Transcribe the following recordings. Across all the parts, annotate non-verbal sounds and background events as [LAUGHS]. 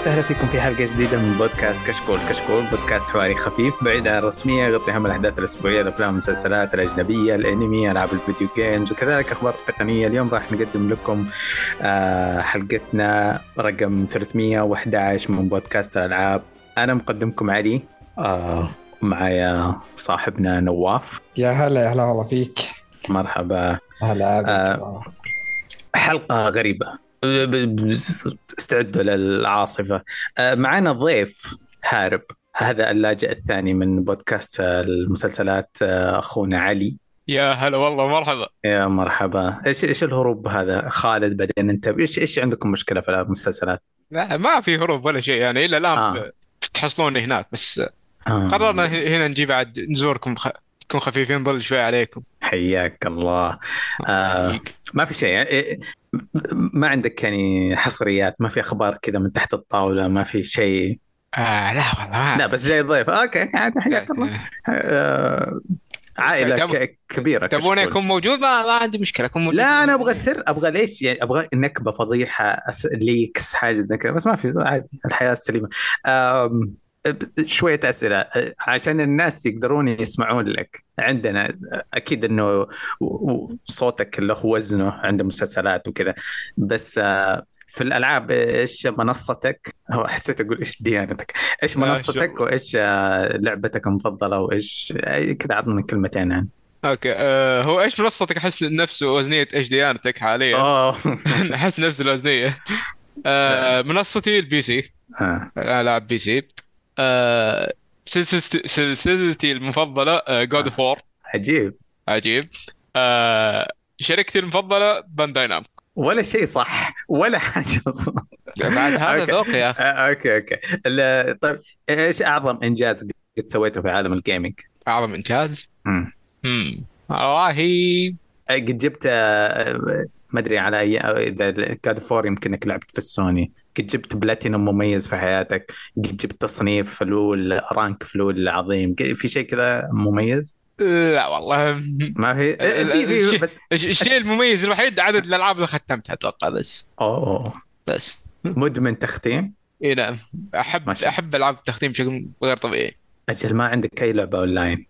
وسهلا فيكم في حلقة جديدة من بودكاست كشكول. كشكول بودكاست حواري خفيف بعيد عن الرسمية يغطي أهم الأحداث الأسبوعية الأفلام والمسلسلات الأجنبية الأنمي ألعاب الفيديو جيمز وكذلك أخبار تقنية. اليوم راح نقدم لكم آه، حلقتنا رقم 311 من بودكاست الألعاب. أنا مقدمكم علي آه، معايا صاحبنا نواف. يا هلا يا هلا والله فيك. مرحبا. هلا آه. حلقة غريبة. استعدوا للعاصفة. آه، معنا ضيف هارب. هذا اللاجئ الثاني من بودكاست المسلسلات آه، أخونا علي. يا هلا والله مرحبا. يا مرحبا. إيش إيش الهروب هذا؟ خالد بعدين أنت. إيش إيش عندكم مشكلة في المسلسلات؟ لا ما في هروب ولا شيء يعني. إلا الآن آه. تحصلوني هناك بس آه. قررنا هنا نجي بعد نزوركم. خ... نكون خفيفين ظل شوي عليكم. حياك الله. آه ما في شيء يعني. ما عندك يعني حصريات ما في أخبار كذا من تحت الطاولة ما في شيء؟ آه لا والله لا بس زي ضيف. أوكي عادي حياك [LAUGHS] الله. آه، عائلة تب- ك- كبيرة تبوني. أكون موجود؟ ما, عندي مشكلة أكون موجود. لا أنا أبغى السر أبغى ليش يعني أبغى نكبة فضيحة أس... ليكس حاجة زي كذا بس ما في عادي الحياة السليمه أم... شوية أسئلة أه، عشان الناس يقدرون يسمعون لك. عندنا و- و- صوتك له وزنه عند المسلسلات وكذا. بس أه، في الألعاب إيش منصتك؟ هو حسيت أقول إيش ديانتك؟ لا، منصتك وإيش أه، لعبتك المفضلة وإيش أي كذا اعطنا كلمتين عن أوكي آه هو إيش منصتك؟ أحس نفسه وزنية إيش ديانتك حاليا. [LAUGHS] أحس نفس الوزنية. آه منصتي ال PC. آه. العاب PC. آه سلسلتي سلسلتي المفضلة God of War عجيب. عجيب. آه شركتي المفضلة Bandai Namco ولا شيء صح ولا حاجة صح. بعد هذا. ذوق يا أخي. آه، أوكي أوكي. طيب إيش أعظم إنجاز قد سويته في عالم ال gaming؟ أعظم إنجاز؟ مم. امم والله. آه، قد جبت آه، ما أدري على أي إذا COD 4 يمكن انك لعبت في السوني. قد جبت بلاتينوم مميز في حياتك قد جبت تصنيف فلول rank فلول عظيم في شيء كذا مميز؟ لا والله. ما في؟ [LAUGHS] في في بس الش- الشيء المميز الوحيد عدد الألعاب اللي ختمتها أتوقع بس. أوه. بس. مدمن تختيم؟ إي نعم. أحب ما شاء الله. أحب ألعاب التختيم بشكل غير طبيعي. أجل ما عندك أي لعبة أونلاين.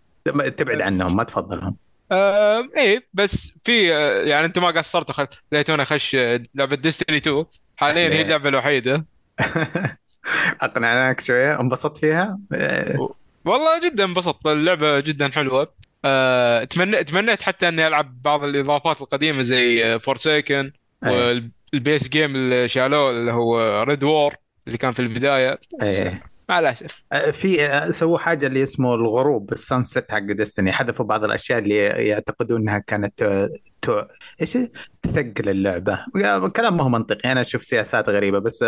تبعد عنهم ما تفضلهم. آه إيه بس في آه، يعني أنت ما قصرت وخ- خليتوني اخش آه، لعبة Destiny 2 حاليا هي أهلين. اللعبة الوحيدة. [LAUGHS] أقنعناك شوية. انبسطت فيها؟ آه، والله جدا انبسطت. اللعبة جدا حلوة. آه، تمنيت تمنيت حتى إني ألعب بعض الإضافات القديمة زي Forsaken أيه. وال base game اللي شالوه اللي هو Red War اللي كان في البداية. إيه. مع الاسف آه، في آه، سووا حاجة اللي اسمه الغروب ال sunset حق Destiny حذفوا بعض الأشياء اللي يعتقدون إنها كانت آه، تو... إيش؟ تثقل اللعبة. كلام ما هو منطقي. أنا أشوف سياسات غريبة بس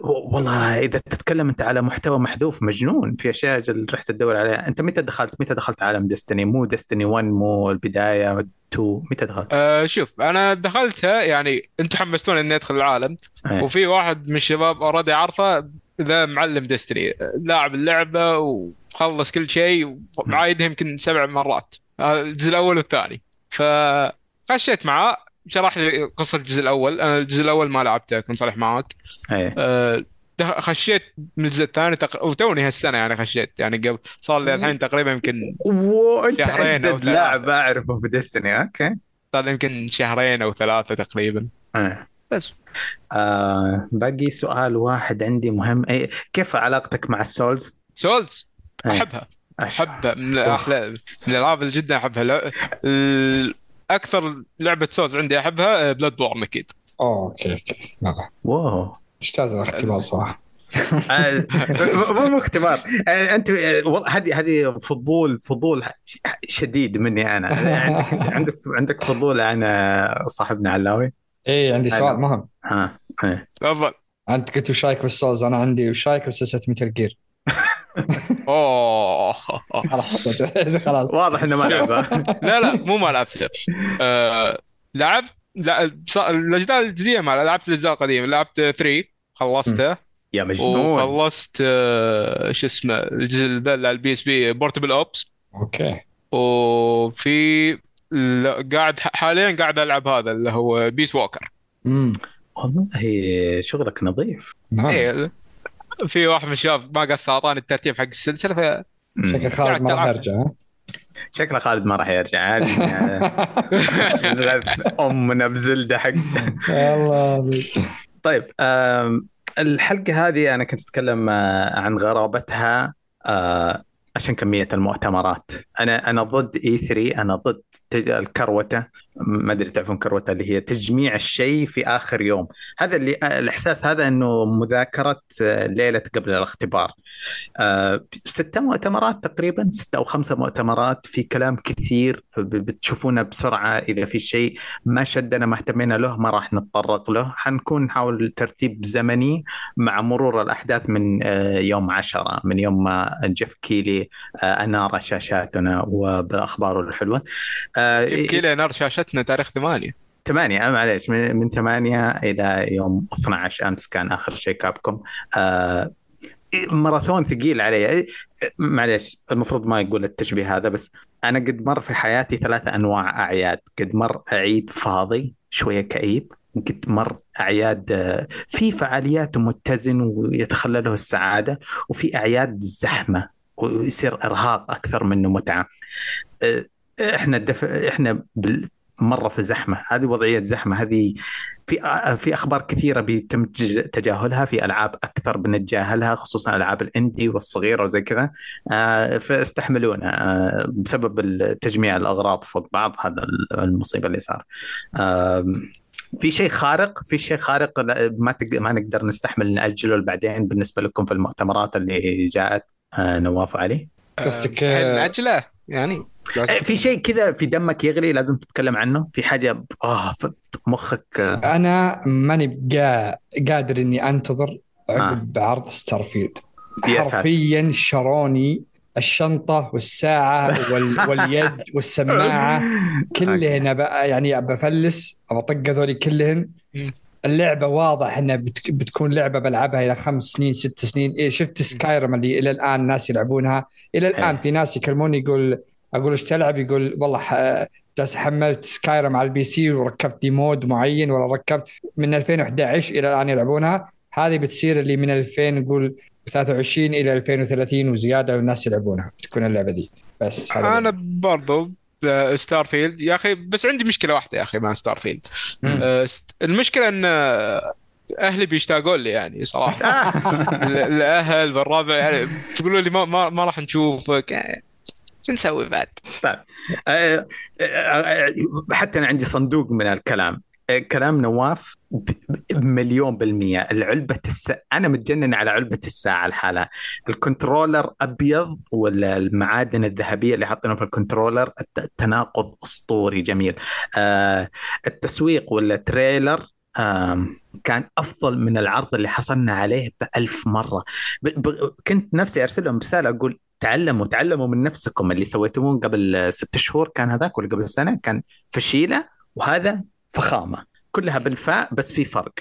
والله إذا تتكلم أنت على محتوى محذوف مجنون. في أشياء جل رحت تدور عليها. أنت متى دخلت؟ متى دخلت عالم Destiny مو Destiny 1 مو البداية 2 متى دخلت؟ آه شوف أنا دخلتها يعني أنتم حمستوني إني أدخل العالم. إيه. وفي واحد من الشباب already عارفه ذا معلم Destiny لاعب اللعبة وخلص كل شيء وعايدها يمكن سبع مرات الجزء الأول والثاني. فخشيت معاه شرح لي قصة الجزء الأول. أنا الجزء الأول ما لعبته كنت صريح معاك آه، دخ- خشيت من الجزء الثاني تق... وتوني هالسنة يعني خشيت يعني قبل صار لي الحين تقريبا يمكن وانت ثلاثة. لاعب أعرفه في Destiny okay. صار لي يمكن شهرين أو ثلاثة تقريبا. إيه. بس. آه باقي سؤال واحد عندي مهم. أي كيف علاقتك مع ال Souls؟ Souls؟ إيه. أحبها. احبها من الألعاب اللي جدا أحبها. لا- أكثر لعبة Souls عندي أحبها Bloodborne أكيد. أوه okay. okay wow. ممتاز الاختبار صراحة. [LAUGHS] آه، مو مو اختبار. آه، أنت آه، والله هذه هذه فضول فضول شديد مني أنا. عندك عندك عندك فضول عن آه، صاحبنا علاوي. إيه عندي حلو. سؤال مهم. ها إيه. تفضل. أنت قلت وش رايك بال Souls أنا عندي وش رايك بسلسلة Metal Gear [LAUGHS] أوه. خلاص [LAUGHS] خلاص. واضح إنه ما لعبه لا لا مو ما لعبته آه لعبت لا الأجزاء الجديدة ما لعبت الأجزاء القديمة. لعبت 3 خلصته. يا مجنون. وخلصت آه شو اسمه الجزء ذا اللي على ال PSP Portable oops okay. وفي لا- قاعد حاليا قاعد ألعب هذا اللي هو Peace Walker امم والله شغلك نظيف. نعم. إيه في واحد من الشباب ما قصر أعطاني الترتيب حق السلسلة ف مم. شكل خالد ما راح يرجع؟ شكله خالد ما راح يرجع [LAUGHS] أمنا بزلدة حق. الله طيب الحلقة هذه أنا كنت أتكلم آه، عن غرابتها آه، عشان كمية المؤتمرات. أنا أنا ضد اي 3 أنا ضد الكروتة. ما أدري تعرفون كروتة اللي هي تجميع الشيء في آخر يوم. هذا اللي الإحساس هذا إنه مذاكرة آه، ليلة قبل الاختبار. آه، ستة مؤتمرات تقريبا ستة أو خمسة مؤتمرات في كلام كثير بتشوفونه بسرعة إذا في شيء ما شدنا ما اهتمينا له ما راح نتطرق له. حنكون نحاول ترتيب زمني مع مرور الأحداث من آه، يوم عشرة من يوم ما جيف كيلي أنار شاشاتنا وبأخباره الحلوة. آه، كذا نار شاشتنا تاريخ ثمانية. ثمانية آه، معليش من من ثمانية إلى يوم 12 أمس كان آخر شيء كابكم. آه ماراثون ثقيل علي. معليش المفروض ما يقول التشبيه هذا بس أنا قد مر في حياتي ثلاثة أنواع أعياد. قد مر عيد فاضي شوية كئيب. قد مر أعياد آه، في فعاليات متزن ويتخلله السعادة وفي أعياد زحمة ويصير إرهاق أكثر منه متعة. آه، إحنا الدف... إحنا بال... مرة في زحمة. هذه وضعية زحمة. هذه في في أخبار كثيرة بيتم تج- تجاهلها في ألعاب أكثر بنتجاهلها خصوصا ألعاب الإندي والصغيرة وزي كذا. آه، فاستحملونا آه، بسبب تجميع الأغراض فوق بعض هذا المصيبة اللي صار. في شيء خارق في شيء خارق لا- ما تق... ما نقدر نستحمل نأجله بعدين بالنسبة لكم في المؤتمرات اللي جاءت آه، نواف وعلي. قصدك، نأجله؟ يعني في شيء كذا في دمك يغلي لازم تتكلم عنه؟ في حاجة آه مخك آه، أنا ماني قادر إني أنتظر عقب عرض Starfield. حرفيا شروني الشنطة والساعة وال... [LAUGHS] واليد والسماعة كلهن بقى يعني بفلس بطق هذول كلهن. اللعبة واضح إنها بت... بتكون لعبة بلعبها إلى خمس سنين ست سنين. إيه شفت Skyrim اللي إلى الآن الناس يلعبونها؟ إلى الآن إيه. في ناس يكلموني يقول أقول إيش تلعب؟ يقول والله حملت Skyrim على ال PC وركبت لي mod معين ولا ركبت من 2011 إلى الآن يلعبونها. هذه بتصير اللي من 2000 نقول 23 إلى 2030 وزيادة والناس يلعبونها. بتكون اللعبة دي. بس أنا برضو Starfield يا أخي بس عندي مشكلة واحدة يا أخي مع Starfield. آه، المشكلة إن آه، أهلي بيشتاقون لي يعني صراحة. [LAUGHS] ال- الاهل والربع يعني تقولوا لي ما ما, ما راح نشوفك. يعني شو نسوي بعد؟ طيب. آه، آه، آه، حتى أنا عندي صندوق من الكلام. آه، كلام نواف بمليون بالمية. العلبة الس... أنا متجنن على علبة الساعة لحالها ال controller أبيض ولا المعادن الذهبية اللي حاطينها في ال controller؟ الت- التناقض أسطوري جميل. آه التسويق ولا trailer؟ آم، كان أفضل من العرض اللي حصلنا عليه بألف مرة. ب... ب... كنت نفسي أرسل لهم رسالة أقول تعلموا تعلموا من نفسكم اللي سويتموه قبل ست شهور كان هذاك ولا قبل سنة كان فشيلة وهذا فخامة كلها بالفاء بس في فرق.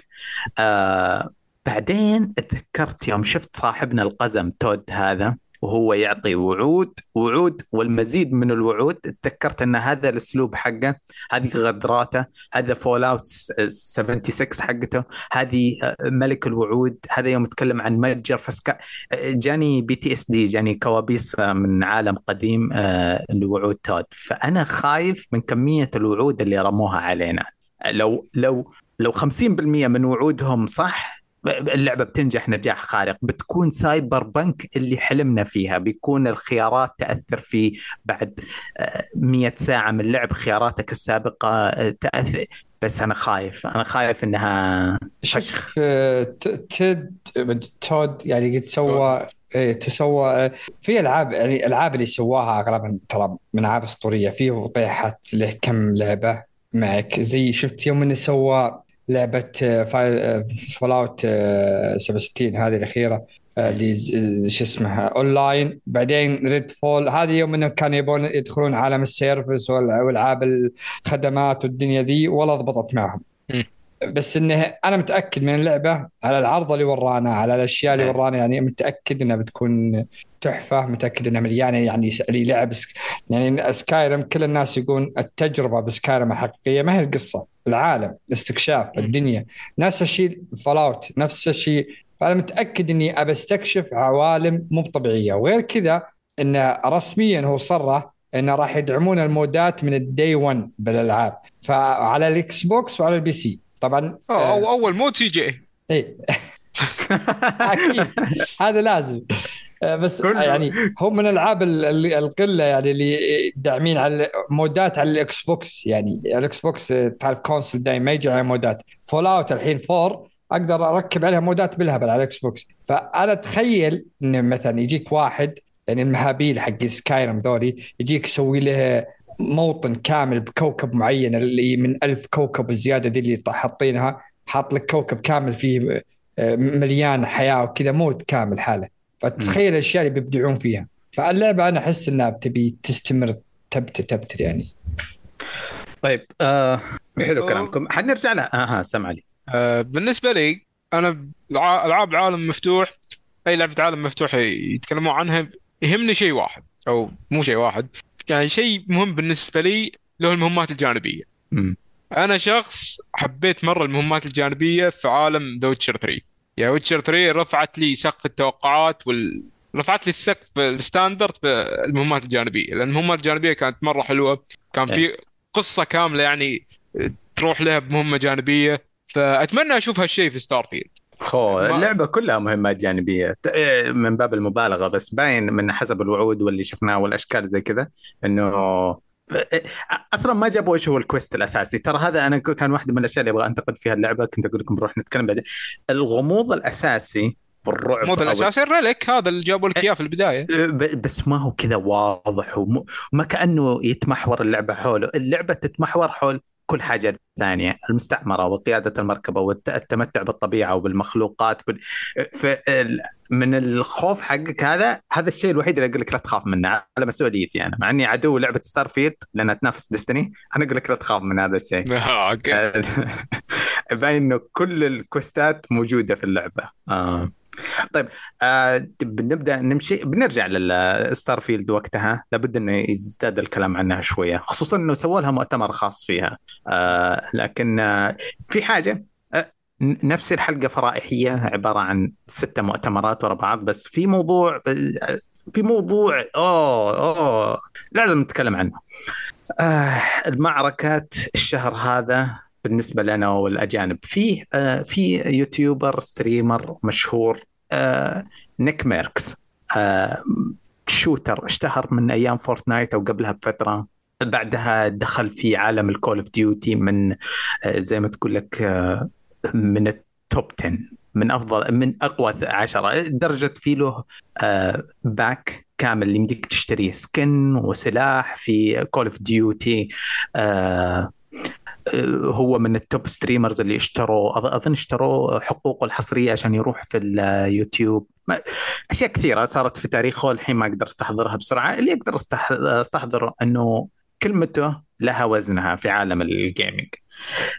آه بعدين تذكرت يوم شفت صاحبنا القزم تود هذا. وهو يعطي وعود وعود والمزيد من الوعود تذكرت أن هذا الأسلوب حقه هذه غدراته هذا Fallout 76 حقته هذه آه، ملك الوعود هذا يوم يتكلم عن متجر فسكا آه، جاني PTSD جاني كوابيس آه، من عالم قديم لوعود تود. فأنا خايف من كمية الوعود اللي رموها علينا. لو لو لو 50% من وعودهم صح اللعبة بتنجح نجاح خارق. بتكون Cyberpunk اللي حلمنا فيها. بيكون الخيارات تأثر في بعد آه، 100 ساعة من لعب خياراتك السابقة آه، تأثر. بس أنا خايف. أنا خايف إنها فشخ. شوف آه، ت- تد تود يعني قد سوى إيه تسوى آه، في ألعاب يعني الالعاب اللي سواها اغلبها ترى من ألعاب أسطورية. في وطيحت له كم لعبة معك. زي شفت يوم إنه سوى لعبة فايل فول اوت 67 هذه الأخيرة آه، اللي ز- شو اسمها أونلاين. بعدين ريد فول هذه يوم انهم كانوا يبون يدخلون عالم السيرفس والعاب الخدمات والدنيا ذي ولا ضبطت معهم. مم. بس إنه أنا متأكد من اللعبة على العرض اللي ورانا على الأشياء اللي إيه. ورانا يعني متأكد إنها بتكون تحفة متأكد إنها مليانه يعني س- اللي لعب. يعني Skyrim كل الناس يقول التجربة ب Skyrim الحقيقية ما هي القصة العالم الاستكشاف مم. الدنيا نفس الشيء Fallout نفس الشيء فأنا متأكد إني ابى أستكشف عوالم مو طبيعية وغير كذا انه رسميا هو صرح إنه راح يدعمون المودات من ال day 1 بالألعاب فعلى ال Xbox وعلى ال PC طبعا آه، أو أول mod CJ [LAUGHS] أكيد. هذا لازم. آه، بس كله. يعني هم من العاب ال- ال- القلة يعني اللي داعمين على مودات على ال Xbox. يعني ال Xbox آه، تعرف console دايما ما يجي على مودات. Fallout الحين 4 أقدر أركب عليها مودات بالهبل على ال Xbox. فأنا أتخيل إن مثلا يجيك واحد يعني المهابيل حق سكايرم ذولي يجيك يسوي له موطن كامل بكوكب معين اللي من ألف كوكب الزياده دي اللي حاطينها حاط لك كوكب كامل فيه آه، مليان حياة وكذا موت كامل حاله. فتخيل الأشياء اللي بيبدعون فيها. فاللعبة أنا أحس إنها بتبي تستمر تبتر تبتر يعني. طيب آه حلو أوه. كلامكم. حنرجع لها أها سمع لي. آه، بالنسبة لي أنا الع- ألعاب عالم مفتوح أي لعبة عالم مفتوح يتكلمون عنها يهمني شيء واحد أو مو شيء واحد. يعني شيء مهم بالنسبة لي هو المهمات الجانبية. مم. أنا شخص حبيت مرة المهمات الجانبية في عالم The Witcher 3 يا Witcher 3 رفعت لي سقف التوقعات وال رفعت لي السقف ال standard بالمهمات الجانبية. لأن المهمات الجانبية كانت مرة حلوة. كان في قصة كاملة يعني تروح لها بمهمة جانبية. فأتمنى أشوف هالشيء في Starfield خو اللعبة كلها مهمات جانبية. ت- إيه، من باب المبالغة بس باين من حسب الوعود واللي شفناه والأشكال زي كذا إنه إيه، أصلا ما جابوا إيش هو ال quest الأساسي. ترى هذا أنا كان واحدة من الأشياء اللي أبغى أنتقد فيها اللعبة. كنت أقول لكم بنروح نتكلم بعدين. الغموض الأساسي والرعب مود أو- الأساسي ال relic هذا اللي جابوا لك إياه في البداية. بس ما هو كذا واضح وم- وما كأنه يتمحور اللعبة حوله، اللعبة تتمحور حول كل حاجة ثانية، المستعمرة وقيادة المركبة والتمتع بالطبيعة وبالمخلوقات. من الخوف حقك هذا هذا الشيء الوحيد اللي أقول لك لا تخاف منه على مسؤوليتي أنا مع إني عدو لعبة Starfield لأنها تنافس Destiny أنا أقول لك لا تخاف من هذا الشيء [LAUGHS] okay [LAUGHS] باين انه كل الكويستات موجودة في اللعبة آه. طيب آه بنبدأ نمشي بنرجع لل Starfield وقتها. لابد إنه يزداد الكلام عنها شوية خصوصا إنه سووا لها مؤتمر خاص فيها. آه لكن آه في حاجة آه نفس الحلقة فرائحية عبارة عن ستة مؤتمرات ورا بعض بس في موضوع آه، في موضوع أوه أوه لازم نتكلم عنه. آه المعركات الشهر هذا بالنسبة لنا والأجانب. في آه في YouTuber streamer مشهور آه Nick Mercs آه shooter اشتهر من أيام Fortnite أو قبلها بفترة. بعدها دخل في عالم ال Call of Duty من زي ما تقول لك من ال top 10 من أفضل من أقوى عشرة درجة في له pack كامل يمديك تشتريه skin وسلاح في Call of Duty هو من ال top streamers اللي اشتروا أظن اشتروا حقوقه الحصرية عشان يروح في اليوتيوب أشياء كثيرة صارت في تاريخه الحين ما أقدر أستحضرها بسرعة. اللي أقدر أستح- استحضر إنه كلمته لها وزنها في عالم الجيمنج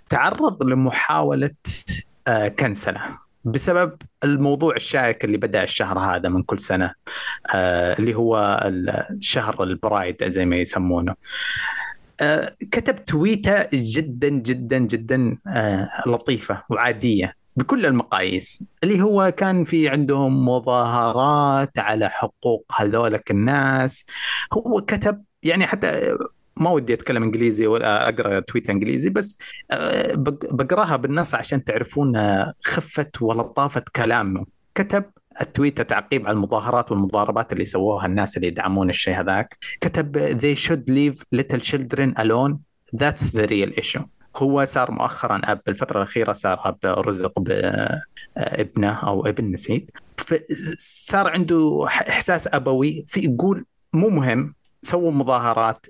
تعرض لمحاولة آه، كنسلة بسبب الموضوع الشائك اللي بدأ الشهر هذا من كل سنة آه، اللي هو الشهر البرايد زي ما يسمونه. كتب تويتة جدا جدا جدا آه، لطيفة وعادية بكل المقاييس اللي هو كان في عندهم مظاهرات على حقوق هذولك الناس. هو كتب يعني حتى ما ودي أتكلم إنجليزي ولا أقرأ تويت إنجليزي بس آه، بق- بقراها بالنص عشان تعرفون آه، خفة ولطافة كلامه. كتب التويته تعقيب على المظاهرات والمضاربات اللي سووها الناس اللي يدعمون الشيء هذاك. كتب they should leave little children alone. That's the real issue. هو صار مؤخرا أب بالفترة الأخيرة صار أب رزق بابنه أو ابن نسيت. صار عنده إحساس أبوي في يقول مو مهم سووا مظاهرات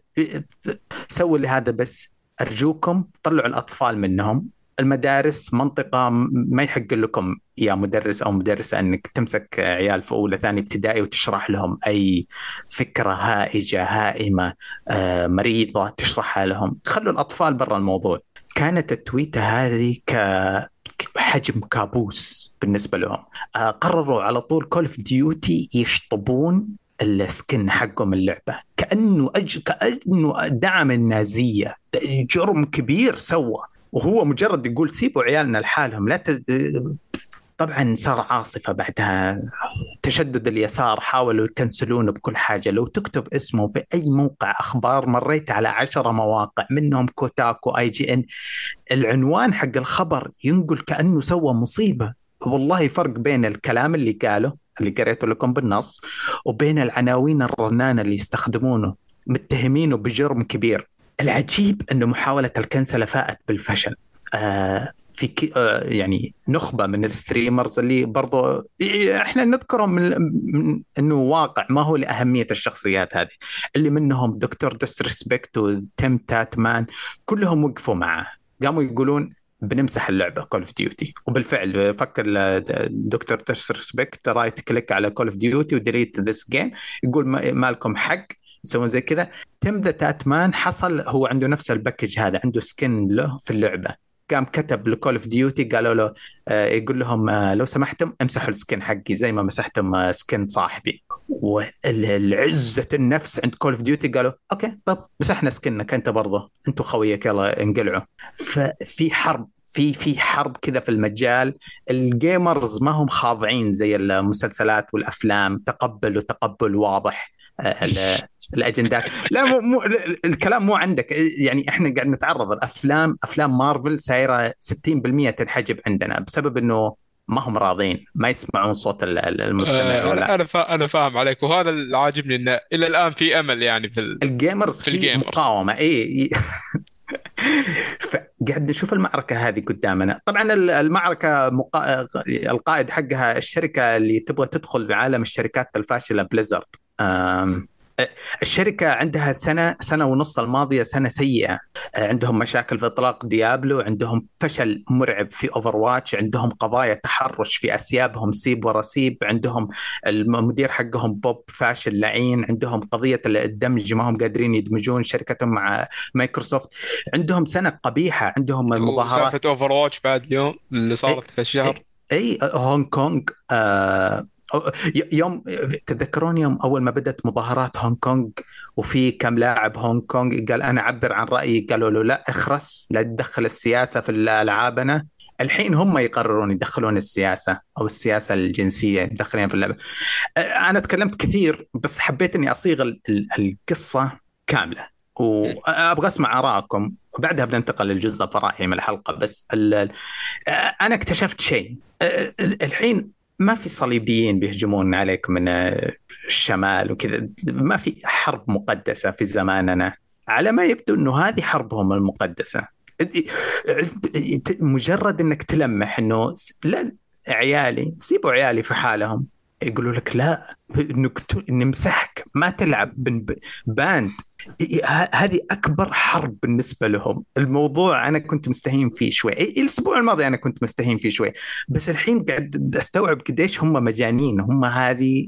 سووا لهذا بس أرجوكم طلعوا الأطفال منهم. المدارس منطقة ما يحق لكم يا مدرس أو مدرسة أنك تمسك عيال في أولى ثاني ابتدائي وتشرح لهم أي فكرة هائجة هائمة آه، مريضة تشرحها لهم. خلوا الأطفال برا الموضوع. كانت التويتة هذه ك حجم كابوس بالنسبة لهم. آه، قرروا على طول Call of Duty يشطبون ال skin حقهم اللعبة. كأنه أج... كأنه دعم النازية. جرم كبير سوى. وهو مجرد يقول سيبوا عيالنا لحالهم لا ت... طبعا صار عاصفة بعدها تشدد اليسار حاولوا يكنسلونه بكل حاجة. لو تكتب اسمه في أي موقع أخبار مريت على عشرة مواقع منهم Kotaku IGN. العنوان حق الخبر ينقل كأنه سوى مصيبة. والله فرق بين الكلام اللي قاله اللي قريته لكم بالنص وبين العناوين الرنانة اللي يستخدمونه متهمينه بجرم كبير. العجيب إنه محاولة الكنسله فاءت بالفشل. آه في كي آه يعني نخبة من ال streamers اللي برضو إحنا نذكرهم من, من إنه واقع ما هو لأهمية الشخصيات هذه. اللي منهم Dr Disrespect و Tim Tatman كلهم وقفوا معه. قاموا يقولون بنمسح اللعبة Call of Duty وبالفعل فكر Dr Disrespect right click على Call of Duty و delete this game يقول ما لكم حق. يسوون زي كذا. Tim the Tatman حصل هو عنده نفس ال package هذا عنده skin له في اللعبة. قام كتب ل Call of Duty قالوا له آه يقول لهم آه لو سمحتم امسحوا ال skin حقي زي ما مسحتم آه skin صاحبي. والعزة النفس عند Call of Duty قالوا okay طب مسحنا سكنك أنت برضه أنتم خويك يلا انقلعوا. ففي حرب في في حرب كذا في المجال. الجيمرز ما هم خاضعين زي المسلسلات والأفلام تقبل وتقبل واضح. الأجندات. لا مو, مو الكلام مو عندك. يعني إحنا قاعد نتعرض الأفلام أفلام مارفل سايرة 60% تنحجب عندنا بسبب إنه ما هم راضين ما يسمعون صوت المستمع أه ولا. أنا أنا فاهم عليك. وهذا اللي عاجبني إنه إلى الآن في أمل يعني في ال gamers في, ال gamers. مقاومة. [LAUGHS] اي فقاعد نشوف المعركة هذه قدامنا. طبعا المعركة مقا... القائد حقها الشركة اللي تبغى تدخل بعالم الشركات الفاشلة Blizzard. الشركة عندها سنة سنة ونص الماضية سنة سيئة. عندهم مشاكل في إطلاق Diablo عندهم فشل مرعب في Overwatch عندهم قضايا تحرش في أسيابهم سيب ورا سيب عندهم المدير حقهم بوب فاشل لعين عندهم قضية الدمج ما هم قادرين يدمجون شركتهم مع مايكروسوفت. عندهم سنة قبيحة عندهم مظاهرات سالفة Overwatch بعد اليوم اللي صارت في الشهر. إي هونغ كونغ آه يوم تذكرون يوم أول ما بدات مظاهرات هونغ كونغ وفي كم لاعب هونغ كونغ قال أنا أعبر عن رأيي قالوا له لا اخرس لا تدخل السياسة في العابنا الحين هم يقررون يدخلون السياسة أو السياسة الجنسية يدخلون في اللعبة. أنا تكلمت كثير بس حبيت إني أصيغ القصة كاملة. وابغى أسمع ارائكم وبعدها بننتقل للجزء الفراحي من الحلقة بس أنا اكتشفت شيء. الحين ما في صليبيين بيهجمون عليك من الشمال وكذا. ما في حرب مقدسة في زماننا. على ما يبدو أنه هذه حربهم المقدسة. مجرد أنك تلمح أنه لا عيالي سيبوا عيالي في حالهم. يقولوا لك لا نمسحك. ما تلعب باند. هذه أكبر حرب بالنسبة لهم. الموضوع أنا كنت مستهين فيه شوي. الأسبوع الماضي أنا كنت مستهين فيه شوي. بس الحين قاعد أستوعب قديش هم مجانين. هم هذه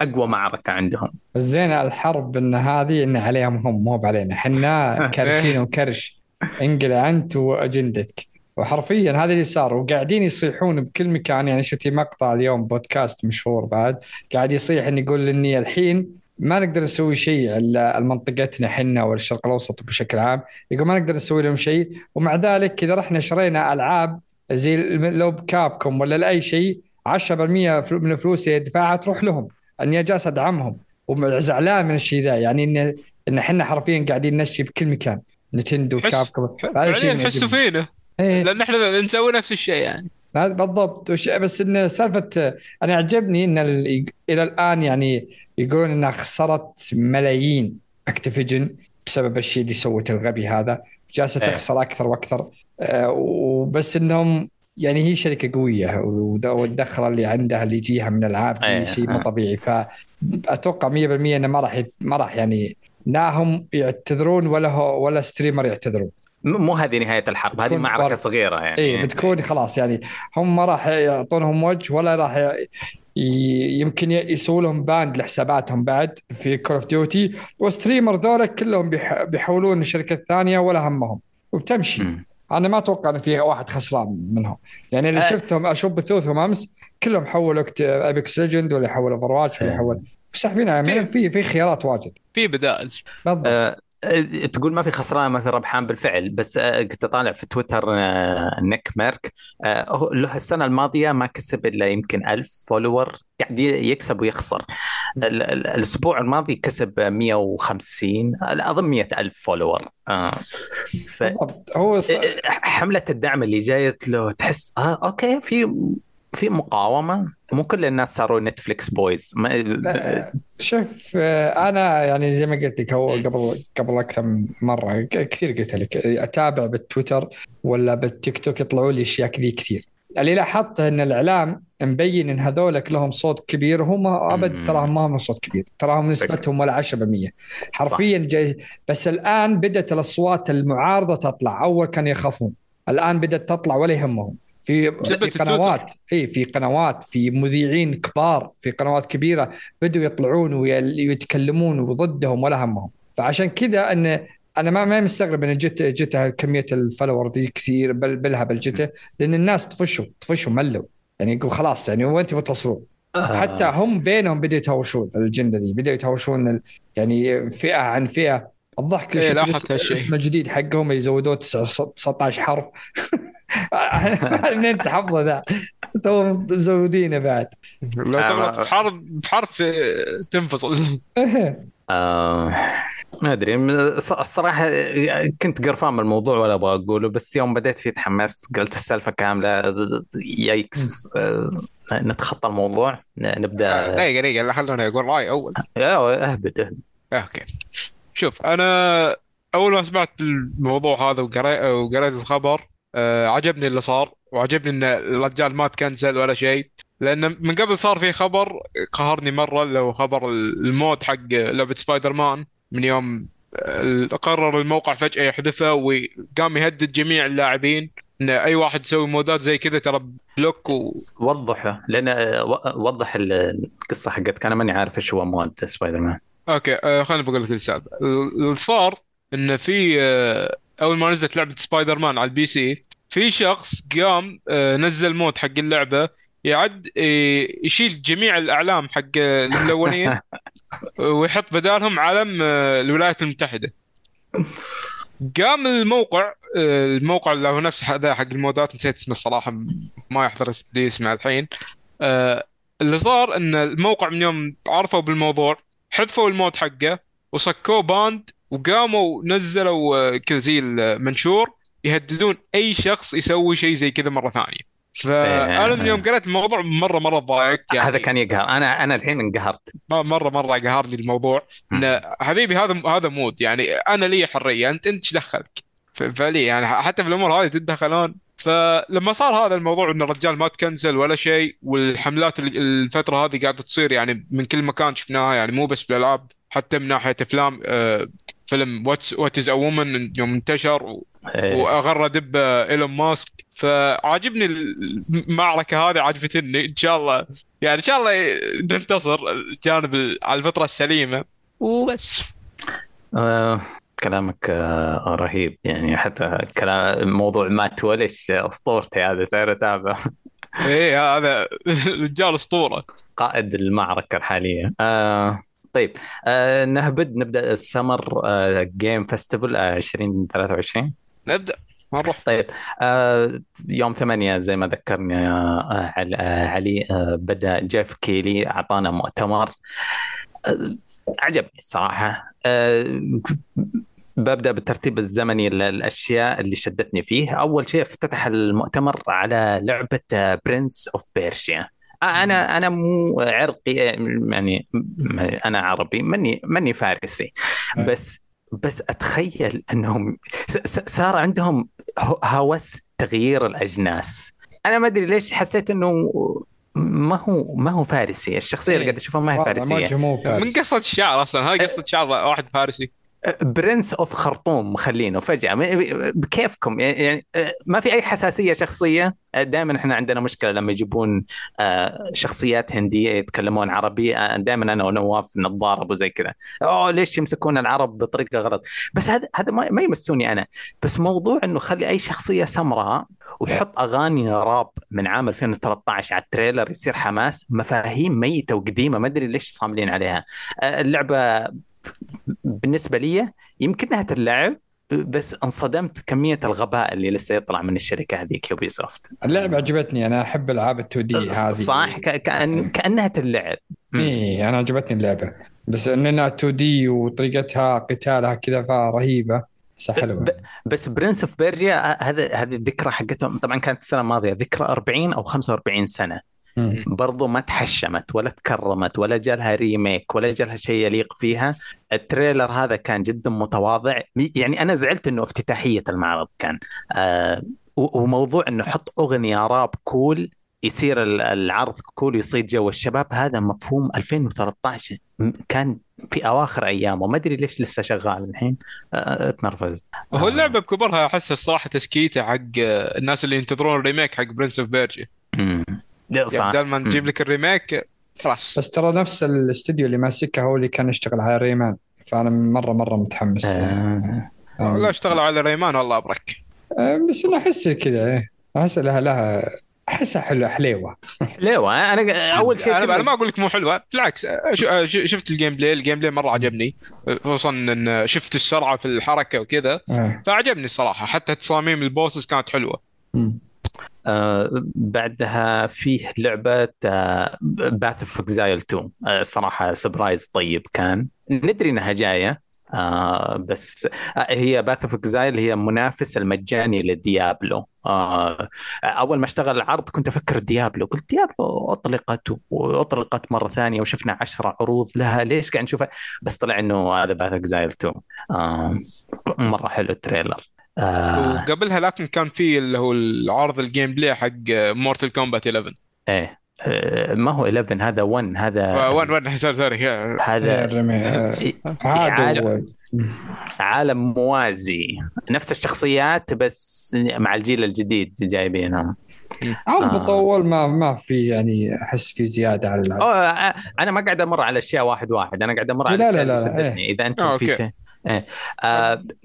اقوى معركة عندهم. زين الحرب إن هذه إن عليهم هم مو علينا إحنا [LAUGHS] كرشين وكرش. انقلع أنت وأجندتك. وحرفيا هذا اللي صار. وقاعدين يصيحون بكل مكان. يعني شفتي مقطع اليوم بودكاست مشهور بعد. قاعد يصيح انه يقول إني الحين ما نقدر نسوي شيء لمنطقتنا حنا والشرق الأوسط بشكل عام. يقول ما نقدر نسوي لهم شيء ومع ذلك إذا رحنا شرينا ألعاب زي لو بكابكم ولا لأي شيء 10% من الفلوس اللي يدفعها تروح لهم. إني جالس أدعمهم. وزعلان من الشيء ذا. يعني ان إن إحنا حرفيا قاعدين نشي بكل مكان. نتندو كابكم فعليا تحسوا فينا. إيه. لأن إحنا نسوي نفس الشيء يعني. بالضبط. بس إن سالفة أنا عجبني إن إلى الآن يعني يقولون إنها خسرت ملايين أكتيفيجن بسبب الشيء اللي سوته الغبي هذا. جالسة إيه. تخسر أكثر وأكثر. آه، وبس إنهم يعني هي شركة قوية والدخلة اللي عندها اللي يجيها من العاب أيه. شيء مو طبيعي. فاتوقع 100% إنه ما راح ما راح يعني لا هم يعتذرون ولا هو ولا streamer يعتذرون. مو هذه نهاية الحرب هذه معركة فرق. صغيرة يعني. اي بتكون خلاص يعني هم ما راح يعطونهم وجه ولا راح يمكن يسووا لهم ban لحساباتهم بعد في Call of Duty و streamer ذولا كلهم بيحولون الشركة الثانية ولا همهم وبتمشي. م. أنا ما أتوقع إن في واحد خسران منهم. يعني اللي أه. شفتهم أشوف بثوثهم أمس كلهم حولوا Apex Legends ولا حولوا Overwatch ولا حولوا ساحبين في في في خيارات واجد. في بدائل. بالضبط. أه، تقول ما في خسران ما في ربحان بالفعل بس أه، كنت أطالع في تويتر أه، Nick Merc. له السنة الماضية ما كسب إلا يمكن ألف follower قاعد يكسب ويخسر. الأسبوع الماضي كسب 150 أظن 100 ألف follower. ف... هو حملة الدعم اللي جايت له تحس آه okay في في مقاومة؟ مو كل الناس صاروا Netflix boys ما... شوف آه، أنا يعني زي ما قلت لك هو قبل قبل أكثر من مرة كثير قلت لك أتابع بالتويتر ولا بالتيك توك يطلعوا لي أشياء كذي كثير. اللي لاحظته إن الإعلام مبين إن هذولك لهم صوت كبير هم أبد تراهم ما هم صوت كبير. تراهم نسبتهم ولا 10% حرفيا جاي بس الآن بدأت الأصوات المعارضة تطلع. أول كانوا يخافون. الآن بدأت تطلع ولا يهمهم. في في قنوات إي في قنوات في مذيعين كبار في قنوات كبيرة بدوا يطلعون ويتكلمون ضدهم ولا همهم. فعشان كذا ان أنا ما ما مستغرب أن جت جت كمية ال followers دي كثير بل بالهبل جته لأن الناس طفشوا طفشوا ملوا. يعني يقول خلاص يعني وين تبغوا توصلون؟ آه. حتى هم بينهم بدأوا يتهاوشون الجنده دي بدأوا يتهاوشون يعني فئة عن فئة. الضحك إيه لاحظت هالشيء. الاسم الجديد حقهم يزودوه 19 حرف. [LAUGHS] منين تحفظه ذا؟ تو مزودينه بعد. لو تغلط بحرف بحرف تنفصل. آه، ما أدري. الصراحة كنت قرفان من الموضوع ولا أبغى أقوله بس يوم بديت فيه تحمست قلت السالفة كاملة. yikes آه، نتخطى الموضوع نبدأ. دقيقة دقيقة خلونا أقول راي أول. أهبد أهبد. okay. شوف أنا أول ما سمعت الموضوع هذا وقريت وقريت الخبر آه عجبني اللي صار وعجبني إن الرجال ما تكنسل ولا شيء. لأن من قبل صار في خبر قهرني مرة اللي هو خبر ال mod حق لعبة سبايدر مان من يوم آه، قرر الموقع فجأة يحذفه وقام يهدد جميع اللاعبين إن أي واحد يسوي مودات زي كذا ترى block و... وضحه لأن آه، وضح القصة حقتك أنا ماني عارف إيش هو مود سبايدر مان أوكي آه خليني بقول لك السالفه اللي صار انه في أول ما نزلت لعبة سبايدر مان على ال PC في شخص قام آه نزل mod حق اللعبة يعد آه يشيل جميع الأعلام حق الملونين [LAUGHS] ويحط بدالهم علم آه الولايات المتحدة. قام الموقع آه، الموقع اللي هو نفس هذا حق المودات نسيت اسمه الصراحة ما يحضر لي اسمه الحين. آه، اللي صار إن الموقع من يوم عرفوا بالموضوع حذفوا ال mod حقه وصكوه banned وقاموا نزلوا آه، كذا زي المنشور يهددون أي شخص يسوي شيء زي كذا مرة ثانية. فأنا من يوم قريت الموضوع مرة مرة ضايقت يعني. هذا كان يقهر. أنا أنا الحين انقهرت. مرة مرة قهرني الموضوع. إن حبيبي هذا هذا mod يعني. أنا لي حرية. أنت أنت إيش دخلك؟ فلي يعني حتى في الأمور هذه تتدخلون. فلما صار هذا الموضوع إن الرجال ما تكنسل ولا شيء والحملات الفترة هذه قاعدة تصير يعني من كل مكان شفناها يعني مو بس في الالعاب حتى من ناحية أفلام آه، فيلم What's What is Woman يوم انتشر إيه. وغرد به إيلون ماسك. فعاجبني المعركة هذه عجبتني إن شاء الله يعني إن شاء الله ننتصر الجانب على الفطرة السليمة. وبس. آه كلامك آه رهيب. يعني حتى كلام موضوع Matt Walsh أسطورتي هذا صرت اتابع إيه هذا [LAUGHS] رجال أسطورة. قائد المعركة الحالية. آه طيب آه نهبد نبدأ ال Summer آه Game Festival آه 2023 نبدأ. نروح طيب آه يوم ثمانية زي ما ذكرني آه علي آه بدأ جيف كيلي أعطانا مؤتمر. آه عجبني الصراحة. آه ببدأ بالترتيب الزمني الأشياء اللي شدتني فيه. أول شيء افتتح المؤتمر على لعبة Prince of Persia أنا أنا مو عرقي يعني أنا عربي ماني ماني فارسي. بس بس أتخيل أنهم صار عندهم هوس تغيير الأجناس. أنا ما أدري ليش حسيت إنه ما هو ما هو فارسي. الشخصية اللي إيه. قاعد أشوفها ما هي فارسية. من قصة الشعر أصلا؟ هاي قصة شعر واحد فارسي؟ برنس أوف خرطوم مخلينه فجاه بكيفكم يعني ما في أي حساسية شخصية. دائما إحنا عندنا مشكلة لما يجيبون آه، شخصيات هندية يتكلمون عربي. آه، دائما أنا ونواف نتضارب وزي كذا. أوه ليش يمسكون العرب بطريقة غلط؟ بس هذا هذا ما يمسوني أنا. بس موضوع إنه خلي أي شخصية سمراء وحط أغاني راب من عام 2013 على التريلر يصير حماس مفاهيم ميتة وقديمة ما أدري ليش صاملين عليها. آه، اللعبة بالنسبة لي يمكنها تلعب بس انصدمت كمية الغباء اللي لسه يطلع من الشركة هذيك Ubisoft اللعبة عجبتني أنا أحب ألعاب ال 2D هذه. صح كأن كأنها تلعب. اي أنا عجبتني اللعبة. بس إنها 2D وطريقتها قتالها كذا فرهيبة. حلوة. ب- بس Prince of Persia هذا هذه الذكرى حقتهم. طبعا كانت السنة الماضية ذكرى 40 أو 45 سنة. برضو ما تحشمت ولا تكرمت ولا جالها remake ولا جالها شيء يليق فيها. ال trailer هذا كان جدا متواضع. يعني أنا زعلت إنه افتتاحية المعرض كان. آه وموضوع إنه حط أغنية rap cool يصير ال- العرض cool يصيد جو الشباب هذا مفهوم 2013 م- كان في أواخر أيامه. ما أدري ليش لسه شغال الحين. آه، اتنرفزت وهو آه. اللعبة بكبرها احسها الصراحة تسكيته حق آه، الناس اللي ينتظرون ال remake حق Prince of Persia يعني بدل ما نجيب. لك ال remake خلاص. بس ترى نفس الاستديو اللي ماسكها هو اللي كان يشتغل على Rayman. فأنا مرة مرة متحمس. آه. آه. لا اشتغلوا على Rayman الله ابرك آه، بس أنا أحس كذا إيه. أحس لها لها أحسها حلوة حليوة. حليوة. أنا أول شيء أنا ما أقول لك مو حلوة بالعكس. ش- ش- شفت ال gameplay؟ ال gameplay مرة عجبني. خصوصا إن شفت السرعة في الحركة وكذا. آه. فعجبني الصراحة. حتى تصاميم ال bosses كانت حلوة. آه بعدها فيه لعبة آه Path of Exile 2 آه صراحة surprise طيب كان. ندري إنها جاية آه بس آه هي Path of Exile هي منافس المجاني ل Diablo. أول ما اشتغل العرض كنت أفكر Diablo قلت Diablo اطلقت وأطلقت مرة ثانية وشفنا عشرة عروض لها ليش قاعد نشوفها؟ بس طلع إنه هذا Path of Exile 2 آه مرة حلو ال trailer. آه. وقبلها لكن كان في اللي هو العرض ال gameplay حق Mortal Kombat 11 إيه. آه، ما هو 11 هذا 1 هذا one one sorry sorry هي هذا آه. إي- عاد إعادة- هو- عالم موازي. نفس الشخصيات بس مع الجيل الجديد جايبينهم عرض آه. مطول ما ما في يعني أحس في زيادة على العرض أنا ما قاعد أمر على أشياء واحد واحد أنا قاعد أمر على لا، الاشياء لا، لا، لا، شدتني إذا انت في. شيء إيه.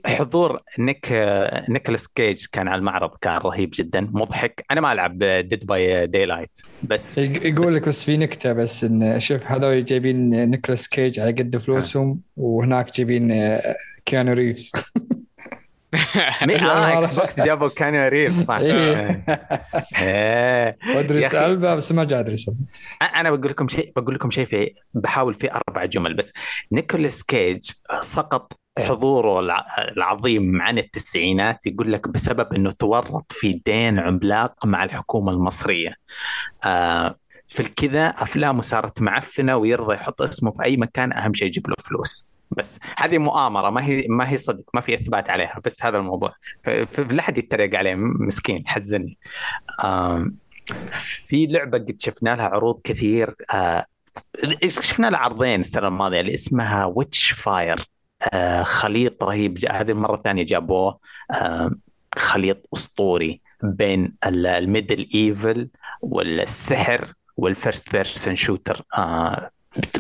حضور نيك آه نيكولاس كيج كان على المعرض كان رهيب جدا مضحك. أنا ما ألعب Dead by Daylight بس يق- يقول لك بس في نكتة بس إن شوف هذول جايبين نيكولاس كيج على قد فلوسهم وهناك جايبين آه، كيانو ريفز. [LAUGHS] [LAUGHS] آه Xbox [LAUGHS] جابوا كانيو ريف صح. إيه. أخي. ألبا بس ما جاء أدريس ألبا. أنا بقول لكم شيء بقول لكم شيء في بحاول في أربع جمل بس نيكولاس كيج سقط حضوره الع- العظيم عن التسعينات يقول لك بسبب إنه تورط في دين عملاق مع الحكومة المصرية. آه في الكذا أفلامه صارت معفنة ويرضى يحط اسمه في أي مكان أهم شيء يجيب له فلوس. بس هذه مؤامرة ما هي ما هي صدق ما في إثبات عليها بس هذا الموضوع فلا حد يتريق عليه مسكين حزني. في لعبة قد شفنا لها عروض كثير آه شفنا لها عرضين السنة الماضية اللي اسمها Witchfire خليط رهيب. هذه المره الثانية جابوه. آه خليط أسطوري بين ال- ال medieval والسحر وال first person shooter. آه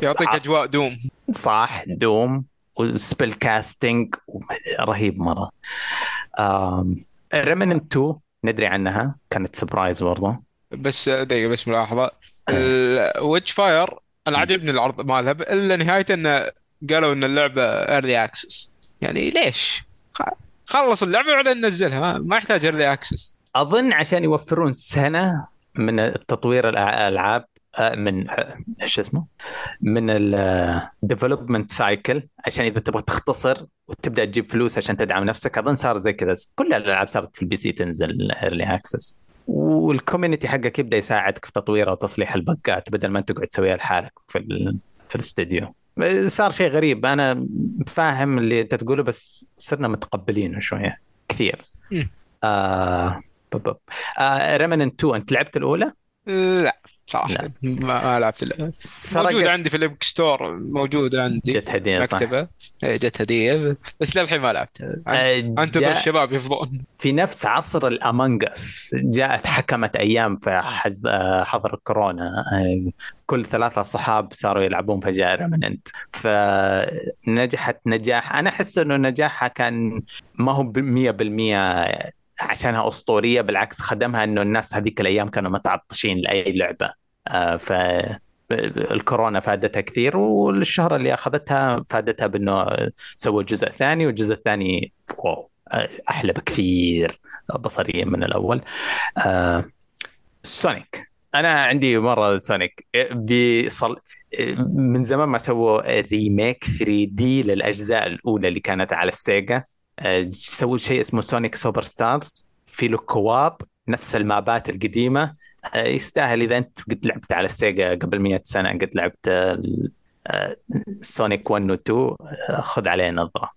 يعطيك أجواء Doom. صح Doom و spell casting رهيب مرة. Remnant 2 ندري عنها. كانت surprise برضه بس دقيقة بس ملاحظة. Witchfire أنا عجبني العرض مالها إلا نهايته إنه قالوا إن اللعبة early access يعني ليش؟ خلص اللعبة وبعدين نزلها ما, يحتاج early access أظن عشان يوفرون سنة من التطوير الألعاب من إيش اسمه؟ من ال development cycle عشان إذا تبغى تختصر وتبدأ تجيب فلوس عشان تدعم نفسك. أظن صار زي كذا. كل الألعاب صارت في ال PC تنزل early access وال community حقك يبدأ يساعدك في تطوير وتصليح البقات بدل ما انت تقعد تسويها لحالك في ال... في صار شيء غريب. أنا فاهم اللي أنت تقوله بس صرنا متقبلينه شوية. كثير. آه آه Remnant 2 أنت لعبت الأولى؟ لا. صراحة. لا. ما, لعبت. موجود عندي في ال Epic Store موجود عندي. جت هدية صح. مكتبة. إيه، جت هدية. بس للحين ما لعبتها. انتظر جاء الشباب يفضون في نفس عصر ال Among Us جاءت حكمت أيام في حز... آه، حظر الكورونا. آه، كل ثلاثة صحاب صاروا يلعبون فجأة ريمننت فنجحت نجاح. أنا أحس أنه نجاحها كان ما هو مية بالمية عشانها أسطورية بالعكس خدمها أنه الناس هذيك الأيام كانوا متعطشين لأي لعبة. آه، ف الكورونا فادتها كثير والشهرة اللي أخذتها فادتها بإنه سووا الجزء الثاني والجزء الثاني واو أحلى بكثير بصريا من الأول. آه Sonic. أنا عندي مرة Sonic. بيصل من زمان ما سووا remake 3D للأجزاء الأولى اللي كانت على ال Sega. آه، سووا شيء اسمه Sonic Superstars في له co-op نفس المابات القديمة. آه، يستاهل إذا أنت قد لعبت على ال Sega قبل 100 سنة قد لعبت Sonic 1 و 2 خذ عليه نظرة.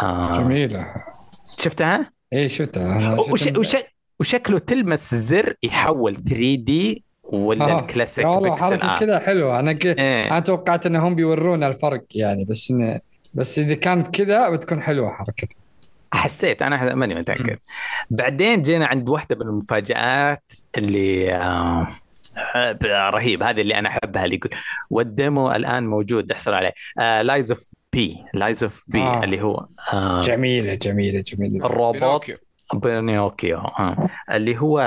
آه جميلة. شفتها؟ إيه شفتها. وش وش وشكله تلمس زر يحول 3 دي ولا آه. الكلاسيك والله حركه كذا حلوة. أنا ك... إيه. أنا توقعت إنهم بيورونا الفرق يعني بس إن... بس إذا كانت كذا بتكون حلوة حركتها. حسيت أنا ماني متأكد. بعدين جينا عند واحدة من المفاجآت اللي آه رهيب هذه اللي أنا أحبها اللي والديمو الآن موجود. احصل عليه. Lies of P Lies of P اللي هو آه جميلة جميلة جميلة. الروبوت بينوكيو. آه. اللي هو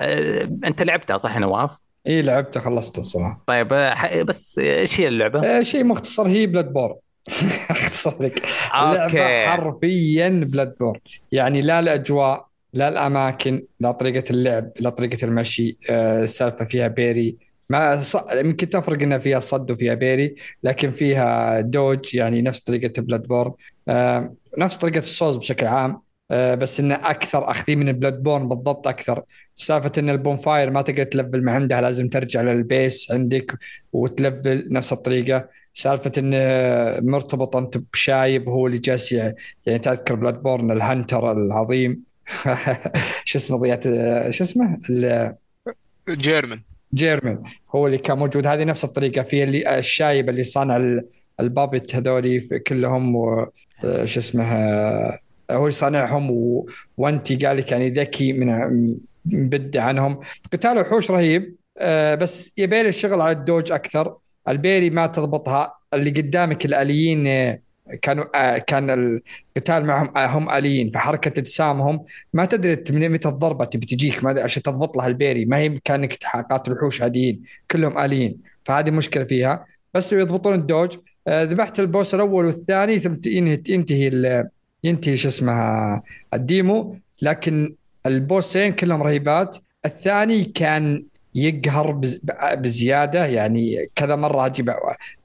آه أنت لعبتها صح نواف؟ اي لعبتها خلصتها الصراحة. طيب آه، بس إيش هي اللعبة؟ آه شيء مختصر هي Bloodborne اختصر لك اللعبة حرفيا Bloodborne يعني لا الأجواء لا الأماكن لا طريقة اللعب لا طريقة المشي آه، السالفة فيها parry. ما ص... يمكن تفرق إنها فيها صد وفيها parry لكن فيها dodge يعني نفس طريقة Bloodborne آه نفس طريقة الصوز بشكل عام. بس إنه أكثر اخذين من Bloodborne بالضبط أكثر. سالفة إن ال bonfire ما تقدر تلفل من عندها لازم ترجع لل base عندك وتلفل نفس الطريقة. سالفة انه مرتبط أنت بشايب هو اللي جالس يعني تذكر Bloodborne ال hunter العظيم. [LAUGHS] شو اسمه ضيعت شو اسمه؟ جيرمن. جيرمن. هو اللي كان موجود. هذه نفس الطريقة. في اللي الشايب اللي صانع البابت هذولي كلهم شو اسمه هو اللي صانعهم و... وانت قال لك يعني ذكي من مبدع عنهم. قتال وحوش رهيب. آه، بس يبيل الشغل على الدوج أكثر. البيري ما تضبطها. اللي قدامك الآليين كانوا آه كان القتال معهم آه هم آليين. فحركة اجسامهم ما تدري متى الضربة تبي تجيك. ما عشان تضبط لها ال parry. ما هي كانك قاتل وحوش عاديين. كلهم آليين. فهذه مشكلة فيها. بس يضبطون ال dodge. آه ذبحت ال boss الأول والثاني ثم ينتهي ينتهي شو اسمها ال demo. لكن البوسين كلهم رهيبات. الثاني كان يقهر بزيادة. يعني كذا مرة أجيب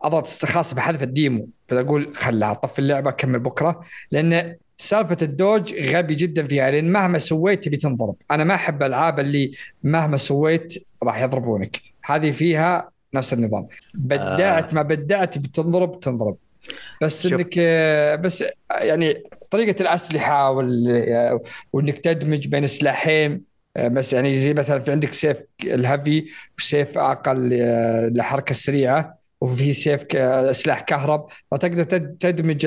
أضغط خلاص بحذف ال demo. أقول خلها طفي اللعبة كمل بكرة. لأن سالفة ال dodge غبي جدا فيها. لأن مهما سويت تبي تنضرب. أنا ما أحب الالعاب اللي مهما سويت راح يضربونك. هذه فيها نفس النظام. بدعت ما بدعت بتنضرب تنضرب. بس شوف. إنك بس يعني طريقة الأسلحة وال... وإنك تدمج بين سلاحين بس يعني زي مثلا في عندك سيف ال heavy وسيف أقل آه، للحركه السريعه وفي سيف سلاح كهرب فتقدر تدمج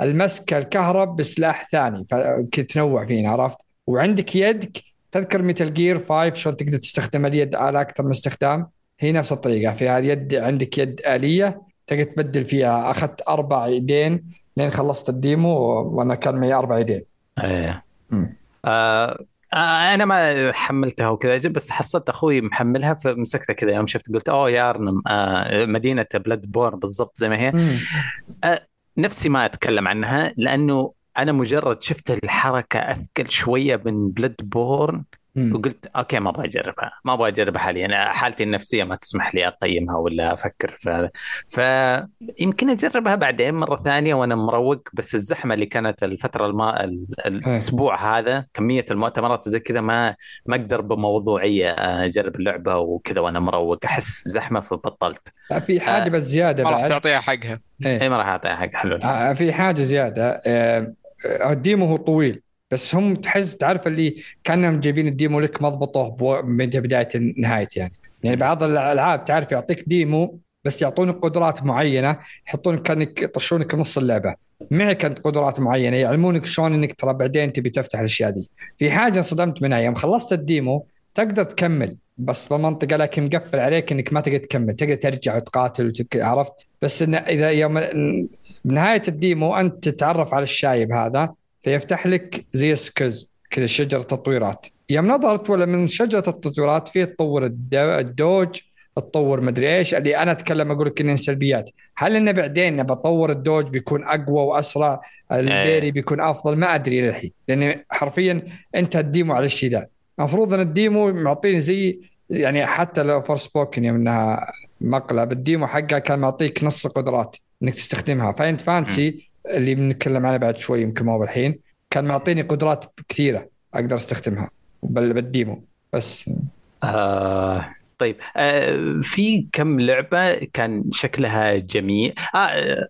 المسك الكهرب بسلاح ثاني فتنوع فينا عرفت وعندك يدك تذكر Metal Gear 5 شلون تقدر تستخدم اليد على أكثر من استخدام هي نفس الطريقة فيها اليد عندك يد آلية تقدر تبدل فيها. أخذت أربع يدين لين خلصت ال demo وأنا كان معي أربع يدين إيه. آه آه، أنا ما حملتها وكذا بس حصلت أخوي محملها فمسكتها كذا. يوم شفت قلت أوه يا أرنم آه مدينة Bloodborne بالضبط زي ما هي. آه نفسي ما أتكلم عنها لأنه أنا مجرد شفت الحركة أثقل شوية من Bloodborne. وقلت okay ما أبغى أجربها. ما أبغى أجربها حاليا. حالتي النفسية ما تسمح لي اقيمها ولا أفكر في هذا. فيمكن أجربها بعدين مرة ثانية وأنا مروق بس الزحمة اللي كانت الفترة الما الأسبوع هذا كمية المؤتمرات زي كذا ما ما أقدر بموضوعيه أجرب اللعبة وكذا وأنا مروق. أحس زحمة فبطلت. في حاجة آه بس زيادة ما راح تعطيها حقها. اي ما راح أعطيها حقها حلو. آه في حاجة زيادة. آه ال demo هو طويل. بس هم تحس تعرف اللي كانهم جايبين ال demo لك مضبطه من بداية نهايه يعني. يعني بعض الألعاب تعرف يعطيك demo بس يعطونك قدرات معينة يحطونك كأنك يطشونك نص اللعبة. معي كانت قدرات معينة يعلمونك شلون إنك ترى بعدين تبي تفتح الأشياء دي. في حاجة انصدمت منها يوم خلصت ال demo تقدر تكمل بس بالمنطقة لكن مقفل عليك إنك ما تقدر تكمل. تقدر ترجع وتقاتل وتك... عرفت؟ بس إن إذا يوم بنهايه ال demo أنت تتعرف على الشايب هذا فيفتح لك زي skills كذا شجره تطويرات. يوم نظرت ولا من شجرة التطويرات فيه تطور ال dodge تطور مدري إيش اللي أنا أتكلم أقول لك انها سلبيات. هل إنه بعدين بطور ال dodge بيكون أقوى وأسرع؟ ال parry بيكون أفضل؟ ما أدري للحين لأن حرفيا أنت ال demo على الشيء ذا. المفروض إن ال demo معطيني زي يعني حتى لو Forspoken يوم إنها مقلع بال demo حقها كان معطيك نص القدرات إنك تستخدمها. Final Fantasy اللي بنتكلم عنه بعد شوي يمكن ما هو الحين كان معطيني قدرات كثيرة أقدر أستخدمها بال demo بس. آه طيب. آه في كم لعبة كان شكلها جميل؟ آه,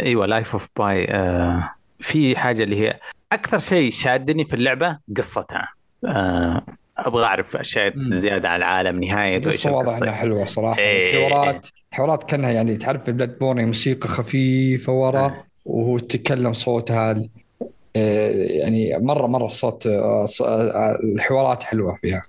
إيوه Lies of P آه في حاجة اللي هي أكثر شيء شادني في اللعبة قصتها. آه أبغى أعرف أشياء زيادة عن العالم نهاية وإيش واضح إنها حلوة صراحة. إيه. الحوارات حوارات كأنها يعني تعرف بلاد بورن موسيقى خفيفة ورا. آه. وهو يتكلم صوتها آه، يعني مره مرة الصوت آه، آه، الحوارات حلوة فيها.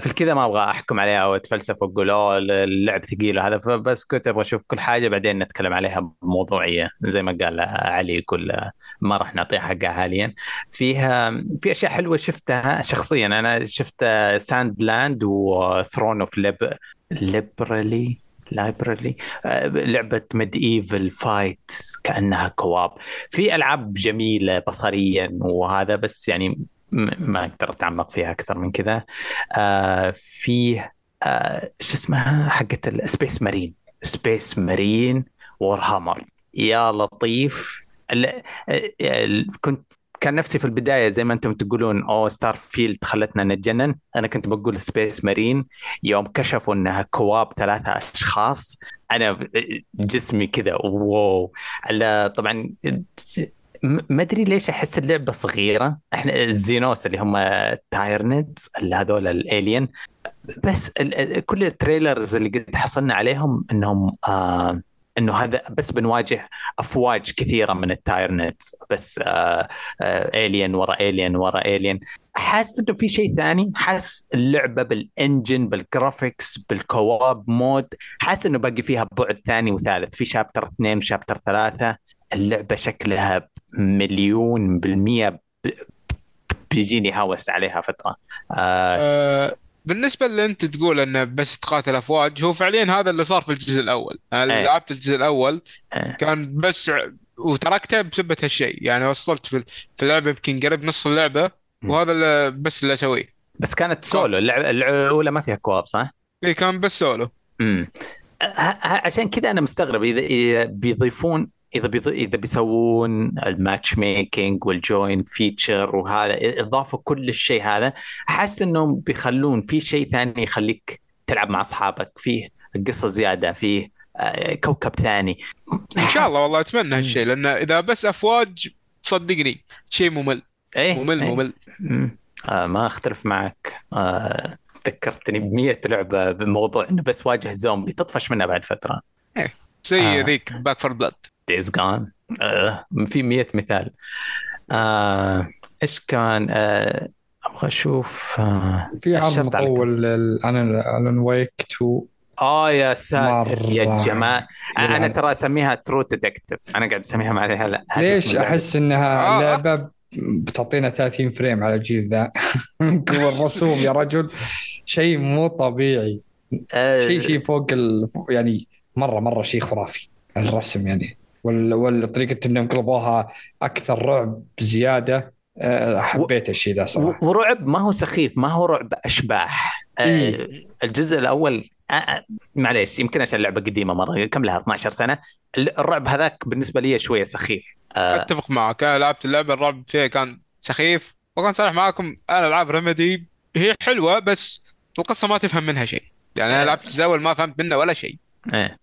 في الكذا ما أبغى أحكم عليها أو اتفلسف وأقول أوه اللعب ثقيل وهذا فبس كنت أبغى أشوف كل حاجة بعدين نتكلم عليها بموضوعيه زي ما قال علي يقول ما راح نعطيها حقها حاليا. فيها في أشياء حلوة شفتها شخصيا. أنا شفت ساند لاند وثرون اوف ليب ليبرالي لايبرالي لعبة ميد ايفل فايت كأنها كواب. في ألعاب جميلة بصريا وهذا بس يعني ما أقدر أتعمق فيها أكثر من كذا. آه فيه آه شو اسمها؟ حقت السبيس مارين Space Marine Warhammer يا لطيف. كنت كان نفسي في البداية زي ما أنتم تقولون أو Starfield خلتنا نتجنن. أنا كنت بقول Space Marine يوم كشفوا إنها co-op ثلاثة أشخاص أنا جسمي كذا wow. طبعا ما أدري ليش أحس اللعبة صغيرة. إحنا ال xenos اللي هم Tyranids اللي هذول ال alien بس كل ال trailers اللي قد حصلنا عليهم إنهم آه إنه هذا بس بنواجه أفواج كثيرة من ال Tyranids بس آه آه alien ورا alien ورا alien حاسس إنه في شيء ثاني؟ حاسس اللعبة بال engine بال graphics بال co-op mode حاسس إنه باقي فيها بعد ثاني وثالث. في chapter اثنين و chapter ثلاثة. اللعبة شكلها مليون بالمية بيجيني هوس عليها فترة. آه آه بالنسبة اللي انت تقول انه بس تقاتل افواج هو فعليا هذا اللي صار في الجزء الأول. أنا إيه. لعبت الجزء الأول إيه. كان بس وتركته بسبة هالشيء. يعني وصلت في اللعبة يمكن قريب نص اللعبة وهذا اللي بس اللي أسويه. بس كانت سولو. اللعبة الأولى ما فيها co-op صح؟ اي كان بس سولو. امم عشان كذا أنا مستغرب إذا بيضيفون إذا بيض... إذا بيسوون ال matchmaking وال join feature وهذا إضافوا كل الشيء هذا حاسس إنهم بيخلون في شيء ثاني يخليك تلعب مع أصحابك فيه قصة زيادة فيه آه، كوكب ثاني. إن شاء الله والله أتمنى هالشيء لأن إذا بس أفواج صدقني شيء ممل إيه ممل إيه. ممل. آه ما أختلف معك. آه ذكرتني ب لعبة بموضوع إنه بس واجه زومبي تطفش منها بعد فترة. إيه زي آه. ذيك Back 4 Blood Days Gone آه في 100 مثال. آه إيش كان؟ آه أبغى أشوف آه في عرض مطول Alan Wake 2 آه يا ساتر يا جماعة. أنا ترى أسميها True Detective أنا قاعد أسميها مع لا. ليش أحس إنها آه. لعبة بتعطينا 30 frame على الجيل ذا؟ [LAUGHS] قوة الرسوم يا رجل. شيء مو طبيعي. شيء شيء فوق ال... يعني مره مرة شيء خرافي. الرسم يعني. والطريقة انهم قلبوها أكثر رعب زيادة. آه، حبيت الشيء ذا صراحة. ورعب ما هو سخيف ما هو رعب أشباح. آه، إيه؟ الجزء الأول آه، معليش يمكن عشان اللعبة قديمة مرة كم لها؟ 12 سنة. الرعب هذاك بالنسبة لي شوية سخيف. أتفق معك. أنا لعبت اللعبة الرعب فيها كان سخيف. وكان صالح معاكم أنا العاب ريميدي هي حلوة بس القصة ما تفهم منها شيء. يعني أنا لعبت الجزء الأول ما فهمت منه ولا شيء. إيه.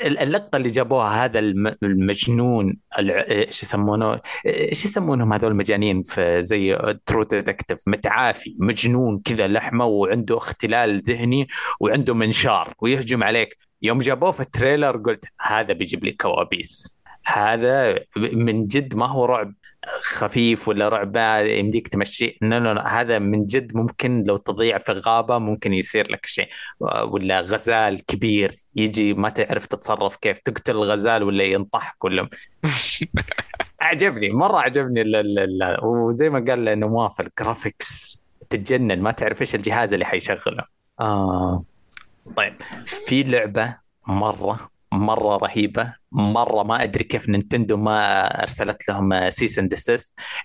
اللقطة اللي جابوها هذا المجنون إيش يسمونه؟ إيش يسمونهم هذول المجانين في زي True Detective متعافي مجنون كذا لحمة وعنده اختلال ذهني وعنده منشار ويهجم عليك. يوم جابوه في ال trailer قلت هذا بيجيب لي كوابيس. هذا من جد ما هو رعب. خفيف ولا رعب يمديك تمشي. لا لا لا هذا من جد ممكن لو تضيع في غابة ممكن يصير لك شيء. ولا غزال كبير يجي ما تعرف تتصرف كيف تقتل الغزال ولا ينطحك ولا [LAUGHS] عجبني مرة عجبني وزي ما قال نواف ال graphics تتجنن ما تعرف إيش الجهاز اللي حيشغله. آه. طيب في لعبة مرة مرة رهيبة مرة ما أدري كيف نينتندو ما أرسلت لهم cease and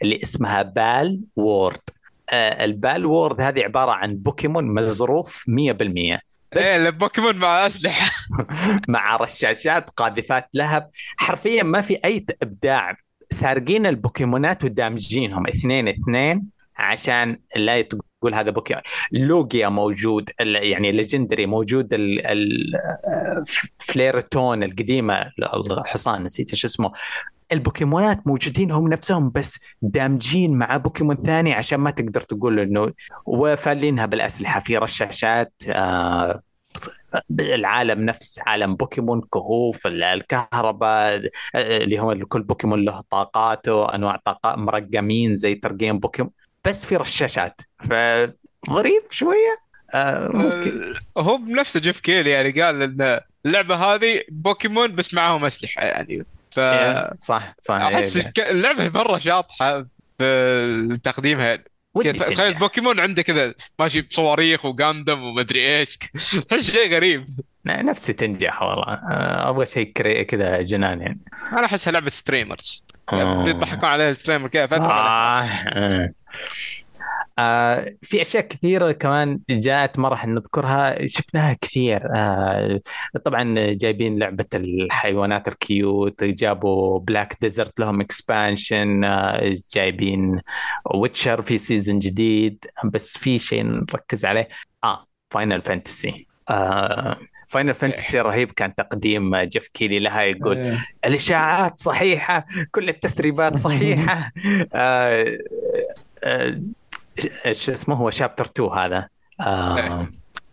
اللي اسمها Palworld. آه ال Palworld هذه عبارة عن بوكيمون مزروف 100% بس إيه البوكيمون مع أسلحة. [LAUGHS] مع رشاشات قاذفات لهب. حرفيا ما في أي إبداع. سارقين البوكيمونات ودامجينهم اثنين اثنين عشان لا تقول هذا بوكيمون لوجيا موجود يعني legendary موجود ال- ال- فليرتون القديمة الحصان نسيت إيش اسمه. البوكيمونات موجودين هم نفسهم بس دامجين مع بوكيمون ثاني عشان ما تقدر تقول إنه وفالينها بالأسلحة. في رشاشات آه العالم نفس عالم بوكيمون كهوف الكهرباء اللي هو كل بوكيمون له طاقاته أنواع طاقات مرقمين زي ترقيم بوكيمون. بس في رشاشات. فظريف شوية. آه ممكن. آه، هو بنفسه Geoff Keighley يعني قال إن اللعبة هذه بوكيمون بس معاهم أسلحة يعني. ف إيه، صح صح أحس إيه. اللعبة مرة شاطحة في تقديمها. يعني تخيل. بوكيمون عنده كذا ماشي بصواريخ و Gundam ومدري إيش. [LAUGHS] تحس شيء غريب. نفسي تنجح والله. آه، أبغى شيء كذا جنان يعني. أنا احسها لعبة streamers آه. بيضحكون عليها ال streamer كذا فتره آه. آه في أشياء كثيرة كمان جاءت ما راح نذكرها شفناها كثير. آه طبعا جايبين لعبة الحيوانات ال cute جابوا Black Desert لهم expansion آه جايبين Witcher في season جديد. بس في شيء نركز عليه. آه Final Fantasy آه Final Fantasy رهيب كان تقديم Geoff Keighley لها يقول إيه. الإشاعات صحيحة كل التسريبات صحيحة. [LAUGHS] آه آه إيش اسمه هو؟ chapter 2 هذا. آه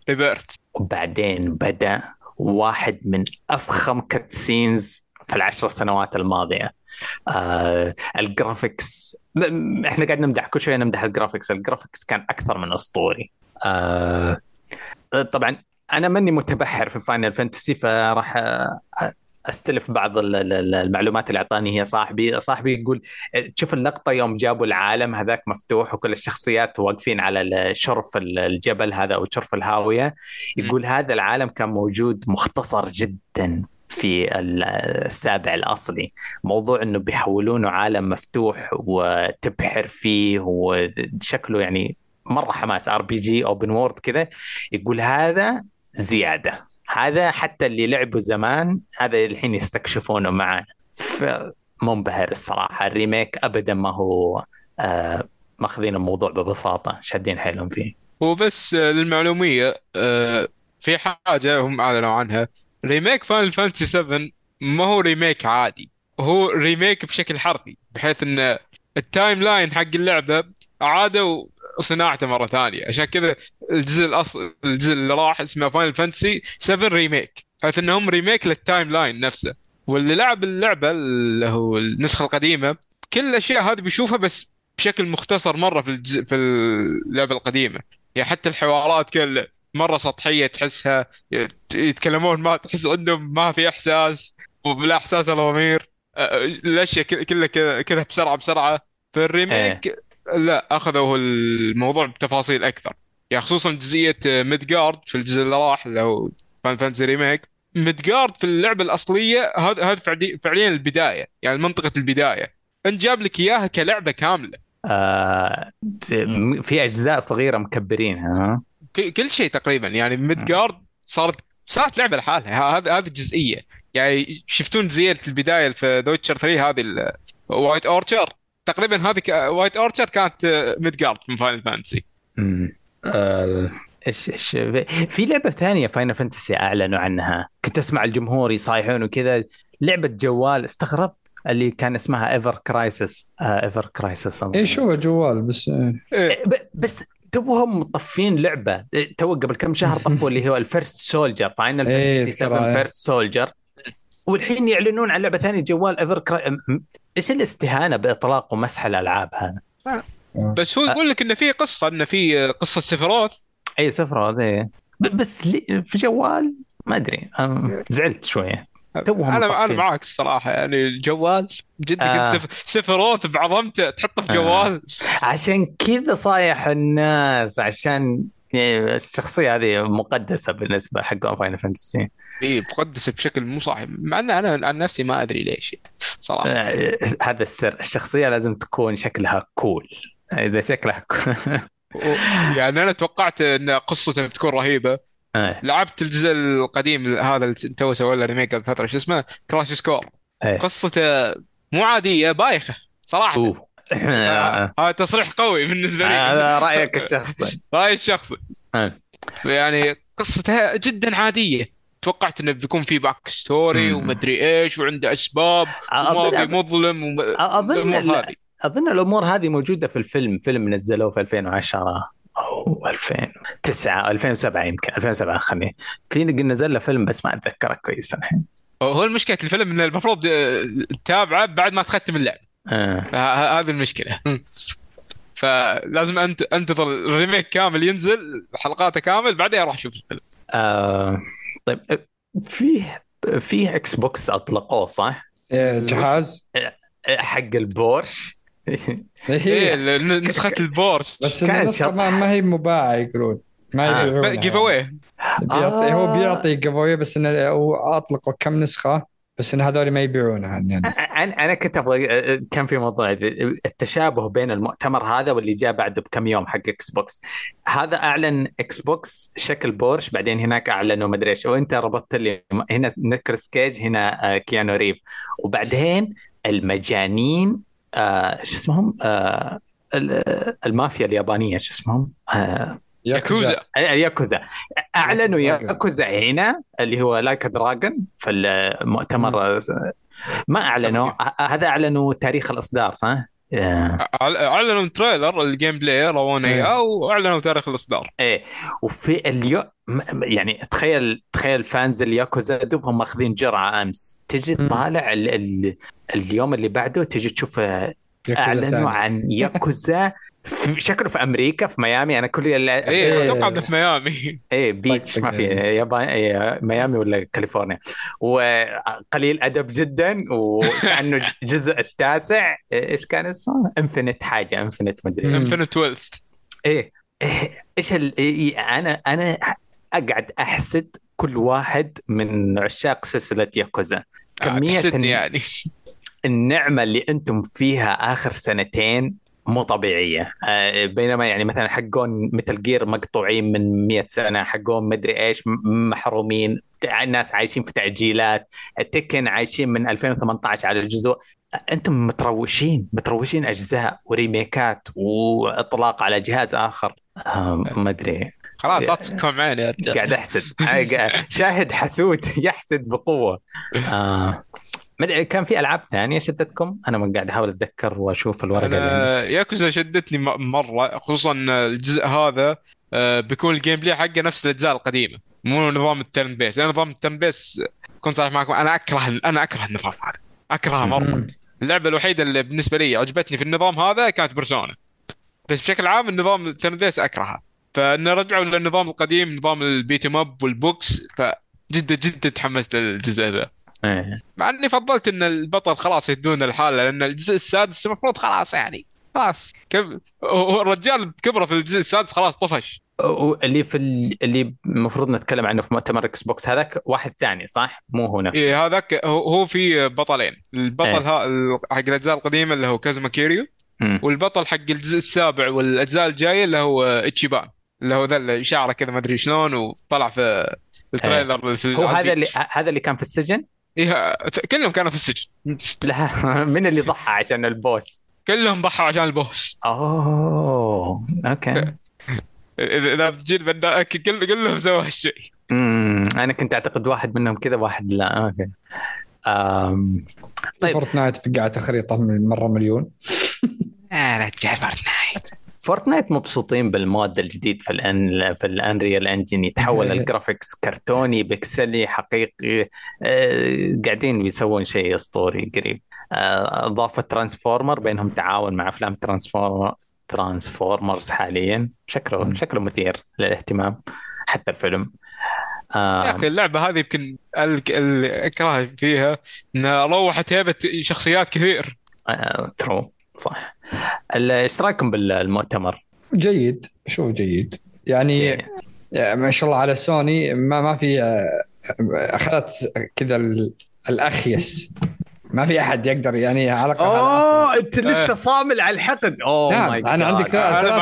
Rebirth وبعدين بدأ واحد من أفخم cutscenes في العشر سنوات الماضية. آه ال graphics إحنا قاعد نمدح كل شوية نمدح ال graphics ال graphics كان أكثر من أسطوري. آه طبعا أنا ماني متبحر في Final Fantasy فراح أستلف بعض ال- ال- ال- المعلومات اللي أعطاني هي صاحبي. صاحبي يقول تشوف اللقطة يوم جابوا العالم هذاك مفتوح وكل الشخصيات واقفين على شرف ال- الجبل هذا أو شرف الهاوية. يقول هذا العالم كان موجود مختصر جدا في ال- السابع الأصلي. موضوع إنه بيحولونه عالم مفتوح وتبحر فيه وشكله يعني مرة حماس RPG open world كذا يقول هذا زيادة. هذا حتى اللي لعبوا زمان هذا الحين يستكشفونه معنا فمنبهر الصراحة. ال remake ابدا ما هو آه ماخذين الموضوع ببساطة شادين حيلهم فيه. وبس آه، للمعلومية آه، في حاجة هم أعلنوا عنها. remake Final Fantasy 7 ما هو remake عادي. هو remake بشكل حرفي بحيث إن ال timeline حق اللعبة عادوا صناعته مرة ثانية. عشان كذا الجزء الاصل الجزء اللي راح اسمه Final Fantasy 7 Remake. بحيث إنهم remake لل timeline نفسه. واللي لعب اللعبة اللي هو النسخة القديمة كل الأشياء هذه بيشوفها بس بشكل مختصر مرة في الجزء في اللعبة القديمة. يعني حتى الحوارات كل مرة سطحية تحسها يت- يتكلمون ما تحس عندهم ما في إحساس وبلا إحساس ولا ضمير الأشياء كل- كلها كذا بسرعة بسرعة. في ال remake لا اخذوا الموضوع بتفاصيل أكثر. يعني خصوصا جزئية Midgar في الجزء اللي راح هو Final Fantasy Remake Midgar في اللعبة الأصلية هذا هذا فعلي- فعليا البداية يعني منطقة البداية. انت جاب لك إياها كلعبة كاملة. آه في, في أجزاء صغيرة مكبرينها كل شيء تقريبا. يعني Midgar صارت صارت لعبة لحالها. ه- هذه هذه الجزئيه يعني شفتون جزئية البداية في The Witcher 3 هذه White Orchard تقريبا هذه White Orchard كانت آه، Midgar من Final Fantasy. آه، إيش إيش في لعبة ثانية Final Fantasy أعلنوا عنها. كنت أسمع الجمهور يصايحون وكذا. لعبة جوال استغربت اللي كان اسمها Ever Crisis Ever Crisis اي شو جوال؟ بس إيه. بس توهم مطفين لعبة. تو قبل كم شهر طفوا اللي هو ال First Soldier Final إيه، Fantasy 7 ترى. First Soldier والحين يعلنون عن لعبة ثانية جوال Ever Cri- إيش الاستهانة بإطلاق ومسح الألعاب هذا؟ بس هو يقول لك انه في قصة انه في آه، قصة Sephiroth إي هذا ب- بس في جوال ما أدري زعلت شوية توهم أنا أنا. معاك الصراحه يعني جوال جد آه. آه. Sephiroth بعظمته تحطه في جوال عشان كذا صايح الناس عشان يعني الشخصية هذه مقدسة بالنسبة حق Final Fantasy إي مقدسة بشكل مو صحيح. مع إن أنا عن نفسي ما أدري ليش يعني صراحة. آه، هذا السر. الشخصية لازم تكون شكلها cool إذا شكلها cool يعني أنا توقعت إن قصته بتكون رهيبة. آه، لعبت الجزء القديم هذا اللي تو سوى له remake قبل فترة شو اسمه؟ Crisis Core إيه. قصته مو عادية بايخة صراحة. آه، هذا تصريح قوي بالنسبة لي. هذا رأيك الشخصي. [LAUGHS] رأيي الشخصي. آه. يعني قصتها جدا عادية. توقعت إنه بيكون في backstory. ومدري إيش وعنده أسباب وما في أظن- مظلم وم... أظن أظن الأمور هذه موجودة في الفيلم. فيلم نزلوه في 2010 أو 2009 2007 يمكن. 2007 خليني. في نزل له فيلم بس ما أتذكره كويس الحين. هو المشكلة الفيلم انه المفروض آه، تتابعه بعد ما تختم اللعب آه. هذه المشكلة [LAUGHS] فلازم انت أنتظر الريميك كامل ينزل حلقاته كامل بعدين أروح أشوف الفيلم آه. طيب فيه فيه Xbox أطلقوه صح؟ إيه، جهاز حق البورش إيه إيه. نسخة البورش بس النسخة. ما, ما هي مباعة يقولون ما آه، يبيعونها giveaway بيعطي هو آه. بيعطي giveaway بس إنه هو اطلقوا كم نسخة بس إن هذول ما يبيعونها يعني. أنا أنا كنت أبغى كان في موضوع التشابه بين المؤتمر هذا واللي جاء بعده بكم يوم حق Xbox هذا أعلن إكس بوكس شكل بورش بعدين هناك أعلنوا مدري إيش. وأنت ربطت لي هنا نيكولاس كيج هنا آه، كيانو ريفز وبعدين المجانين آه شو اسمهم؟ آه ال- المافيا اليابانية شو اسمهم؟ آه ياكوزا الياكوزا أعلنوا ياكوزا. ياكوزا هنا اللي هو Like a Dragon في المؤتمر ما أعلنوا هذا أعلنوا تاريخ الإصدار صح؟ آه، أعلنوا trailer ال gameplay ورونا إيه. إياه وأعلنوا تاريخ الإصدار إيه وفي اليوم يعني تخيل تخيل fans الياكوزا دوبهم ماخذين جرعة أمس تجي مم. تطالع ال ال اليوم اللي بعده تجي تشوف آه، ياكوزا أعلنوا. عن [LAUGHS] ياكوزا في شكله في أمريكا في ميامي أنا كل اللي إيه إيه. أتوقع إنه في ميامي إيه beach طقطق ما في يعني. يابان إيه ميامي ولا كاليفورنيا وقليل أدب جدا وكأنه جزء التاسع إيه، إيش كان اسمه؟ Infinite حاجة Infinite مدري مم. Infinite Wealth إيه إيه، إيش ال... إيه أنا أنا أقعد أحسد كل واحد من عشاق سلسلة ياكوزا كمية تحسدني الن- يعني [LAUGHS] النعمة اللي أنتم فيها آخر سنتين مو طبيعية. آه، بينما يعني مثلا حقون مثل جير مقطوعين من 100 سنة حقون مدري إيش محرومين الناس عايشين في تعجيلات تكن عايشين من 2018 على الجزء. أنتم متروسين متروسين أجزاء وريميكات وإطلاق على جهاز آخر. آه، ما أدري. خلاص لا تسكر عيني يا رجال. قاعد أحسد. شاهد حسود يحسد بقوة. آه. ما أدري كان في ألعاب ثانية شدتكم؟ أنا ما قاعد أحاول أتذكر وأشوف الورقة. أنا ياكوزا شدتني م- مرة خصوصا الجزء هذا آه، بيكون ال gameplay حقه نفس الأجزاء القديمة مو نظام ال turn-based لأن نظام ال turn-based كنت صريح معكم أنا أكره أنا أكره النظام هذا أكرهه مرة. اللعبة الوحيدة اللي بالنسبة لي عجبتني في النظام هذا كانت بيرسونا بس بشكل عام النظام ال turn-based أكرهه فإن رجعوا للنظام القديم نظام ال beat 'em up والبوكس فجدا جدا تحمست للجزء ذا إيه. مع إني فضلت إن البطل خلاص يهدون الحالة لأن الجزء السادس المفروض خلاص يعني خلاص هو الرجال بكبره في الجزء السادس خلاص طفش اللي في ال- اللي المفروض نتكلم عنه في مؤتمر إكس بوكس هذاك واحد ثاني صح؟ مو هو نفسه إيه هذاك هو هو في بطلين البطل إيه. ها ال- حق الأجزاء القديمة اللي هو كازوما كيريو. والبطل حق الجزء السابع والأجزاء الجاية اللي هو إتشيبان اللي هو ذا اللي شعره كذا ما أدري شلون وطلع في ال trailer في هو هذا اللي. هذا اللي كان في السجن؟ إيه كلهم كانوا في السجن. [LAUGHS] لا من اللي ضحى عشان ال boss؟ كلهم ضحوا عشان ال boss. أوه okay. [LAUGHS] إذا إذا بتجي البنا- كل كلهم سووا هالشيء. امم أنا كنت أعتقد واحد منهم كذا واحد لا okay. أم... طيب. فورتنايت في قاعة خريطة من مرة مليون. [LAUGHS] آه رجال فورتنايت فورتنايت مبسوطين بال mode الجديد في الان في ال Unreal Engine يتحول ال graphics كرتوني بكسلي حقيقي. آه، قاعدين بيسوون شيء أسطوري قريب. آه، اضافه ترانسفورمر بينهم تعاون مع أفلام ترانسفورمر ترانسفورمرز حاليا. شكله. شكله مثير للاهتمام حتى الفيلم. آه، يا أخي اللعبة هذه يمكن أكره فيها إنها روحت هيبة شخصيات كثير. آه، true صح. إيش رأيكم بالمؤتمر؟ جيد شوف جيد. يعني okay. ما شاء الله على سوني ما ما في آه، أخذت كذا ال- الأخيس. ما في أحد يقدر يعني على أوه أنت لسه. صامل على الحقد. أوه نعم، my أنا عندك ثلاث- أنا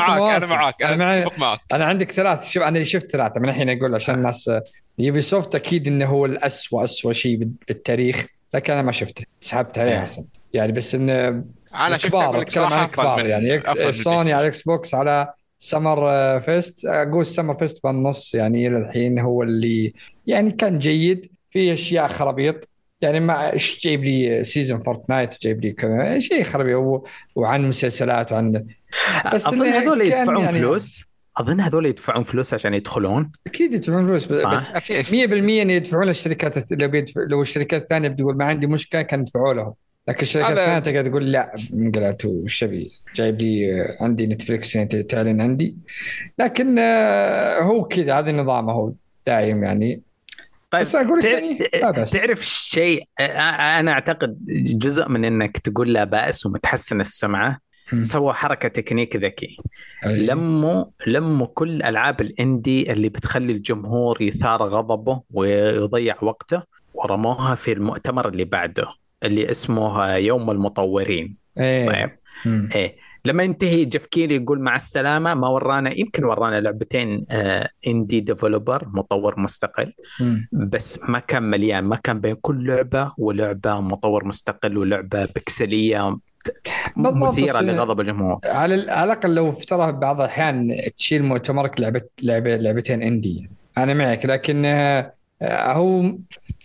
معاك أنا أنا أنا معك أنا عندك ثلاث شوف أنا شفت ثلاثة من الحين أقول عشان الناس يوبي سوفت أكيد إنه هو الاسوء اسوء شيء بال- بالتاريخ لكن أنا ما شفته سحبت عليه أصلا يعني بس إنه أنا شفت كبار أقول لك اتكلم عن كبار. يعني سوني على إكس بوكس على سمر فيست. أقول سمر فيست بالنص يعني إلى الحين هو اللي يعني كان جيد. في أشياء خرابيط يعني ما إيش جايب لي season فورتنايت جايب لي كذا شيء خرابيط و- وعن مسلسلات وعن بس أظن هذول يدفعون يعني- فلوس. أظن هذول يدفعون فلوس عشان يدخلون. أكيد يدفعون فلوس بس, صح. بس في 100% ان يدفعون للشركات لو لو الشركات الثانية بتقول ما عندي مشكلة كان يدفعوا لهم. لكن الشركات الثانية تقعد تقول لا انقلعت وش أبي؟ جايب لي آه، عندي نتفلكس يعني تعلن عندي. لكن آه، هو كذا هذا نظامه هو دايم يعني. طيب بس أقول لك تع- يعني لا بس. تعرف شيء؟ أنا أعتقد جزء من إنك تقول لا بأس ومتحسن السمعة. سوى حركة تكنيك ذكي. لموا لموا كل ألعاب الإندي اللي بتخلي الجمهور يثار غضبه ويضيع وقته ورموها في المؤتمر اللي بعده. اللي اسمه يوم المطورين. إيه. طيب. مم. إيه. لما ينتهي جيف كيلي يقول مع السلامة ما ورانا يمكن ورانا لعبتين آه indie developer مطور مستقل. مم. بس ما كان مليان ما كان بين كل لعبة ولعبة مطور مستقل ولعبة بكسلية مثيرة لغضب الجمهور. على ال- على الأقل لو افترض بعض الأحيان تشيل مؤتمرك لعبه لعبه لعبتين indie أنا معك لكن آه، هو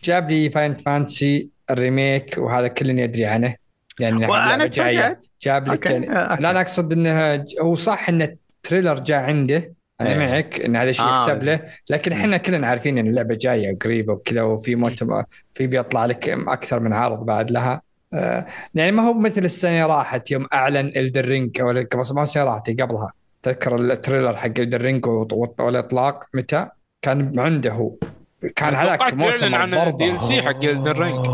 جاب لي فاينل فانتسي ال remake وهذا كلنا يدري عنه يعني وانها جاية. تفاجأت جاب لك. يعني. لا أنا أقصد انها ج- هو صح إن ال trailer جاء عنده أنا إيه. معك إن هذا شيء آه. يحسب له لكن إحنا كلنا عارفين إن اللعبة جاية قريبة وكذا وفي مؤتمر في بيطلع لك أكثر من عرض بعد لها آه، يعني ما هو مثل السنة راحت يوم أعلن إلدن رينج أو ما السنة راحت قبلها تذكر ال trailer حق إلدن رينج والإطلاق متى كان عنده هو كان هذاك مؤتمر عن ال DLC حق Ring.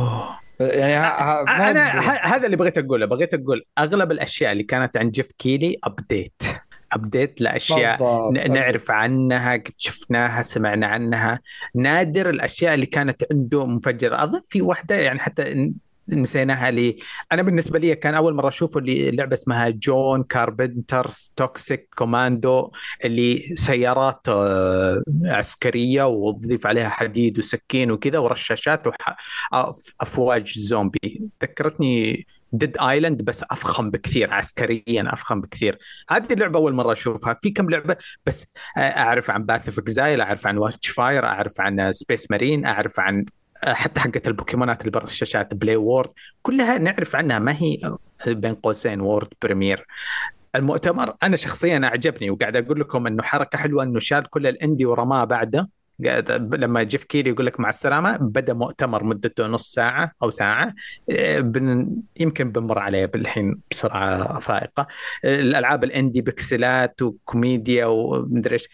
يعني ها ها أنا هذا اللي بغيت أقوله بغيت أقول أغلب الأشياء اللي كانت عند جيف كيلي update update لأشياء بالضبط. ن- نعرف عنها قد شفناها سمعنا عنها. نادر الأشياء اللي كانت عنده مفجرة. أظن في واحدة يعني حتى نسيناها لي. أنا بالنسبة لي كان أول مرة اشوفه اللي لعبة اسمها John Carpenter's Toxic Commando اللي سيارات آه، عسكرية وتضيف عليها حديد وسكين وكذا ورشاشات وافواج زومبي. ذكرتني Dead Island بس أفخم بكثير عسكريا أفخم بكثير. هذه اللعبة أول مرة أشوفها. في كم لعبة بس أعرف عن Path of Exile أعرف عن Witchfire أعرف عن Space Marine أعرف عن حتى حقت البوكيمونات اللي برا الشاشات Palworld كلها نعرف عنها ما هي بين قوسين world premiere. المؤتمر أنا شخصيا أعجبني وقاعد أقول لكم إنه حركة حلوة إنه شال كل ال indie ورماه بعده. لما Geoff Keighley يقول لك مع السلامة بدا مؤتمر مدته نص ساعة أو ساعة بن يمكن بنمر عليه بالحين بسرعة فائقة. الألعاب ال indie بكسلات وكوميديا ومدري إيش.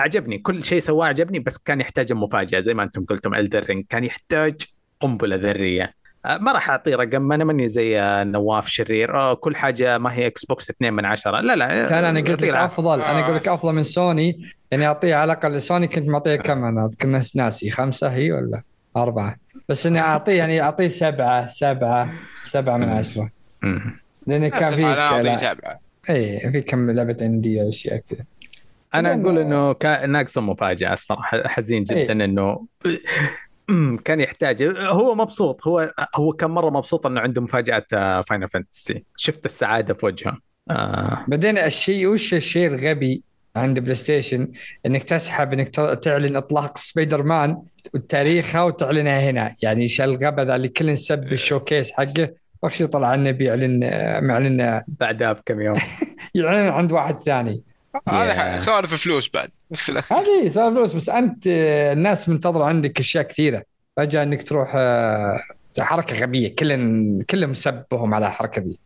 أعجبني. كل شيء سواه عجبني بس كان يحتاج مفاجأة. زي ما أنتم قلتم Elden Ring كان يحتاج قنبلة ذرية. آه، ما راح أعطيه رقم. أنا ماني زي آه، نواف شرير. آه، كل حاجة ما هي Xbox 2 من عشرة. لا لا. كان أنا قلت لك. أفضل. أنا. أقول لك أفضل من سوني يعني أعطيه على الأقل. سوني كنت معطيه كم أنا؟ ناس ناسي. خمسة هي ولا أربعة؟ بس إني أعطيه يعني أعطيه سبعة سبعة سبعة من عشرة. لأن كان في لا- اي في كم لعبة عندي أشياء كذا. أنا أقول إنه ناقصه مفاجاه الصراحة حزين جدا إيه. إنه أمم، كان يحتاج. هو مبسوط هو هو كان مرة مبسوط إنه عنده مفاجأة Final Fantasy شفت السعادة في وجهه. آه. بعدين الشيء وش الشيء الغبي عند PlayStation إنك تسحب إنك تعلن إطلاق سبايدر مان وتاريخها وتعلنها هنا. يعني إيش الغبا ذا اللي كل نسب ال showcase حقه؟ وش طلع انه بيعلن آه، معلن بعدها بكم يوم. [LAUGHS] يعلن عند واحد ثاني. هذا Yeah. سوالف فلوس بعد. في الأخير. هذه صار فلوس بس أنت الناس منتظرة عندك أشياء كثيرة. فجأة إنك تروح آه، حركة غبية. كلهم كلهم سبهم على الحركة دي.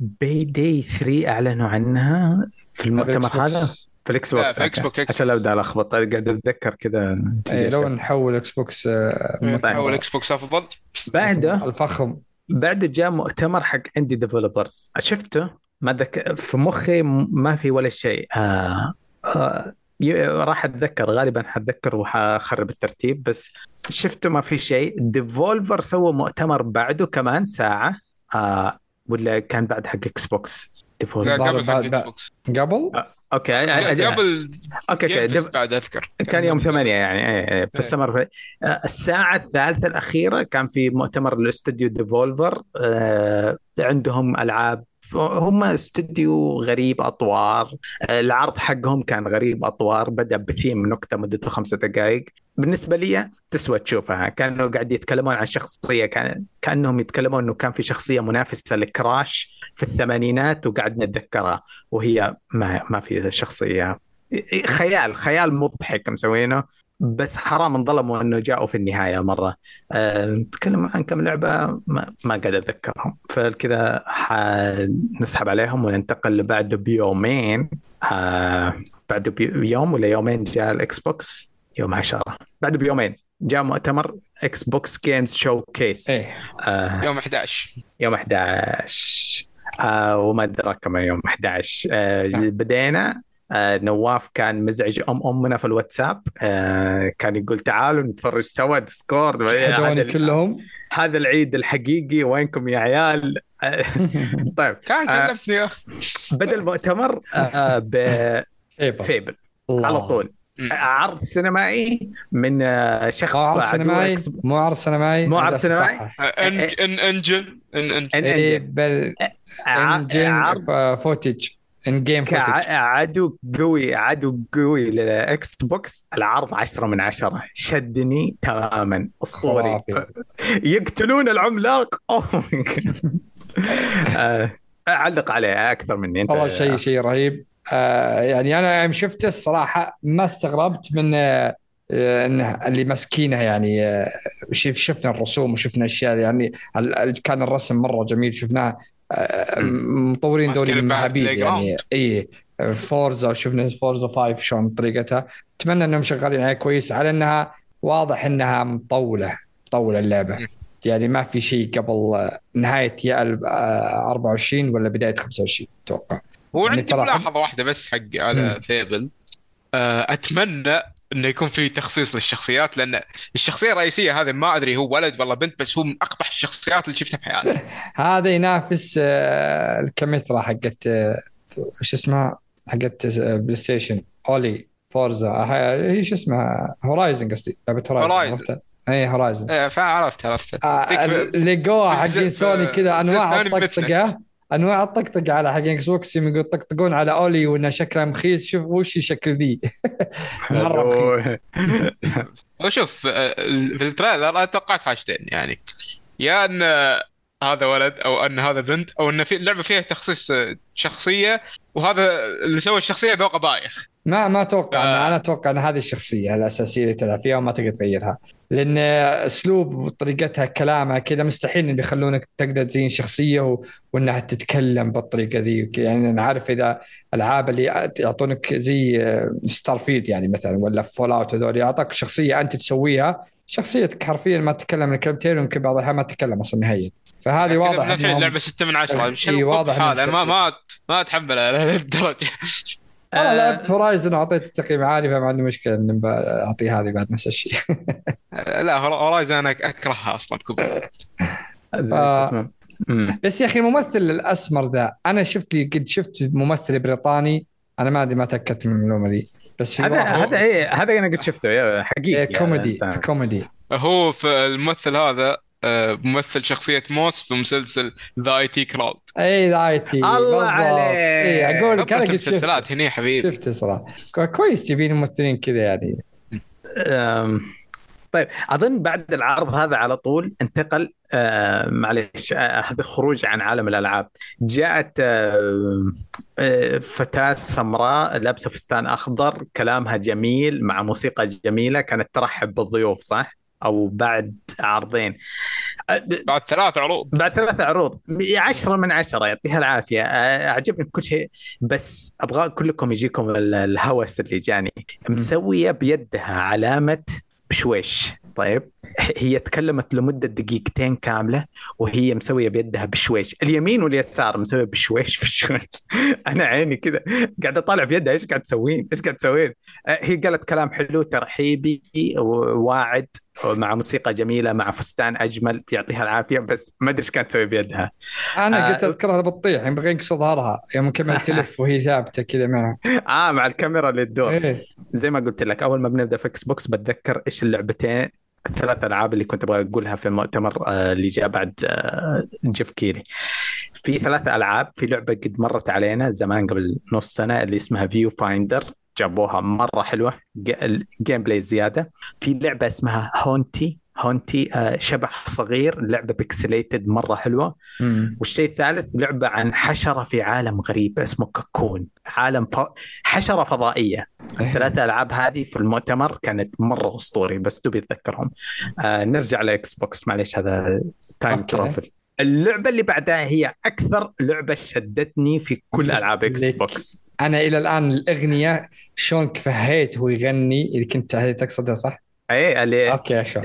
باي داي 3 أعلنوا عنها في المؤتمر بوكس. هذا؟ في الإكس لا، بوكس في إكس بوكس، عشان لا ابدا ألخبط قاعد أتذكر كذا. اي لو نحول إكس بوكس آه، تحول مؤتمر. إكس بوكس أفضل. بعده الفخم. بعده جاء مؤتمر حق اندي ديفلوبرز شفته؟ ما ذك... في مخي م- ما في ولا شيء. آه... آه... ي- راح أتذكر غالبا حتذكر وحخرب الترتيب بس شفته ما في شيء. Devolver سوى مؤتمر بعده كمان ساعة. آه ولا كان بعد حق Xbox لا Devolver قبل حق بعد- Xbox قبل؟ أوكي. لا، أجل- قبل أوكي أوكي. ديف- بعد أذكر. كان يوم ثمانية يعني إيه إيه في إيه. السمر. في آه، الساعة الثالثة الأخيرة كان في مؤتمر الاستوديو Devolver آه، عندهم ألعاب هم استوديو غريب أطوار. آه، العرض حقهم كان غريب أطوار بدأ بثيم نكتة مدته خمسة دقائق بالنسبة لي تسوى تشوفها. كانوا قاعد يتكلمون عن شخصية كان كأنهم يتكلمون أنه كان في شخصية منافسة لكراش في الثمانينات وقاعد نتذكرها وهي ما ما في شخصية. خيال خيال مضحك مسوينه. بس حرام انظلموا انه جاءوا في النهاية مرة. أه نتكلم عن كم لعبة ما, ما قاعد أتذكرهم. فكذا حنسحب عليهم وننتقل بعده بيومين. أه بعده بيوم ولا يومين جاء ال Xbox يوم 10 بعده بيومين جاء مؤتمر Xbox Games Showcase إيه. آه يوم 11 يوم 11 آه وما أدراك كمان يوم 11 آه نعم. بدينا آه نواف كان مزعج أم أمنا في الواتساب. آه كان يقول تعالوا نتفرج سوا Discord. [LAUGHS] هذا كلهم؟ هذا العيد الحقيقي. وينكم يا عيال؟ [LAUGHS] طيب كان آه. كلمتني بدا المؤتمر آه بفيبل فيبر الله. على طول. عرض سينمائي من شخص مو عرض سينمائي؟ مو عرض سينمائي؟ مو عرض سينمائي؟ أصحح. ان ان إنجن. ان ع- إنجن. عرض فوتج إن جيم كعدو قوي عدو قوي للاكس بوكس العرض 10 من 10 شدني تماما. أسطوري. يقتلون العملاق. أوه. [LAUGHS] آه، أعلق عليه أكثر مني. أنت والله شيء شيء رهيب. آه يعني أنا يوم شفته الصراحة ما استغربت من آه انه اللي ماسكينه يعني آه شف شفنا الرسوم وشفنا أشياء. يعني كان الرسم مرة جميل. شفناه مطورين ماسكين دولي من بلاي يعني. اي Forza شفنا Forza 5 شلون طريقتها. أتمنى إنهم شغالين عليها كويس على إنها واضح إنها مطولة مطولة اللعبة. يعني ما في شيء قبل آه، نهاية يا ال- آه، 24 ولا بداية 25 أتوقع. هو يعني عندي ملاحظة واحدة بس حق على. Fable. آه، أتمنى إنه يكون في تخصيص للشخصيات لأن الشخصية الرئيسية هذه ما أدري هو ولد ولا بنت بس هو من أقبح الشخصيات اللي شفتها في حياتي. [LAUGHS] هذا ينافس آه، الكاميثرا حقت آه، شو اسمها حقت آه، PlayStation Aloy Forza هي شو اسمها؟ Horizon قصدي لعبة Horizon؟ اي هورايزن. آه، فعرفت عرفت. ذيك- لقوها حقين سوني كذا انواع الطقطقه انواع الطقطقه على حقين Xbox يقول طقطقون على Aloy وإنه شكلها مخيس. شوف وش شكل ذي؟ [LAUGHS] مرة رخيص وشوف آه، في ال trailer أنا توقعت حاجتين يعني يا أن هذا ولد أو أن هذا بنت أو أن في اللعبه فيها تخصيص آه، شخصية وهذا اللي سوى الشخصية ذوقه بايخ ما ما أتوقع آه. أنا أتوقع أن هذه الشخصية الأساسية اللي تلعب فيها وما تقدر تغيرها. لأن أسلوب وطريقتها كلامها كذا مستحيل ان يخلونك تقدر تزين شخصية و... وإنها تتكلم بالطريقة ذي يعني أنا عارف إذا ألعاب اللي يعطونك زي Starfield يعني مثلا ولا Fallout هذول يعطيك شخصية أنت تسويها. شخصيتك حرفيا ما تتكلم من كلمتين ويمكن بعض الاحيان ما تتكلم أصلا نهائيا. فهذه كذا واضح الحين إنهم- اللعبه 6 من 10 مش إي، واضح ما ما ما أتحمل على [LAUGHS] الدرجه أنا لعبت Horizon وأعطيت تقييم عالي فما عندي مشكلة إني اعطيه هذه بعد نفس الشيء لا Horizon أنا أكرهها أصلا كبر آه. بس يا أخي الممثل الأسمر ذا أنا شفت لي قد شفت ممثل بريطاني أنا ما أدري ما تأكدت من المعلومة دي بس في هذا هذا إيه هذا أنا قد شفته يا حقيقي إيه، كوميدي الإنسان. كوميدي هو في الممثل هذا آه، ممثل شخصية موس في مسلسل The IT Crowd اي The IT الله عليك. اي أقول لك أنا المسلسلات هني حبيبي. شفته صراحة. كو- كويس تبين ممثلين كذا يعني. طيب أظن بعد العرض هذا على طول انتقل آه معلش آه هذا خروج عن عالم الألعاب. جاءت آه آه فتاة سمراء لابسة فستان أخضر كلامها جميل مع موسيقى جميلة كانت ترحب بالضيوف صح؟ أو بعد عرضين. بعد ثلاث عروض. بعد ثلاث عروض. عشرة من عشرة يعطيها العافية. أعجبني كل شيء. بس أبغى كلكم يجيكم ال- الهوس اللي جاني. مسوية بيدها علامة بشويش. طيب. هي تكلمت لمدة دقيقتين كاملة وهي مسوية بيدها بشويش. اليمين واليسار مسوية بشويش [LAUGHS] بشويش. أنا عيني كذا قاعد اطالع في يدها إيش قاعد تسوين؟ إيش قاعد تسوين؟ هي قالت كلام حلو ترحيبي وواعد مع موسيقى جميلة مع فستان أجمل يعطيها العافية بس ما أدري إيش كانت تسوي بيدها. أنا قلت أذكرها بتطيح يبغى ينقص ظهرها يوم كملت [LAUGHS] تلف وهي ثابتة كذا معها [LAUGHS] آه مع الكاميرا اللي تدور. إيه. زي ما قلت لك أول ما بنبدأ في Xbox بتذكر إيش اللعبتين الثلاث ألعاب اللي كنت أبغى أقولها في المؤتمر آه، اللي جاء بعد آه، Geoff Keighley. في ثلاث ألعاب في لعبة قد مرت علينا زمان قبل نص سنة اللي اسمها Viewfinder جابوها مرة حلوة. gameplay زيادة. في لعبة اسمها Hauntii Hauntii آه، شبح صغير. لعبة pixelated مرة حلوة. مم. والشيء الثالث لعبة عن حشرة في عالم غريب اسمه Cocoon عالم ف... حشرة فضائية. الثلاث ألعاب هذه في المؤتمر كانت مرة أسطوري بس تبي تذكرهم. آه نرجع ل Xbox معليش هذا time. travel اللعبة اللي بعدها هي أكثر لعبة شدتني في كل ألعاب Xbox أنا إلى الآن الأغنية شلون فهيت وهو يغني؟ إذا كنت هذه تقصدها صح؟ اي اللي أوكي شو.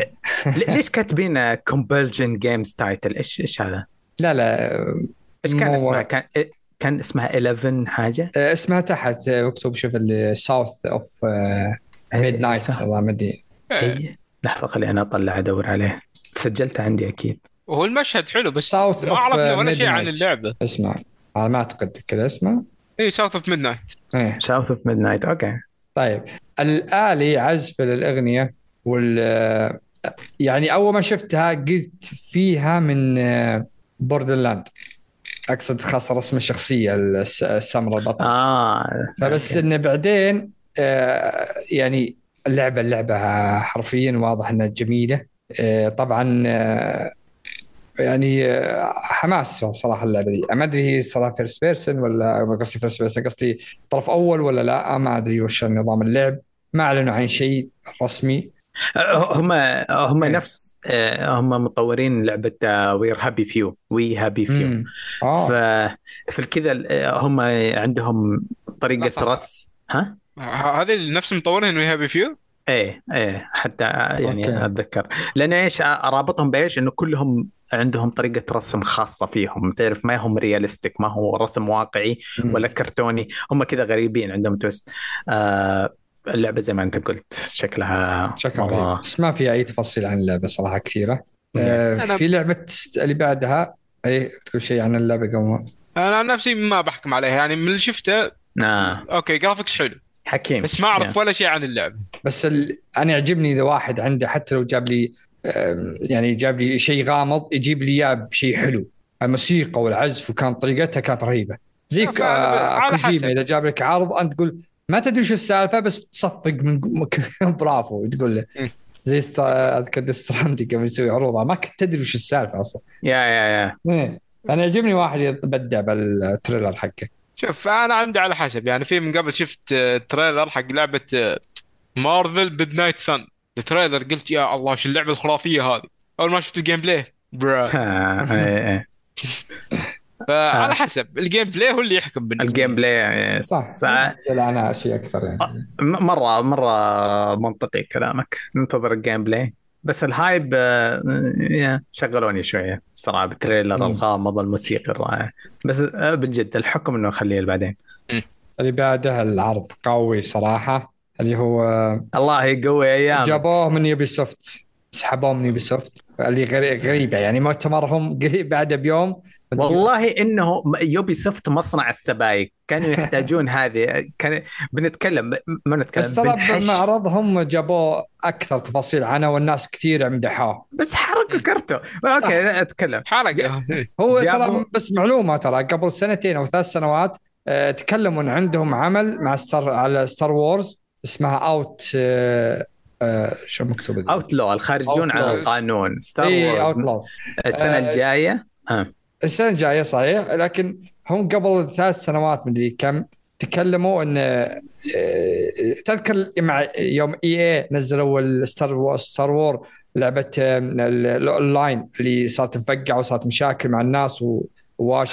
ليش كاتبين كومبلجن جيمز تايتل إيش إيش هذا؟ لا لا إيش كان مو- اسمها؟ كان كان اسمها 11 حاجة؟ آه، اسمها تحت. مكتوب شوف ساوث اوف ميد نايت. والله ما ادري اي لحظة خليني أطلع أدور عليه. سجلت عندي أكيد. وهو المشهد حلو بس South ما عرفنا ولا شيء عن. اللعبة. اسمع. أنا ما أعتقد كذا اسمه. اي South of Midnight إيه South of Midnight أوكي. طيب اللي عزف للأغنية وال يعني أول ما شفتها قلت فيها من Borderland أقصد خاصة رسم الشخصية الس- السمراء البطل. آه فبس. إنه بعدين آه، يعني اللعبة اللعبة حرفيا واضح إنها جميلة. آه، طبعا آه، يعني آه، حماس صراحة اللعبة دي ما أدري هي صراحة first person ولا ما قصدي first person قصدي طرف أول ولا لا ما أدري وش نظام اللعب ما أعلنوا عن شيء رسمي هم هم إيه. نفس آه، هم مطورين لعبة We Happy Few We Happy Few. آه آه، هم عندهم طريقة. رس ها؟ هذه نفس المطورين انه Happy Few إيه إيه حتى يعني أوكي. أتذكر لأن إيش رابطهم بإيش إنه كلهم عندهم طريقة رسم خاصة فيهم. تعرف ما هم realistic ما هو رسم واقعي. ولا كرتوني. هم كذا غريبين عندهم twist آه اللعبة زي ما انت قلت شكلها مرة- رهيب. بس ما في أي تفاصيل عن اللعبة صراحة كثيرة. آه أنا- في لعبة اللي بعدها أي تقول شيء عن اللعبة قبل أنا عن نفسي ما بحكم عليها. يعني من اللي شفته آه. أوكي graphics حلو. حكيم. بس ما أعرف ولا شيء عن اللعبة. بس ال... أنا يعجبني إذا واحد عنده حتى لو جاب لي يعني جاب لي شيء غامض يجيب لي إياه بشيء حلو. الموسيقى والعزف وكان طريقتها كانت رهيبة. زي آه،. كوجيما إذا جاب لك عرض أنت تقول ما تدري شو السالفة بس تصفق من [LAUGHS] برافو. تقول له. زي أذكر Death Stranding قبل يسوي عروض. ما كنت تدري وش السالفة أصلا. يا يا يا. إيه. أنا يعجبني واحد يبدع بال trailer حقه. شوف أنا عندي على حسب. يعني في من قبل شفت آه، trailer حق لعبة Marvel Midnight Sun ال trailer قلت يا الله شو اللعبة الخرافية هذه؟ أول ما شفت ال gameplay برا آه،. [LAUGHS] فعلى حسب ال gameplay هو اللي يحكم بالنسبة ال gameplay صح صح. عنها اشياء أكثر يعني. م- مرة مرة منطقي كلامك. ننتظر ال gameplay بس ال hype آه، شغلوني شوية صراحة بال trailer. الغامض الموسيقى الرائع. بس آه، بالجد الحكم إنه خليه بعدين اللي بعدها العرض قوي صراحة. اللي هو الله يقوي أيام جابوه من Ubisoft سحبوه من Ubisoft اللي غري- غريبة يعني مؤتمرهم [LAUGHS] قريب بعده بيوم. والله إنه Ubi soft مصنع السبايك. كانوا يحتاجون [LAUGHS] هذه. كان بنتكلم ما نتكلم بس ترى. بمعرضهم جابوه أكثر تفاصيل. عنه والناس كثير مدحوه بس حركوا كرته أوكي أتكلم. حلقه هو جابوا- ترى بس معلومة ترى قبل سنتين أو ثلاث سنوات آه، تكلموا ان عندهم عمل مع ستار على ستار وورز. اسمها اوت آه، آه، شو مكتوب ذي؟ اوتلو الخارجون عن. القانون ستار اي اوت وورز لاوز السنة آه، الجاية السنة الجاية صحيح لكن هم قبل ثلاث سنوات مدري كم تكلموا إن آه، تذكر مع يوم إي اي نزلوا الستار ستار وور لعبة آه، ال- الاونلاين اللي صارت مفقعة وصارت مشاكل مع الناس و-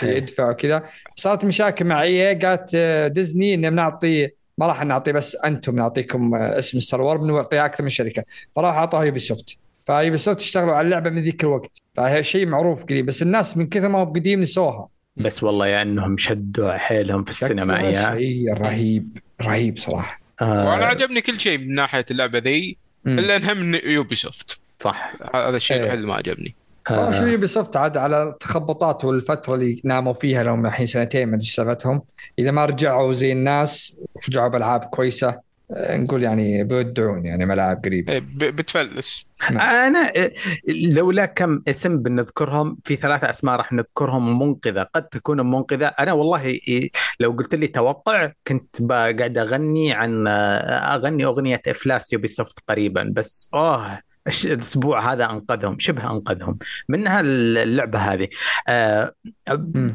إيه. يدفع وكذا صارت مشاكل مع EA قالت آه، ديزني ان بنعطي ما راح نعطي بس أنتم نعطيكم آه، اسم Star Wars بنعطيها أكثر من شركة. فراح اعطوها Ubisoft ف Ubisoft اشتغلوا على اللعبة من ذيك الوقت. فهي شيء معروف قديم بس الناس من كثر ما هو قديم نسوها. بس والله يا إنهم شدوا حيلهم في السينمائيات شيء رهيب رهيب صراحة. آه. وأنا عجبني كل شيء من ناحية اللعبة ذي. إلا إنها من Ubisoft صح. هذا الشيء إيه. الوحيد اللي ما عجبني. آه. شو Ubi soft عاد على التخبطات والفترة اللي ناموا فيها لهم الحين سنتين ما أدري سالفتهم. إذا ما رجعوا زي الناس رجعوا بألعاب كويسة. آه، نقول يعني بيودعون يعني ملاعب قريبة. إيه، بتفلس. أنا آه، لولا كم اسم بنذكرهم في ثلاثة أسماء راح نذكرهم منقذة قد تكون منقذة. أنا والله إيه، لو قلت لي توقع كنت قاعد أغني عن آه، أغني أغنية إفلاس Ubisoft قريبا. بس اوه الش- الأسبوع هذا أنقذهم شبه أنقذهم منها اللعبة هذه. آه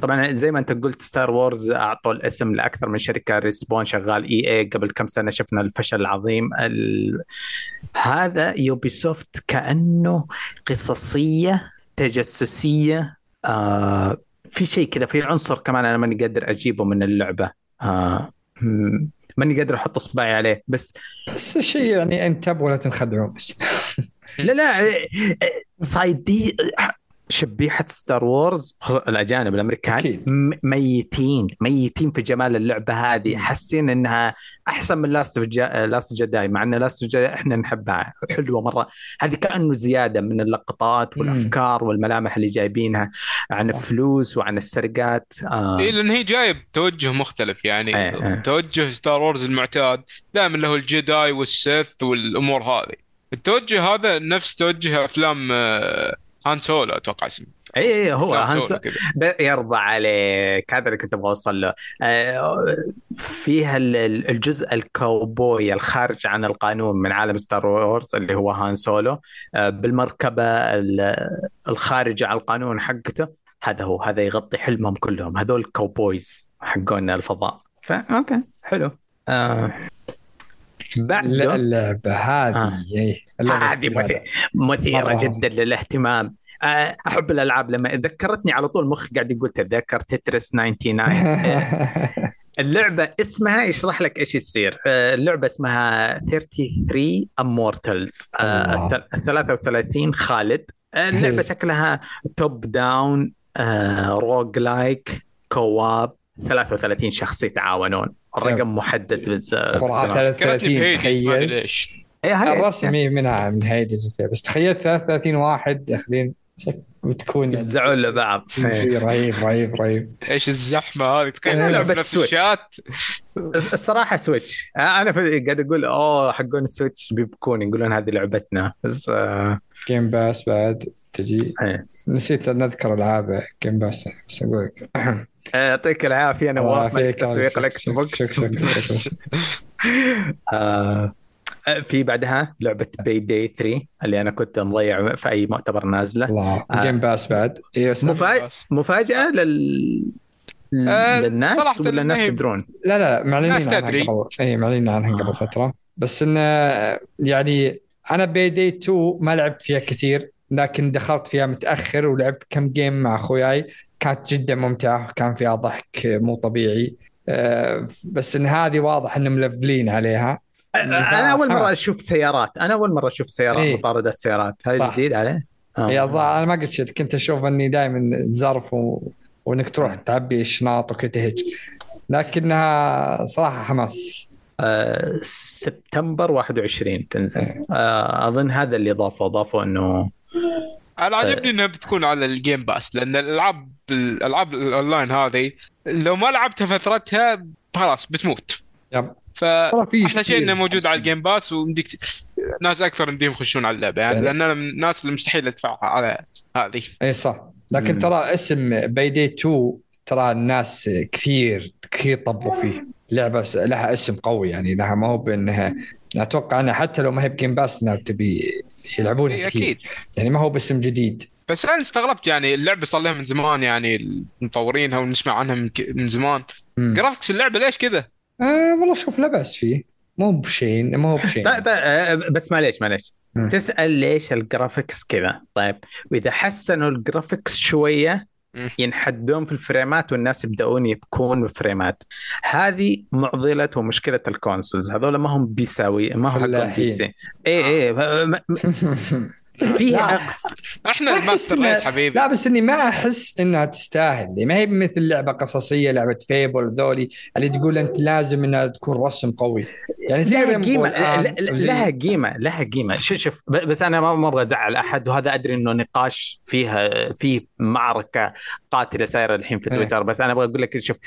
طبعا زي ما أنت قلت Star Wars أعطوا الاسم لأكثر من شركة Respawn شغال EA قبل كم سنة شفنا الفشل العظيم. ال... هذا Ubisoft كأنه قصصية تجسسية آه في شيء كذا في عنصر كمان أنا ماني قادر أجيبه من اللعبة. آه ماني قادر أحط إصبعي عليه بس بس الشيء يعني انتبهوا لا تنخدعون بس. لا لا [LAUGHS] صايدي شبيحة Star Wars الأجانب الأمريكان أكيد. ميتين ميتين في جمال اللعبة هذه. حاسين إنها أحسن من Last Je... Last Jedi مع أن Last Jedi إحنا نحبها حلوة مرة هذه كأنه زيادة من اللقطات مم. والأفكار والملامح اللي جايبينها عن الفلوس وعن السرقات آه. اي لأن هي جايب توجه مختلف يعني إيه، إيه. توجه Star Wars المعتاد دائما له ال Jedi وال Sith والأمور هذه التوجه هذا نفس توجه أفلام آه، Han Solo أتوقع اسمه. اي اي هو Hans Solo يرضى عليك. هذا اللي كنت أبغى أوصل له. آه، فيها ال- ال- الجزء الكاوبوي الخارج عن القانون من عالم Star Wars اللي هو Han Solo آه، بالمركبة ال- الخارجة عن القانون حقته. هذا هو هذا يغطي حلمهم كلهم. هذول ال cowboys حقون الفضاء. فا okay حلو. آه بعده اللعبة هذه آه. إيه، اللعبة هذه الكبيرة. مث- مثيرة مرة. جدا للاهتمام آه، أحب الألعاب لما ذكرتني على طول مخ قاعد يقول تذكر Tetris 99 آه، [LAUGHS] اللعبة اسمها يشرح لك إيش يصير اللعبة اسمها 33 Immortals الله. 33 خالد اللعبة هي. شكلها top-down roguelike co-op 33 شخص يتعاونون الرقم محدد بس آه، ذكرتني 33 ب Hades ما أدري تخيل ليش. إيه، هاي- الرسم إيه منها من وكذا بس تخيل 33 واحد داخلين شك- بتكون يفزعون لبعض. إيه. شيء رهيب رهيب رهيب. إيش الزحمة هذه؟ تخيل لا، كلهم لعبة في نفس Switch. الشات. الصراحة Switch أنا قاعد أقول أوه حقون ال Switch بيبكون يقولون هذه لعبتنا. بس آه. Game Pass بعد تجي. إيه. نسيت نذكر العاب Game Pass بس أقول لك. يعطيك العافية نواف ملك يعافيك. تسويق ال Xbox. [LAUGHS] آه في بعدها لعبة Payday 3 اللي أنا كنت مضيع في أي مؤتمر نازلة. الله. آه. Game Pass بعد. اي بس مفاجأة؟ مفاجأة لل آه، للناس ولا الناس يدرون؟ لا لا معلنين عنها. قبل. اي معلنين عنها قبل فترة. بس إنه يعني أنا بيدي 2 ما لعبت فيها كثير. لكن دخلت فيها متأخر ولعبت كم جيم مع أخوياي كانت جدا ممتعة كان فيها ضحك مو طبيعي آه، بس إن هذه واضح إنهم ملفلين عليها أنا أول مرة. أشوف سيارات أنا أول مرة أشوف سيارات إيه. مطاردات سيارات هذا. جديد عليه؟ آه. أنا ما قلت شيء كنت أشوف إني دائما زرف و... وإنك تروح تعبي شناط وكذا تهج لكنها صراحة حماس آه، سبتمبر 21 تنزل إيه. آه، أظن هذا اللي ضافوا ضافوا إنه أنا عجبني إنها بتكون على ال Game Pass لأن الألعاب الألعاب الأونلاين هذه لو ما لعبتها فترتها خلاص بتموت. yep. ف أحلى شيء إنه موجود على. ال Game Pass ومديك ناس أكثر يمديهم يخشون على اللعبة يعني يعني- لأن أنا من الناس اللي مستحيل ادفعها على هذه. اي صح. لكن. ترى اسم Payday 2 ترى الناس كثير كثير طبوا فيه. لعبة لها اسم قوي يعني لها ما هو بأنها أتوقع انها حتى لو ما هي ب Game Pass إنها تبي يلعبونها إيه، كثير أكيد يعني ما هو باسم جديد بس أنا استغربت يعني اللعبة صار لها من زمان يعني مطورينها ونسمع عنها من, ك... من زمان. graphics اللعبة ليش كذا؟ آه والله شوف لا بأس فيه مو بشين مو [LAUGHS] بشين طيب طيب آه، بس معليش معليش. تسأل ليش ال graphics كذا طيب وإذا حسنوا ال graphics شوية. ينحدون في الفريمات والناس يبدأون يبكون بالفريمات هذه معضلة ومشكلة ال consoles. هذول ما هم PC ما هم. PC. اي اي ما- [LAUGHS] في لا. نقص إحنا ال master race حبيبي. لا بس إني ما أحس إنها تستاهل. ما هي مثل لعبة قصصية لعبة Fable ذولي اللي تقول أنت لازم إنها تكون رسم قوي. يعني زي لها وزي- لها قيمة لها قيمة. شوف شوف بس أنا ما ما أبغى أزعل أحد وهذا أدري إنه نقاش فيها في معركة قاتلة سايرة الحين في إيه. تويتر بس أنا أبغى أقول لك شوف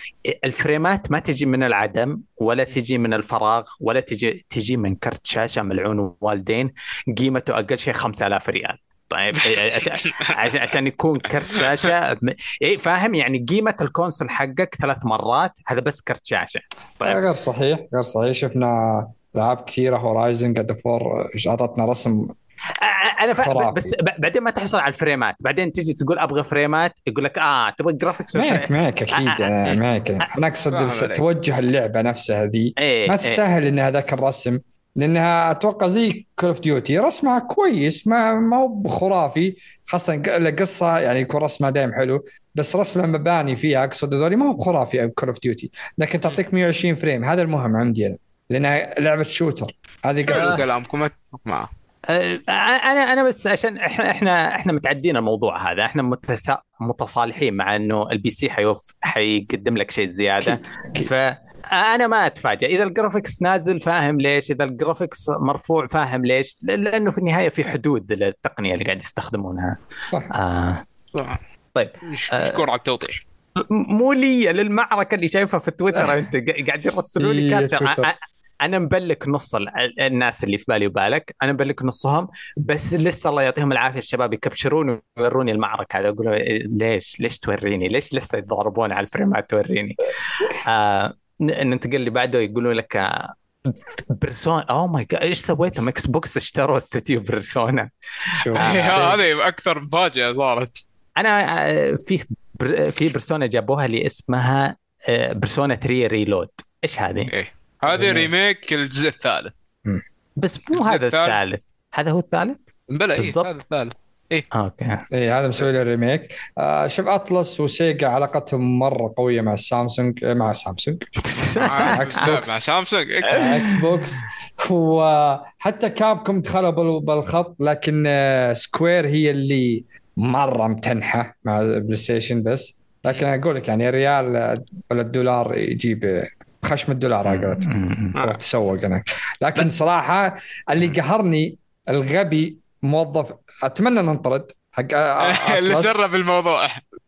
الفريمات ما تجي من العدم ولا تجي من الفراغ ولا تجي تجي من كرت شاشة ملعون والدين قيمته أقل شيء 5000 ريال. طيب [LAUGHS] عشان عشان يكون كرت شاشة إيه فاهم؟ يعني قيمة الكونسل حقك ثلاث مرات هذا بس كرت شاشة. طيب. غير صحيح غير صحيح. شفنا العاب كثيرة Horizon God of War أعطتنا رسم أنا. خرافي. بس ب- بعدين ما تحصل على الفريمات. بعدين تجي تقول أبغى فريمات يقول لك آه تبغى graphics معك معك أكيد آه، آه، أنا معك أنا أقصد. توجه اللعبة نفسها ذي. إيه ما إيه. تستاهل ان هذاك الرسم لأنها أتوقع زي Call of Duty رسمها كويس ما ما هو خرافي خاصة القصة يعني يكون رسمها دايم حلو بس رسم المباني فيها. أقصد هذول ما هو خرافي Call of Duty لكن تعطيك 120 frame هذا المهم عندي أنا لأنها لعبة shooter هذه قصدي كلامكم أتفق معه. آه، أنا أنا بس عشان إحنا إحنا إحنا متعدين الموضوع هذا. إحنا متسا... متصالحين مع إنه ال PC حيوف حيقدم لك شيء زيادة. أكيد. فانا ما اتفاجئ إذا ال graphics نازل فاهم ليش. إذا ال graphics مرفوع فاهم ليش. لأنه في النهاية في حدود للتقنية اللي قاعد يستخدمونها. صح. آه. صح. طيب. آه. مشكور على التوضيح. مو لي للمعركة اللي شايفها في تويتر. أنت قا- قاعد يرسلوا لي إيه، capture أنا مبلك نص ال- الناس اللي في بالي وبالك أنا مبلك نصهم بس لسه الله يعطيهم العافية الشباب يكبشروني ويوروني المعركة هذا أقول إيه، ليش؟ ليش توريني؟ ليش لسه يتضاربون على الفريمات توريني؟ آه ننتقل اللي بعده يقولوا لك آه، Persona oh my god إيش سويتم؟ Xbox اشتروا استوديو Persona آه. هذه أكثر مفاجأة صارت. أنا آه، في بر- في Persona جابوها اللي اسمها آه، Persona 3 Reload إيش هذه؟ إيه هذه remake الجزء الثالث. بس مو هذا الثالث. الثالث. هذا هو الثالث؟ بلا إيه بالضبط. هذا الثالث أوكي. إيه هذا مسوي له remake. آه شوف Atlus و Sega علاقتهم مرة قوية مع السامسونج آه، مع سامسونج. [LAUGHS] مع لا، box. مع سامسونج X box وحتى Capcom دخلوا بال- بالخط لكن آه، Square هي اللي مرة متنحة مع PlayStation بس. لكن أقول لك يعني ريال آه، ولا الدولار يجيب آه، خشم الدولار على قولتهم. آه. تسوق هناك لكن صراحة اللي قهرني الغبي موظف أتمنى انه أنطرد. حق آه، [LAUGHS] اللي Atlus. سرب الموضوع.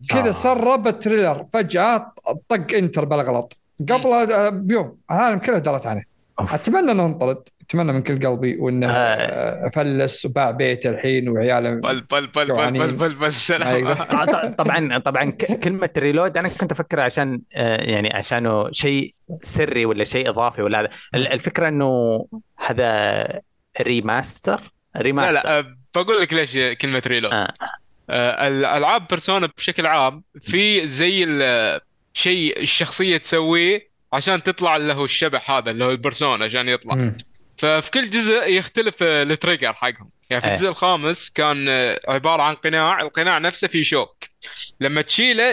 كذا آه. سرب ال trailer فجأة طق enter بالغلط. قبل آه، بيوم العالم كله درت عنه. أتمنى انه أنطرد. أتمنى من كل قلبي وإنه آه. آه، فلس وباع بيته الحين وعياله بل بل بل بل. بل بل بل سلام. آه، طبعا طبعا كلمة Reload أنا كنت أفكر عشان آه، يعني عشانه شيء سري ولا شيء إضافي ولا هذا ال- الفكرة إنه هذا remaster لا remaster لا أه، بقول لك ليش كلمة Reload آه. آه، الألعاب بيرسونا بشكل عام في زي ال- شيء الشخصية تسويه عشان تطلع له الشبح هذا اللي هو البرسونا عشان يطلع مم. ففي كل جزء يختلف آه، التريجر حقهم. يعني في إيه. الجزء الخامس كان آه، عبارة عن قناع القناع نفسه فيه شوك. لما تشيله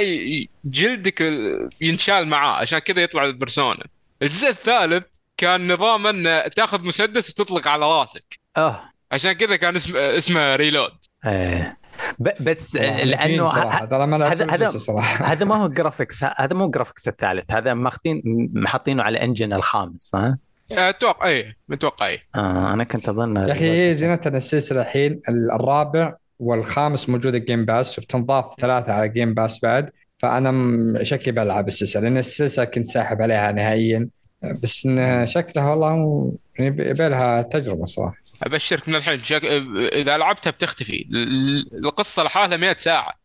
جلدك ال- ينشال معاه عشان كذا يطلع البرسونا. الجزء الثالث كان نظام ان تاخذ مسدس وتطلق على راسك. آه عشان كذا كان اسم اسمه Reload. آه. ب- بس آه، لأنه صراحة. ه- ترى ما هذا- هذا- صراحة. [LAUGHS] هذا ما هو graphics هذا مو graphics الثالث هذا ماخذين محطينه على engine الخامس ها؟ أتوقع إيه متوقع إيه. آه أنا كنت أظن يا أخي هي زينتها السلسلة الحين الرابع والخامس موجوده Game Pass وبتنضاف ثلاثة على Game Pass بعد فأنا شكلي بلعب السلسلة لأن السلسلة كنت ساحب عليها نهائيا. بس إن شكلها والله م- يبي يبي لها تجربة صراحة. أبشرك من الحين شك... إذا لعبتها بتختفي. ال- القصة لحالها 100 ساعة.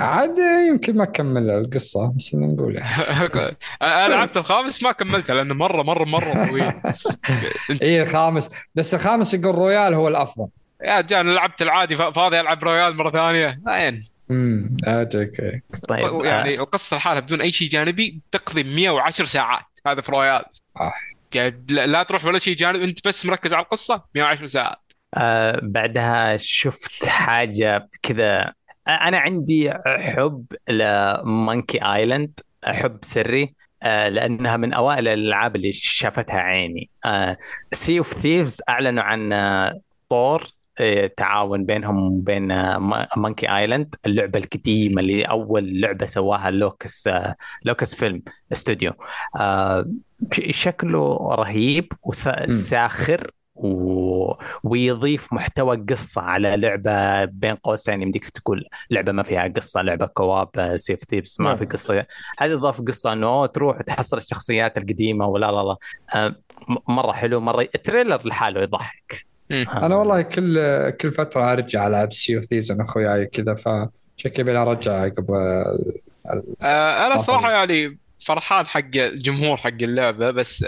عاد يمكن ما كمل القصة بس نقول. [LAUGHS] يعني أنا لعبت الخامس ما كملته لأنه مرة مرة مرة طويل. [LAUGHS] اي الخامس. بس الخامس يقول Royal هو الأفضل. يا رجال أنا لعبت العادي فاضي ألعب Royal مرة ثانية. وين امم أوكي طيب يعني آه. القصة لحالها بدون أي شيء جانبي تقضي 110 ساعات. هذا في Royal. آه. يعني لا لا تروح ولا شيء جانبي أنت بس مركز على القصة 110 ساعات. آه بعدها شفت حاجة كذا أنا عندي حب ل Monkey Island حب سري آه لأنها من أوائل الألعاب اللي شافتها عيني. Sea of Thieves أعلنوا عن آه، طور آه، تعاون بينهم وبين Monkey Island. اللعبة القديمة اللي أول لعبة سواها Lucas Lucasfilm استوديو شكله رهيب وساخر و... ويضيف محتوى قصة على لعبة بين قوسين يمديك تقول لعبة ما فيها قصة لعبة co-op Sea of Thieves ما في قصة. هذه ضاف قصة إنه تروح تحصل الشخصيات القديمة ولا لا لا. آه، مرة حلو مرة ال trailer لحاله يضحك. أنا والله كل كل فترة أرجع ألعب Sea of Thieves أنا اخوياي كذا فشكلي أرجع قبل آه، أنا صراحة يعني فرحان حق الجمهور حق اللعبة بس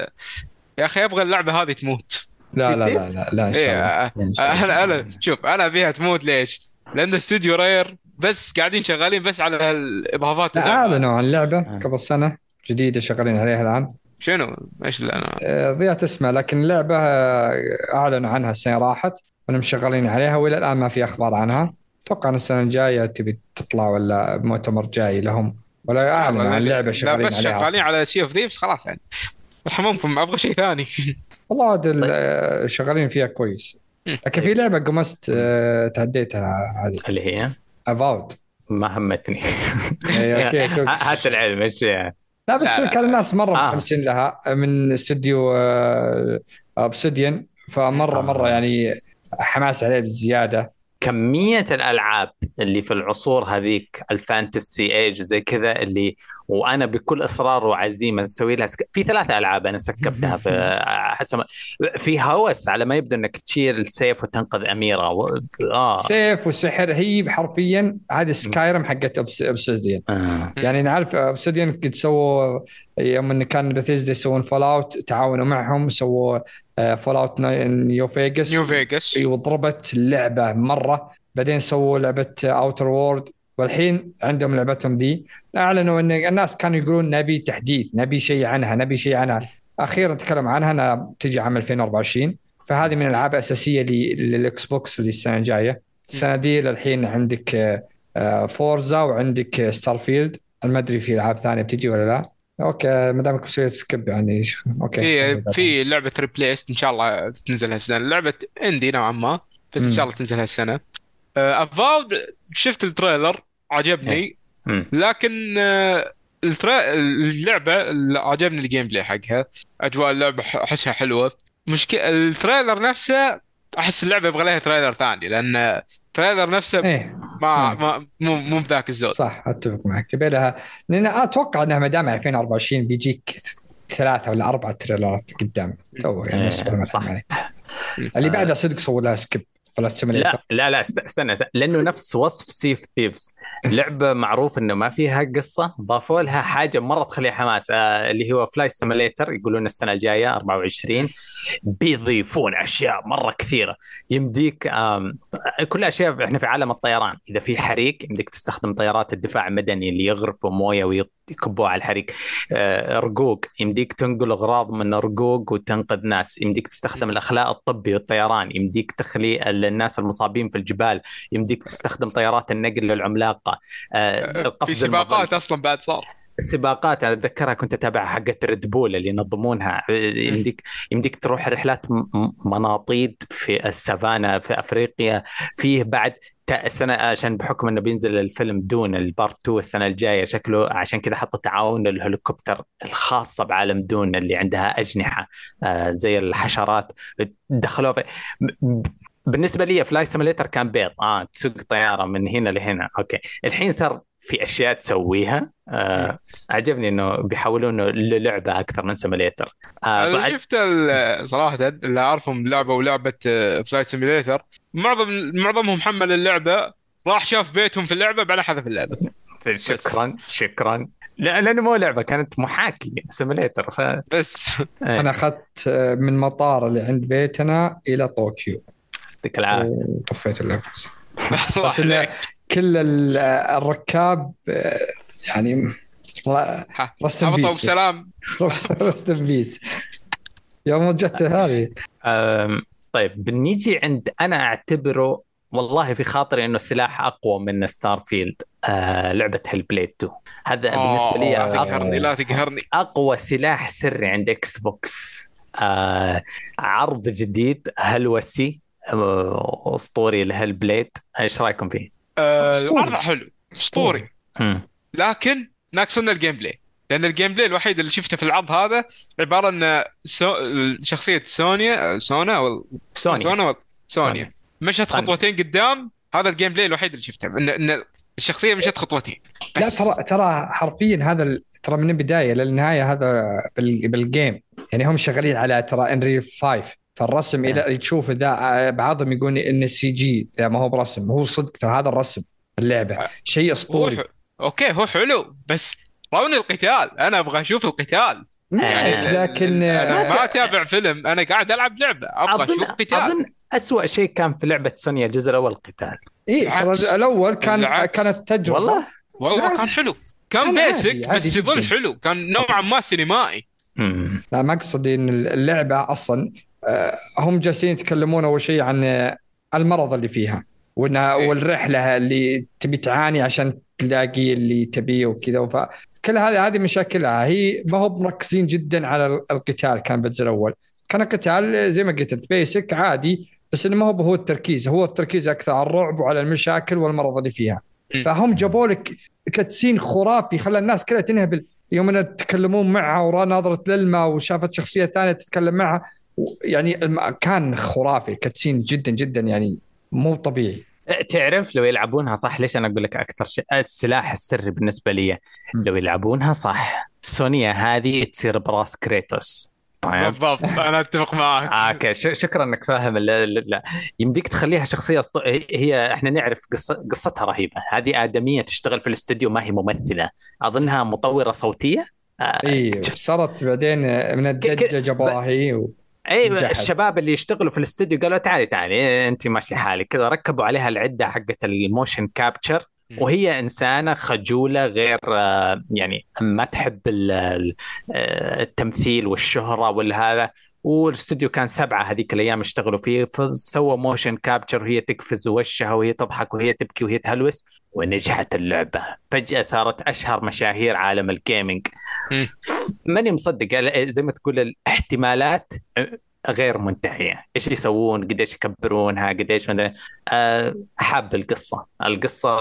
يا أخي أبغى اللعبة هذه تموت. لا لا لا لا لا إن شاء إيه الله. أنا أنا شوف أنا ابيها تموت ليش؟ لأن استوديو Rare بس قاعدين شغالين بس على الإضافات لا اعلنوا عن لعبه آه. قبل سنة جديدة شغالين عليها الآن. شنو؟ إيش اللي أنا؟ آه، ضيعت اسمها لكن اللعبة آه، أعلنوا عنها السنة راحت انهم شغالين عليها وإلى الآن ما في أخبار عنها. أتوقع إن السنة الجاية تبي تطلع ولا مؤتمر جاي لهم؟ ولا أعلنوا عن لعبه شغالين عليها بس شغالين على Sea of Thieves خلاص يعني. ممكن أبغى شيء ثاني. والله عاد طيب. شغالين فيها كويس. لكن في لعبة قمست آه، تعديتها هذه. اللي هي؟ Avowed ما همتني. أوكي [LAUGHS] هات العلم إيش لا بس. كان الناس مرة آه. متحمسين لها من استوديو Obsidian فمرة مرة يعني حماس عليه بزيادة. كمية الألعاب اللي في العصور هذيك ال fantasy age زي كذا اللي وأنا بكل إصرار وعزيمة أسوي لها سك... في ثلاث ألعاب أنا سكبتها في [LAUGHS] حسب في هوس على ما يبدو إنك تشيل السيف وتنقذ أميرة و... آه. سيف وسحر هي حرفيا هذه Skyrim حقت Obsidian آه. يعني نعرف Obsidian قد سووا يوم انه كان بثيزدا يسوون Fallout تعاونوا معهم سووا Fallout New Vegas New Vegas وضربت اللعبه مرة بعدين سووا لعبة Outer Worlds والحين عندهم لعبتهم ذي أعلنوا إن الناس كانوا يقولون نبي تحديث نبي شيء عنها نبي شيء عنها. أخيرا تكلم عنها انها تجي عام 2024 فهذه من الألعاب الأساسية لل Xbox اللي السنة الجاية. السنة دي للحين عندك Forza آه، وعندك Starfield ما أدري في ألعاب ثانية بتجي ولا لا. okay ما دامك سويت skip يعني okay. في في لعبة Replaced إن شاء الله تنزل هالسنة. لعبة indie نوعا ما بس إن شاء الله تنزل هالسنة. Avowed آه، شفت ال trailer عجبني. إيه. لكن آه، اللعبة عجبني ال gameplay حقها أجواء اللعبة أحسها حلوة. مشكلة ال trailer نفسه أحس اللعبة يبغى لها trailer ثاني لأن ال trailer نفسه إيه. ما إيه. ما مو مو بذاك الزود. صح أتفق معك. يبي لها لأن أتوقع إنها ما دام 2024 بيجيك ثلاثة ولا اربعه trailerات قدام تو يعني إيه. صح. اللي بعدها صدق سووا لها skip Flight Simulator لا لا لا استنى لأنه نفس وصف Sea of Thieves لعبة معروف إنه ما فيها قصة ضافوا لها حاجة مرة تخليها حماس آه اللي هو Flight Simulator يقولون السنة الجاية 24 بيضيفون أشياء مرة كثيرة. يمديك كل أشياء إحنا في عالم الطيران. إذا في حريق يمديك تستخدم طيارات الدفاع المدني اللي يغرفوا موية ويكبوها على الحريق. آه rig يمديك تنقل أغراض من rig وتنقذ ناس. يمديك تستخدم الإخلاء الطبي والطيران. يمديك تخلي الناس المصابين في الجبال يمديك تستخدم طيارات النقل العملاقه آه في سباقات أصلا بعد صار. السباقات أنا أتذكرها كنت اتابعها حقت Red Bull اللي ينظمونها. يمديك يمديك تروح رحلات مناطيد في السافانا في أفريقيا. فيه بعد السنة عشان بحكم إنه بينزل الفيلم Dune ال part 2 السنة الجاية شكله عشان كذا حطوا تعاون الهليكوبتر الخاصة بعالم Dune اللي عندها آه، زي الحشرات. دخلوه في بالنسبة لي Flight Simulator كان بيض. آه تسوق طيارة من هنا لهنا. okay. الحين صار في أشياء تسويها. آه عجبني إنه بيحولونه للعبة أكثر من simulator آه أنا شفت صراحة اللي أعرفهم لعبة ولعبة Flight Simulator معظم معظمهم حمل اللعبة راح شاف بيتهم في اللعبة بعدين حذف اللعبة. [LAUGHS] شكرا شكرا. لا لأنه مو لعبة كانت محاكي simulator ف بس. إيه. أنا أخذت من مطار اللي عند بيتنا إلى طوكيو. يعطيك العافية. طفيت اللعبة. [LAUGHS] بس كل الركاب يعني rest in peace سلام. [LAUGHS] rest in peace يوم جت هذه. طيب بنيجي عند أنا أعتبره والله في خاطري إنه سلاح أقوى من Starfield آه لعبة Hellblade 2 هذا بالنسبة لي لا تقهرني لا تقهرني. أقوى سلاح سري عند Xbox آه عرض جديد هلوسة. آه، اسطوري ل Hellblade؟ إيش رأيكم فيه؟ العرض حلو. اسطوري. لكن ناقصنا ال gameplay. لأن ال gameplay الوحيد اللي شفته في العرض هذا عبارة ان سو... شخصية سينوا سونا أو سوني سونا ولا- سينوا. سينوا. مشت سينوا. خطوتين قدام هذا ال gameplay الوحيد اللي شفته. ان, إن الشخصية مشت خطوتين. لا بس. ترى ترى حرفيا هذا ال- ترى من البداية للنهاية هذا بال- بال game. يعني هم شغالين على ترى Unreal 5 فالرسم إلى تشوف إذا بعضهم يقول إن ال CG لا ما هو برسم هو صدق ترى هذا الرسم اللعبة شيء هو أسطوري. okay هو حلو بس وروني القتال أنا أبغى أشوف القتال. يعني لكن أنا آه، ما أتابع فيلم أنا قاعد ألعب لعبة أبغى أشوف قتال. أظن اسوء شيء كان في لعبة سونيا الجزء الأول قتال اي الأول كان بالعكس. كانت تجربة. والله؟ والله لازم. كان حلو. كان, كان بيسك عادي بس يظل. حلو. كان نوعا ما سينمائي. لا ما قصدي إن اللعبة أصلا آه، هم جالسين يتكلمون أول شيء عن آه، المرض اللي فيها. وانها إيه. والرحلة اللي تبي تعاني عشان تلاقي اللي تبيه وكذا. فكل هذه هذه مشاكلها. هي ما هو مركزين جدا على القتال كان بالجزء الأول. كان القتال زي ما قلت انت basic عادي بس إنه ما هو هو التركيز. هو التركيز أكثر على الرعب وعلى المشاكل والمرض اللي فيها. م. فهم جابوا لك cutscene خرافي خلى الناس كلها تنهبل. يوم انها يتكلمون معها ورا نظرت للمية وشافت شخصية ثانية تتكلم معها. يعني كان خرافي cutscene جدا جدا يعني مو طبيعي. تعرف لو يلعبونها صح ليش أنا أقول لك أكثر شيء؟ السلاح السري بالنسبة لي. لو يلعبونها صح سينوا هذه تصير براس Kratos. طيب. بالضبط أنا أتفق معك. [LAUGHS] آه، okay. ش- شكرا إنك فاهم. ال- ال- لا يمديك تخليها شخصية أسطو... هي- إحنا نعرف قصة... قصتها رهيبة. هذه آدمية تشتغل في الاستوديو ما هي ممثلة. أظنها مطورة صوتية. آه، اي صارت بعدين من الدجه جابوها هي و... اي. الشباب اللي يشتغلوا في الاستوديو قالوا تعالي تعالي انت ماشي حالك كذا ركبوا عليها العدة حقت ال motion capture. وهي إنسانة خجولة غير آه، يعني ما تحب آه، التمثيل والشهرة والهذا والاستوديو كان سبعة هذيك الأيام اشتغلوا فيه فسووا motion capture وهي تقفز وشها وهي تضحك وهي تبكي وهي تهلوس ونجحت اللعبة. فجأة صارت أشهر مشاهير عالم ال gaming. ماني مصدق. قال- زي ما تقول الاحتمالات غير منتهية. إيش يسوون؟ قديش يكبرونها؟ قديش مثلا أه حاب القصة. القصة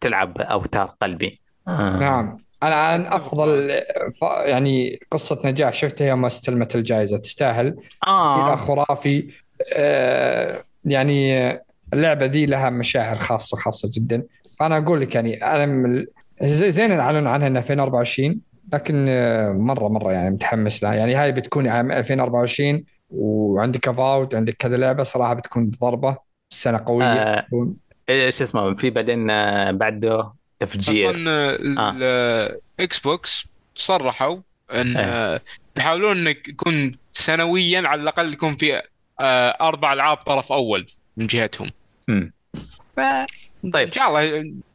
تلعب اوتار قلبي. آه. نعم. أنا عن أفضل ف... يعني قصة نجاح شفتها يوم استلمت الجائزة. تستاهل. آه. خرافي. آه يعني اللعبة ذي لها مشاعر خاصة خاصة جدا. فأنا أقول لك يعني أنا من ال- زي- زين اعلنوا عنها إنها 2024 لكن آه، مره مرة يعني متحمس لها يعني هاي بتكون عام 2024 وعندك افاوت عندك كذا لعبة صراحة بتكون ضربة سنة قوية آه. بتكون إيش اسمه في بعدين آه، بعده تفجير أصلا ال Xbox صرحوا إن إيه. آه، بيحاولون إنك يكون سنويا على الأقل يكون في أربع ألعاب طرف أول من جهتهم مم. طيب. إن شاء الله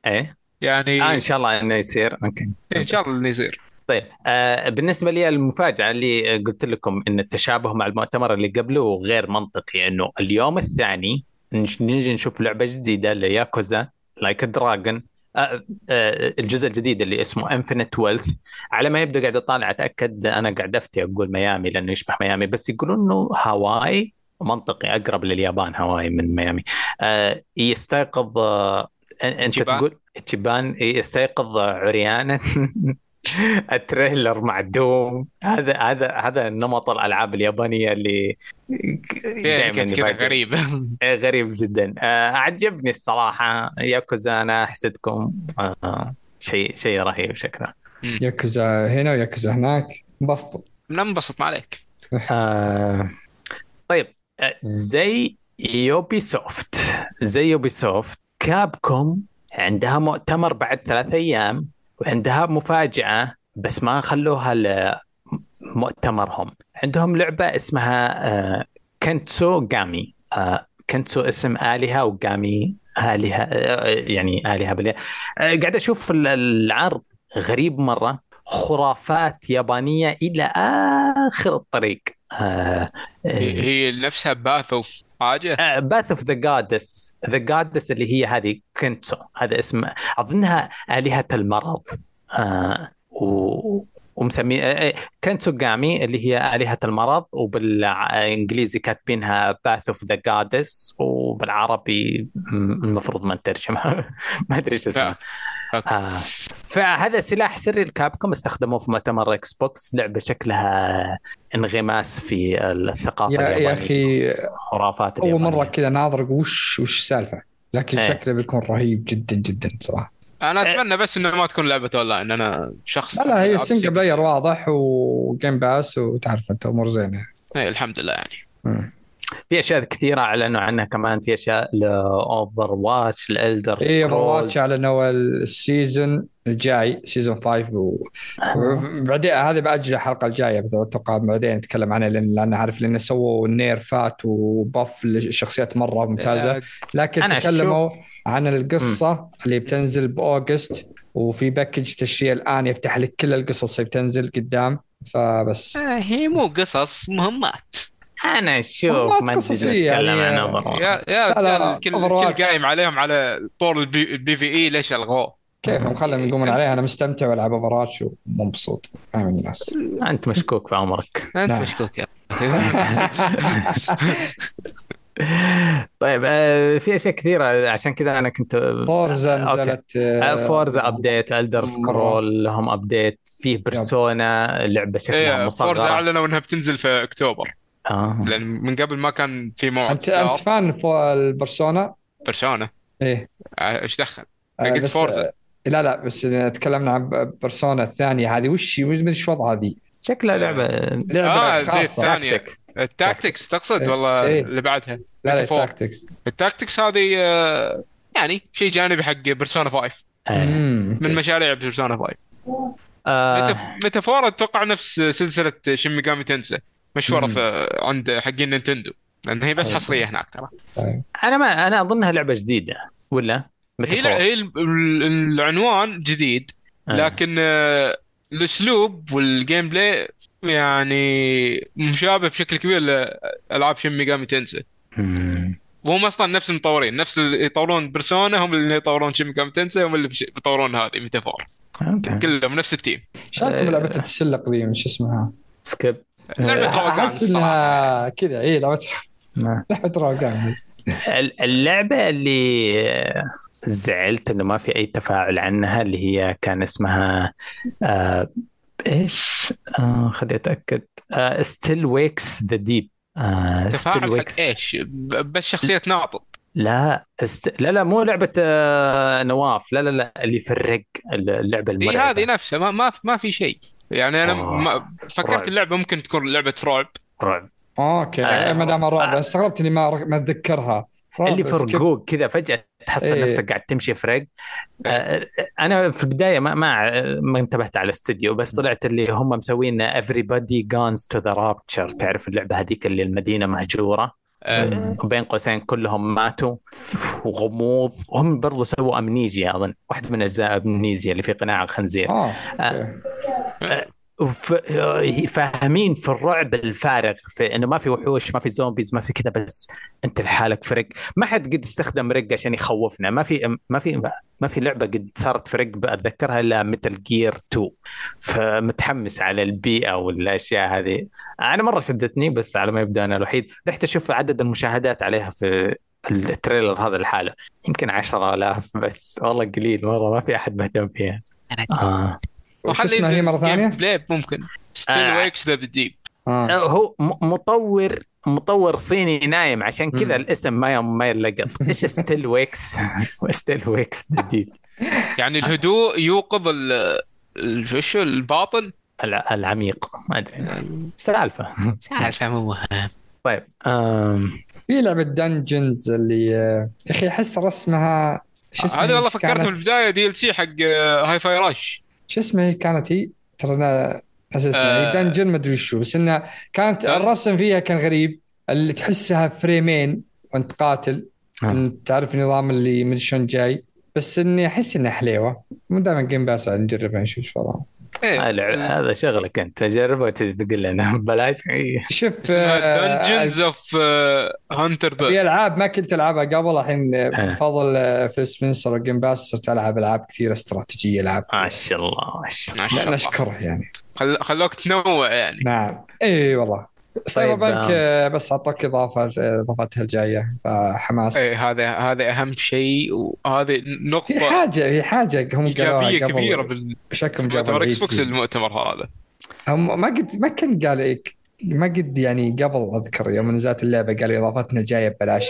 إيه. يعني آه إن شاء الله إنه يصير. أوكي. إن شاء الله إنه يصير. طيب. آه بالنسبة لي المفاجأة اللي قلت لكم إن التشابه مع المؤتمر اللي قبله غير منطقي إنه اليوم الثاني نش- نجي نشوف لعبة جديدة ل Yakuza Like a Dragon آه آه الجزء الجديد اللي اسمه Infinite Wealth على ما يبدو قاعد أطالع أتأكد أنا قاعد أفتي أقول ميامي لأنه يشبه ميامي بس يقولون إنه هاواي منطقي أقرب لليابان هاواي من ميامي. آه يستيقظ آه أنت إتشيبان. تقول إتشيبان يستيقظ عريانا. [LAUGHS] ال trailer معدوم. هذا هذا هذا نمط الألعاب اليابانية اللي دائما كذا. غريب [LAUGHS] غريب جدا. آه، عجبني الصراحة. ياكوزا أنا حسدكم آه، شيء شيء رهيب شكرا ياكوزا هنا وياكوزا هناك. انبسطوا. لا انبسط ما عليك. [LAUGHS] آه، طيب. زي Ubisoft زي Ubisoft Capcom عندها مؤتمر بعد ثلاث أيام وعندها مفاجأة بس ما خلوها لمؤتمرهم عندهم لعبة اسمها آه، Kunitsu-Gami. آه، Kunitsu اسم آلهة و Gami آلهة آه، يعني آلهة بالله قاعد أشوف ال- العرض غريب مرة. خرافات يابانية إلى آخر الطريق. آه، هي هي نفسها Path of حاجة؟ Path of the Goddess the Goddess اللي هي هذه Kunitsu هذا اسم أظنها آلهة المرض. آه و... ومسمي آه، Kunitsu-Gami اللي هي آلهة المرض وبالإنجليزي كاتبينها Path of the Goddess وبالعربي المفروض ما نترجمها [LAUGHS] ما أدري إيش اسمها. أوكي. آه. فهذا سلاح سري ال Capcom استخدموه في مؤتمر Xbox لعبة شكلها انغماس في الثقافة يا, يا أخي خرافات أول. مرة كذا ناظر وش وش السالفة لكن إيه. شكله بيكون رهيب جدا جدا صراحة أنا أتمنى بس إنه ما تكون لعبة اون لاين أنا شخص لا لا هي single. player واضح و Game Pass وتعرف أنت أمور زينة إيه الحمد لله يعني مم. في أشياء كثيرة أعلنوا عنها كمان في أشياء ل Overwatch ال already Overwatch أعلنوا ال season الجاي season 5 و... وبعدين هذه بأجل الحلقة الجاية بس أتوقع بعدين نتكلم عنها لأن لأن عارف لأن سووا nerf ات و buff للشخصيات مرة ممتازة. لكن أنا تكلموا عن القصة اللي بتنزل بأوغست وفي package تشتري الآن يفتح لك كل القصص اللي بتنزل قدام فبس. آه، هي مو قصص مهمات. أنا أشوف ما قصصية ادري يعني- عن Overwatch. يا يا لا، لا، رجال الكل. الكل قايم عليهم على طور ال P, ال PvE ليش ألغوه؟ كيف مخلهم يقومون عليها أنا مستمتع وألعب Overwatch ومبسوط أنا من الناس أنت مشكوك في عمرك أنت. مشكوك يا [LAUGHS] [LAUGHS] طيب آه، في أشياء كثيرة عشان كذا أنا كنت Forza أوكي. نزلت آه، Forza update ال Elder Scrolls لهم update فيه Persona لعبة شكلها Forza مصغرة أعلنوا إنها بتنزل في أكتوبر آه. لأن من قبل ما كان في موعد انت أنت fan ال Persona Persona إيه آه، إيش دخل؟ آه، قلت بس Forza. لا لا بس تكلمنا عن Persona الثانية هذه وش وش وش وضعها دي؟ شكلها لعبه لعبة آه، دي خاصه الثانية. ال Tactics تقصد إيه، ولا إيه. اللي بعدها؟ لا لا Metaphor. Tactics ال Tactics هذه يعني شيء جانبي حق Persona 5 آه. من مشاريع Persona 5 آه. Metaphor أتوقع نفس سلسلة Shin Megami Tensei مشهورة. في عند حقين Nintendo لأن هي بس طيب. حصرية هناك ترى طيب أنا ما أنا أظنها لعبة جديدة ولا؟ هي. هي ال- ال- العنوان جديد آه. لكن آه، الأسلوب وال gameplay يعني مشابه بشكل كبير لألعاب Shin Megami Tensei مم. وهم أصلا نفس المطورين نفس اللي يطورون Persona هم اللي يطورون Shin Megami Tensei هم اللي بيطورون هذه Metaphor أوكي كلهم نفس ال team شاكم آه. لعبه التسلق ذي مش اسمها سكيب لعبة آه، روقان احس. إنها كذا. اي لعبه نعم. [LAUGHS] لعبه روقان بس. اللعبة اللي زعلت إنه ما في أي تفاعل عنها اللي هي كان اسمها آه إيش؟ آه خليني أتأكد. Still Wakes the Deep تفاعل حق إيش؟ بس شخصية ناطط لا است... لا لا مو لعبة آه نواف. لا لا لا اللي في ال rig اللعبة اي المرعبة. هذه نفسها ما ما ما في شيء. يعني أنا آه. ما رعب. فكرت اللعبة ممكن تكون لعبة رعب رعب okay آه. ما دام الرعب آه. استغربت إني ما ما أتذكرها رعب اللي فرقوق كذا فجأة تحصل إيه. نفسك قاعد تمشي في رق آه، أنا في البداية ما ما ما انتبهت على الاستديو بس طلعت اللي هم مسوين everybody guns to the rapture تعرف اللعبة هذيك اللي المدينة مهجورة آه، وبين قوسين كلهم ماتوا وغموض. هم برضو سووا امنيجيا أظن. واحدة من أجزاء امنيجيا اللي في قناع الخنزير. آه آه. وف... فاهمين في الرعب الفارغ في إنه ما في وحوش ما في زومبيز ما في كذا بس أنت لحالك في rig ما حد قد استخدم rig عشان يخوفنا. ما في ما في ما في لعبة قد صارت في rig اتذكرها إلا Metal Gear 2 فمتحمس على البيئة والأشياء هذه. أنا مرة شدتني بس على ما يبدو أنا الوحيد. رحت أشوف عدد المشاهدات عليها في ال trailer هذا لحاله. يمكن 10000 بس والله قليل مرة ما في أحد مهتم فيها. آه. وش اسمها هي مرة ثانية؟ بلاي ممكن. Still آه. Wakes the Deep آه. هو مطور مطور صيني نايم عشان كذا. الاسم ما ما يلقط. [LAUGHS] إيش Still Wakes Still Wakes the Deep يعني الهدوء يوقظ ال إيش الباطن؟ الع- العميق. ما أدري. [LAUGHS] سالفة. سالفة مو مهم. طيب في لعبة Dungeons اللي آه، يا أخي أحس رسمها شو اسمها؟ هذه والله فكرت في كانت؟ البداية دي ال سي حق Hi-Fi Rush شو اسمها هي كانت هي؟ ترى أنا هي آه. dungeon ما أدري شو بس إنها كانت دن- الرسم فيها كان غريب. اللي تحسها frame ين وأنت قاتل. آه. أنت تعرف النظام اللي مدري شلون جاي. بس إني أحس إنها حليوة. مو دائما Game Pass بعد نجربها نشوف إيش وضعها إيه. هذا هذا شغلك أنت تجربه وتجي تقول لنا [LAUGHS] بلاش. إيه. شوف اسمها Dungeons of Hinter في ألعاب ما كنت ألعبها قبل الحين آه. بفضل آه، في سبنسر و Game Pass صرت ألعب ألعاب كثيرة استراتيجية ألعاب ما شاء الله ما شاء الله. نشكره يعني. خل... خلوك تنوع يعني. نعم. اي والله. سايبر طيب، بانك آم. آه، بس أعطوك إضافة إضافتها الجاية فحماس إيه هذا هذا أهم شيء وهذه في نقطة حاجة في حاجة هم قالوها إيجابية قبل كبيرة بال- بشكل العيد Xbox. المؤتمر هذا هم ما قد ما كان قال إيه، ما قد يعني قبل أذكر يوم نزلت اللعبة قالوا إضافتنا جاية ببلاش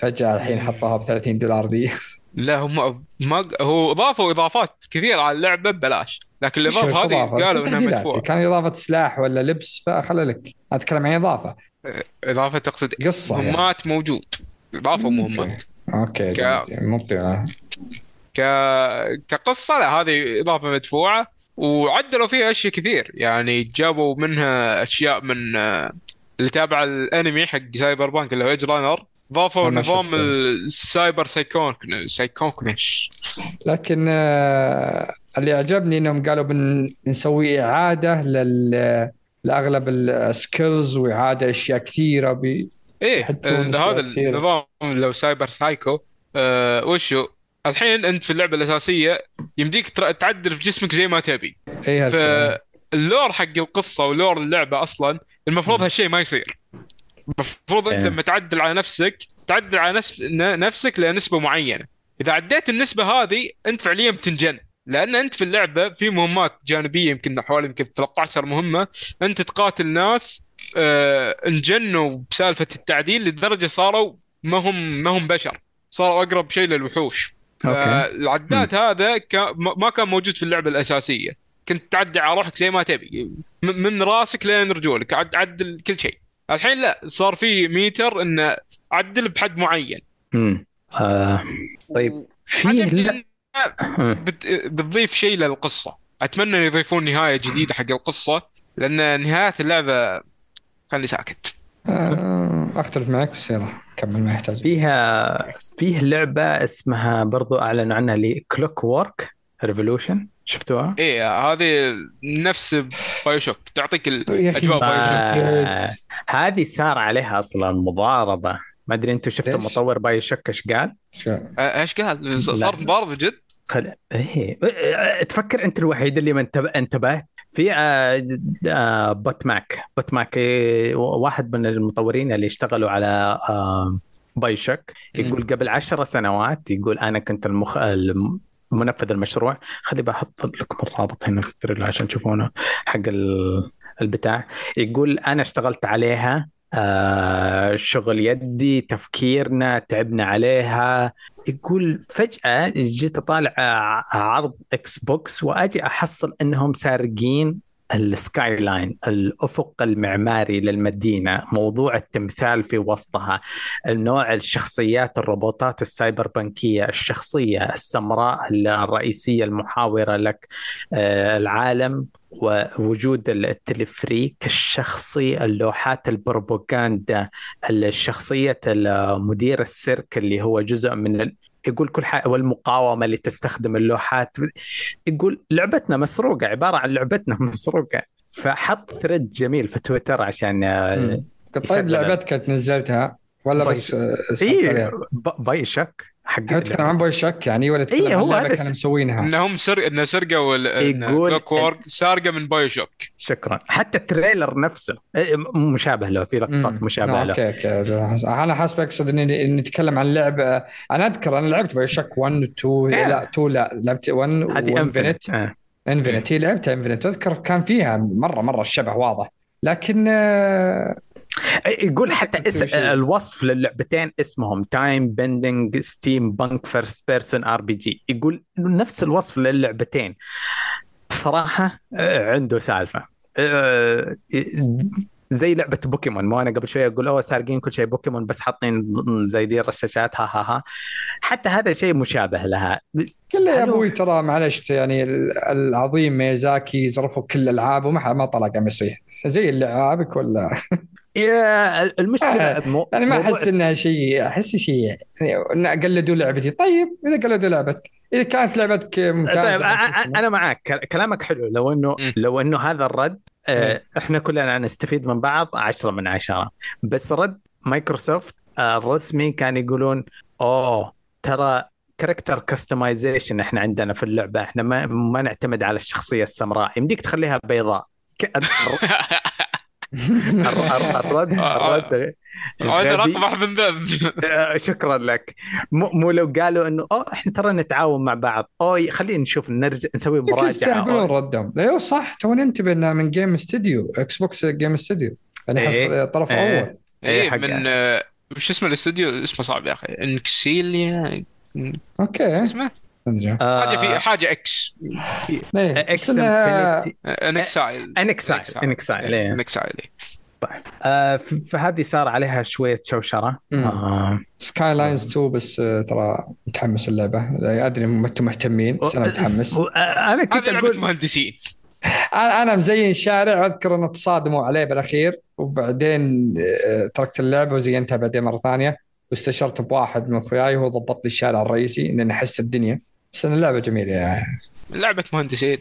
فجأة الحين حطوها ب 30 دولار دي لا هم ما هو اضافوا اضافات كثيرة على اللعبة ببلاش. لكن الإضافة هذه؟ قالوا إنها. مدفوعة. كان إضافة سلاح ولا لبس فخلى لك. أتكلم عن إضافة. إضافة تقصد قصة يعني. مهمات موجود. اضافوا مهمات. okay ك- ك... كقصة لا هذه إضافة مدفوعة. وعدلوا فيها أشياء كثير. يعني جابوا منها أشياء من آه، اللي تابع الأنمي حق Cyberpunk اللي هو Edgerunner ضافوا نظام. السايبر سايكون سايكونكنش لكن آه، اللي عجبني إنهم قالوا بنسوي إعادة لل لأغلب ال skills وإعادة أشياء كثيرة ب... إيه هذا. النظام لو cyber psycho آه وشو الحين أنت في اللعبة الأساسية يمديك تعدل في جسمك زي ما تبي اي هالكلام. فال lore حق القصة و lore اللعبة أصلا المفروض هالشيء ما يصير المفروض انت إيه. لما تعدل على نفسك تعدل على نفس نفسك لنسبة معينة. إذا عديت النسبة هذه أنت فعليا بتنجن. لأن أنت في اللعبة في مهمات جانبية يمكن حوالي يمكن 13 مهمة أنت تقاتل ناس آه انجنوا بسالفة التعديل لدرجة صاروا ما هم ما هم بشر. صاروا أقرب شيء للوحوش. أوكي. العداد هذا ما كان موجود في اللعبة الأساسية. كنت تعدي على روحك زي ما تبي. من راسك لين رجولك. عد عدل كل شيء. الحين لا صار في ميتر إنه عدل بحد معين. مم. آه. طيب في لا بت- بتضيف شيء للقصة. أتمنى يضيفون نهاية جديدة حق القصة لأن نهايات اللعبة خلي ساكت. آه، أختلف معك بس يلا كمل ما يحتاج. فيها فيه لعبة اسمها برضو أعلنوا عنها اللي Clockwork Revolution شفتوها؟ إيه هذه نفس بايو شوك تعطيك الاجواء بايو شوك هذه صار عليها أصلا مضاربة ما أدري أنتم شفتوا؟ مطور باي شوك إيش قال؟ آه، إيش قال؟ صارت لا. مباراه جد؟ خل... إيه آه، تفكر أنت الوحيد اللي ما انتبه... انتبهت في آه آه بوت ماك بوت ماك إيه، واحد من المطورين اللي اشتغلوا على آه باي يقول قبل عشر سنوات يقول أنا كنت المخ... الم- منفذ المشروع. خلي بحط لكم الرابط هنا في ال trailer عشان تشوفونه حق ال- البتاع. يقول أنا اشتغلت عليها آه شغل يدي تفكيرنا تعبنا عليها. يقول فجأة جيت أطالع آه، عرض Xbox وأجي أحصل إنهم سارقين ال skyline الأفق المعماري للمدينة موضوع التمثال في وسطها النوع الشخصيات الروبوتات السايبربنكية الشخصية السمراء الرئيسية المحاورة لك آه، العالم ووجود التلفريك الشخصي اللوحات البروباغندا الشخصية مدير السيرك اللي هو جزء من. يقول كل حاجة والمقاومة اللي تستخدم اللوحات يقول لعبتنا مسروقة عبارة عن لعبتنا مسروقة. فحط thread جميل في تويتر عشان آه،. طيب لعبتك نزلتها ولا بس آه، اي BioShock. حق هو تتكلم عن BioShock يعني ولا تتكلم إيه، عن هو هذا كانوا مسوينها؟ إنهم سر... انه سرقوا Clockwork سارقة من BioShock شكرا. حتى ال trailer نفسه إيه، مشابه له في لقطات مم. مشابهة آه، له. okay okay أنا حاسب اقصد إني نتكلم عن لعبة. أنا أذكر أنا لعبت BioShock 1 و 2 آه. لا 2 لا. لعبت 1 هذه و Infinite Infinite آه. Infinite هي لعبتها Infinite أذكر كان فيها مرة مرة الشبه واضح. لكن آه، يقول حتى اسم. الوصف للعبتين اسمهم time bending steampunk first person RPG يقول نفس الوصف للعبتين. صراحة آه، عنده سالفة. آه، زي لعبة بوكيمون. مو أنا قبل شوية أقول أوه سارقين كل شيء بوكيمون بس حاطين زي دي الرشاشات. ها ها ها. حتى هذا شيء مشابه لها. قل له يا. أبوي ترى معلش يعني ال- العظيم ميازاكي ظرفوا كل الالعاب وما ما طلع قام يصيح زي لعابك ولا؟ [LAUGHS] يا المشكلة آه، مو- يعني ما أحس إنها شيء أحس شيء يعني قلدوا لعبتي. طيب إذا قلدوا لعبتك إذا كانت لعبتك ممتازة طيب أنا معك كلامك حلو. لو إنه. لو إنه هذا الرد آه، إحنا كلنا نستفيد من بعض عشرة من عشرة. بس رد مايكروسوفت آه، الرسمي كان يقولون أوه ترى character customization إحنا عندنا في اللعبة. إحنا ما ما نعتمد على الشخصية السمراء. يمديك تخليها بيضاء. [LAUGHS] [LAUGHS] الرد الرد هذا غبي. اقبح من ذنب. [LAUGHS] آه، شكرا لك. مو, مو لو قالوا إنه أوه إحنا ترى نتعاون مع بعض. أوه خلينا نشوف نرجع نسوي مراجعة. يستهبلون. ردهم. لا صح. توني انتبه انها من game studio إكس بوكس game studio يعني إيه. طرف إيه. أول. إيه، اي حق- من آه، وش اسمه الاستوديو اسمه صعب يا أخي. إنكسيليا. أوكي. اسمه؟ آه، حاجة في حاجة إكس إكس انكسايل انكسايل انكسايل. انكسايل آه، ف- فهذه صار عليها شوية شوشرة. آه، سكاي لاينز 2 بس آه، ترى متحمس اللعبة. أدري ما أنتم مهتمين بس أنا متحمس. آه، أنا كنت هذه لعبة أقول مهندسين. أنا أنا مزين الشارع أذكر إن تصادموا عليه بالأخير وبعدين آه، تركت اللعبة وزينتها بعدين مرة ثانية واستشرت بواحد من أخوياي وهو ضبط لي الشارع الرئيسي ان أحس الدنيا. بس إن اللعبة جميلة يعني. لعبة مهندسين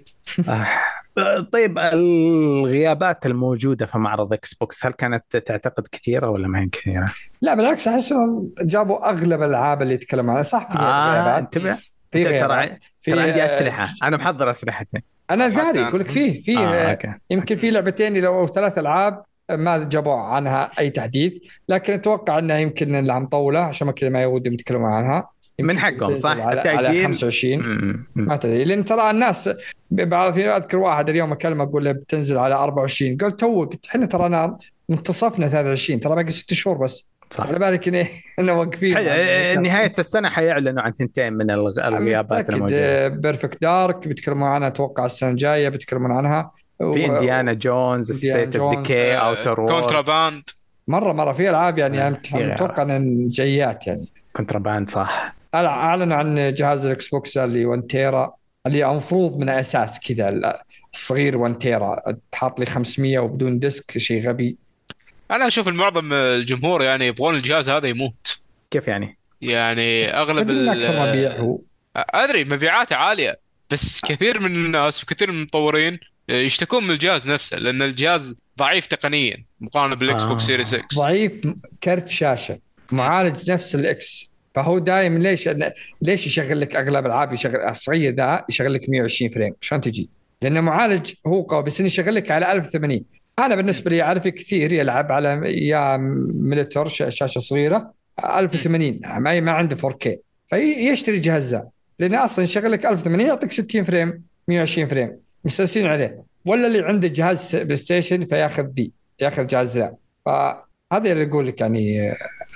آه، طيب الغيابات الموجودة في معرض إكس بوكس هل كانت تعتقد كثيرة ولا ما هي كثيرة؟ لا بالعكس أحس إنهم جابوا أغلب الألعاب اللي يتكلموا عنها. صح في آه غيابات. انتبه. في ترى ترى عندي آه، أسلحة. أنا محضر أسلحتي. أنا قاري. أقول لك فيه في آه، آه يمكن في لعبتين أو ثلاث ألعاب ما جابوا عنها أي تحديث لكن أتوقع إنها يمكن إنها مطولة عشان ما كذا ما يودهم يتكلموا عنها. من حقهم، صح؟ على, على التأجيل. 25 م- م- ما تدري لأن ترى الناس بعض في أذكر واحد اليوم أكلمه أقول له بتنزل على 24 قال تو قلت إحنا ترى أنا منتصفنا 23 ترى باقي ست شهور بس. صح. على بالك ان إنه واقفين. حلو آه، نهاية السنة حيعلنوا عن ثنتين من الغ- الغيابات الموجودة. بيرفكت دارك بيتكلمون عنها أتوقع السنة الجاية بيتكلمون عنها. في إنديانا جونز إنديانا ستيت اوف ديكي، اوتر وورلد كونتراباند. مرة مرة. في ألعاب يعني آه، ألعاب. متوقع ان جيات يعني. كونتراباند صح. اعلنوا عن جهاز الاكس بوكس اللي 1 تيرا اللي المفروض من أساس كذا الصغير 1 تيرا تحط لي 500 وبدون ديسك شيء غبي. أنا أشوف المعظم الجمهور يعني يبغون الجهاز هذا يموت. كيف يعني؟ يعني أغلب أكثر مبيع هو أدري مبيعاته عالية بس كثير من الناس وكثير من المطورين يشتكون من الجهاز نفسه لأن الجهاز ضعيف تقنيا مقارنة بالإكس بوكس آه. سيريس إكس. ضعيف كرت شاشة معالج نفس الإكس. فهو دايم ليش ليش يشغل لك أغلب العاب يشغل الصغير ذا يشغل لك 120 frame؟ شلون تجي؟ لأن معالج هو قوي بس يشغل لك على 1080 أنا بالنسبة لي أعرف كثير يلعب على يا monitor ش- شاشة صغيرة 1080 ما ما عنده 4K فيشتري جهاز ذا. لأنه أصلا يشغل لك 1080 يعطيك 60 frame 120 frame. مستانسين عليه. ولا اللي عنده جهاز بلاي ستيشن فياخذ دي ياخذ جهاز ذا. فهذا اللي أقول لك يعني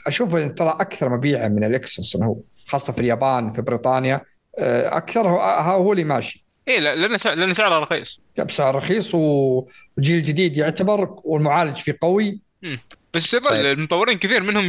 أشوف ترى أكثر مبيعا من الاكس أصلا هو خاصة في اليابان في بريطانيا آه، أكثر هو, هو اللي ماشي. اي لا- لأن لأن سعره رخيص. بسعر رخيص وجيل جديد يعتبر والمعالج فيه قوي. بس يظل طيب. المطورين كثير منهم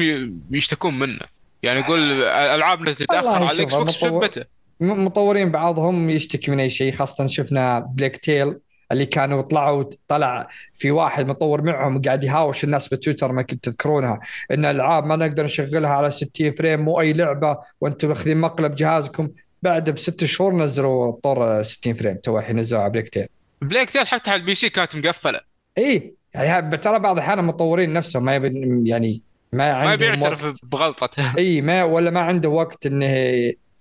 يشتكون منه. يعني يقول العابنا تتأخر على الإكس بوكس م- مطورين بعضهم يشتكي من أي شيء خاصة شفنا بليغ تيل. اللي كانوا طلعوا طلع في واحد مطور معهم قاعد يهاوش الناس بتويتر ما كنت تذكرونها إن الألعاب ما نقدر نشغلها على 60 frame مو أي لعبة وأنتم ماخذين مقلب جهازكم. بعد بست شهور نزلوا طور 60 frame تو الحين نزلوا على بليغ تيل. بليغ تيل حتى على ال PC كانت مقفلة. إي يعني ترى بعض الاحيان المطورين نفسهم ما يعني ما ما يبي عندهم وقت. يعترف بغلطته [LAUGHS] إي ما ولا ما عنده وقت إنه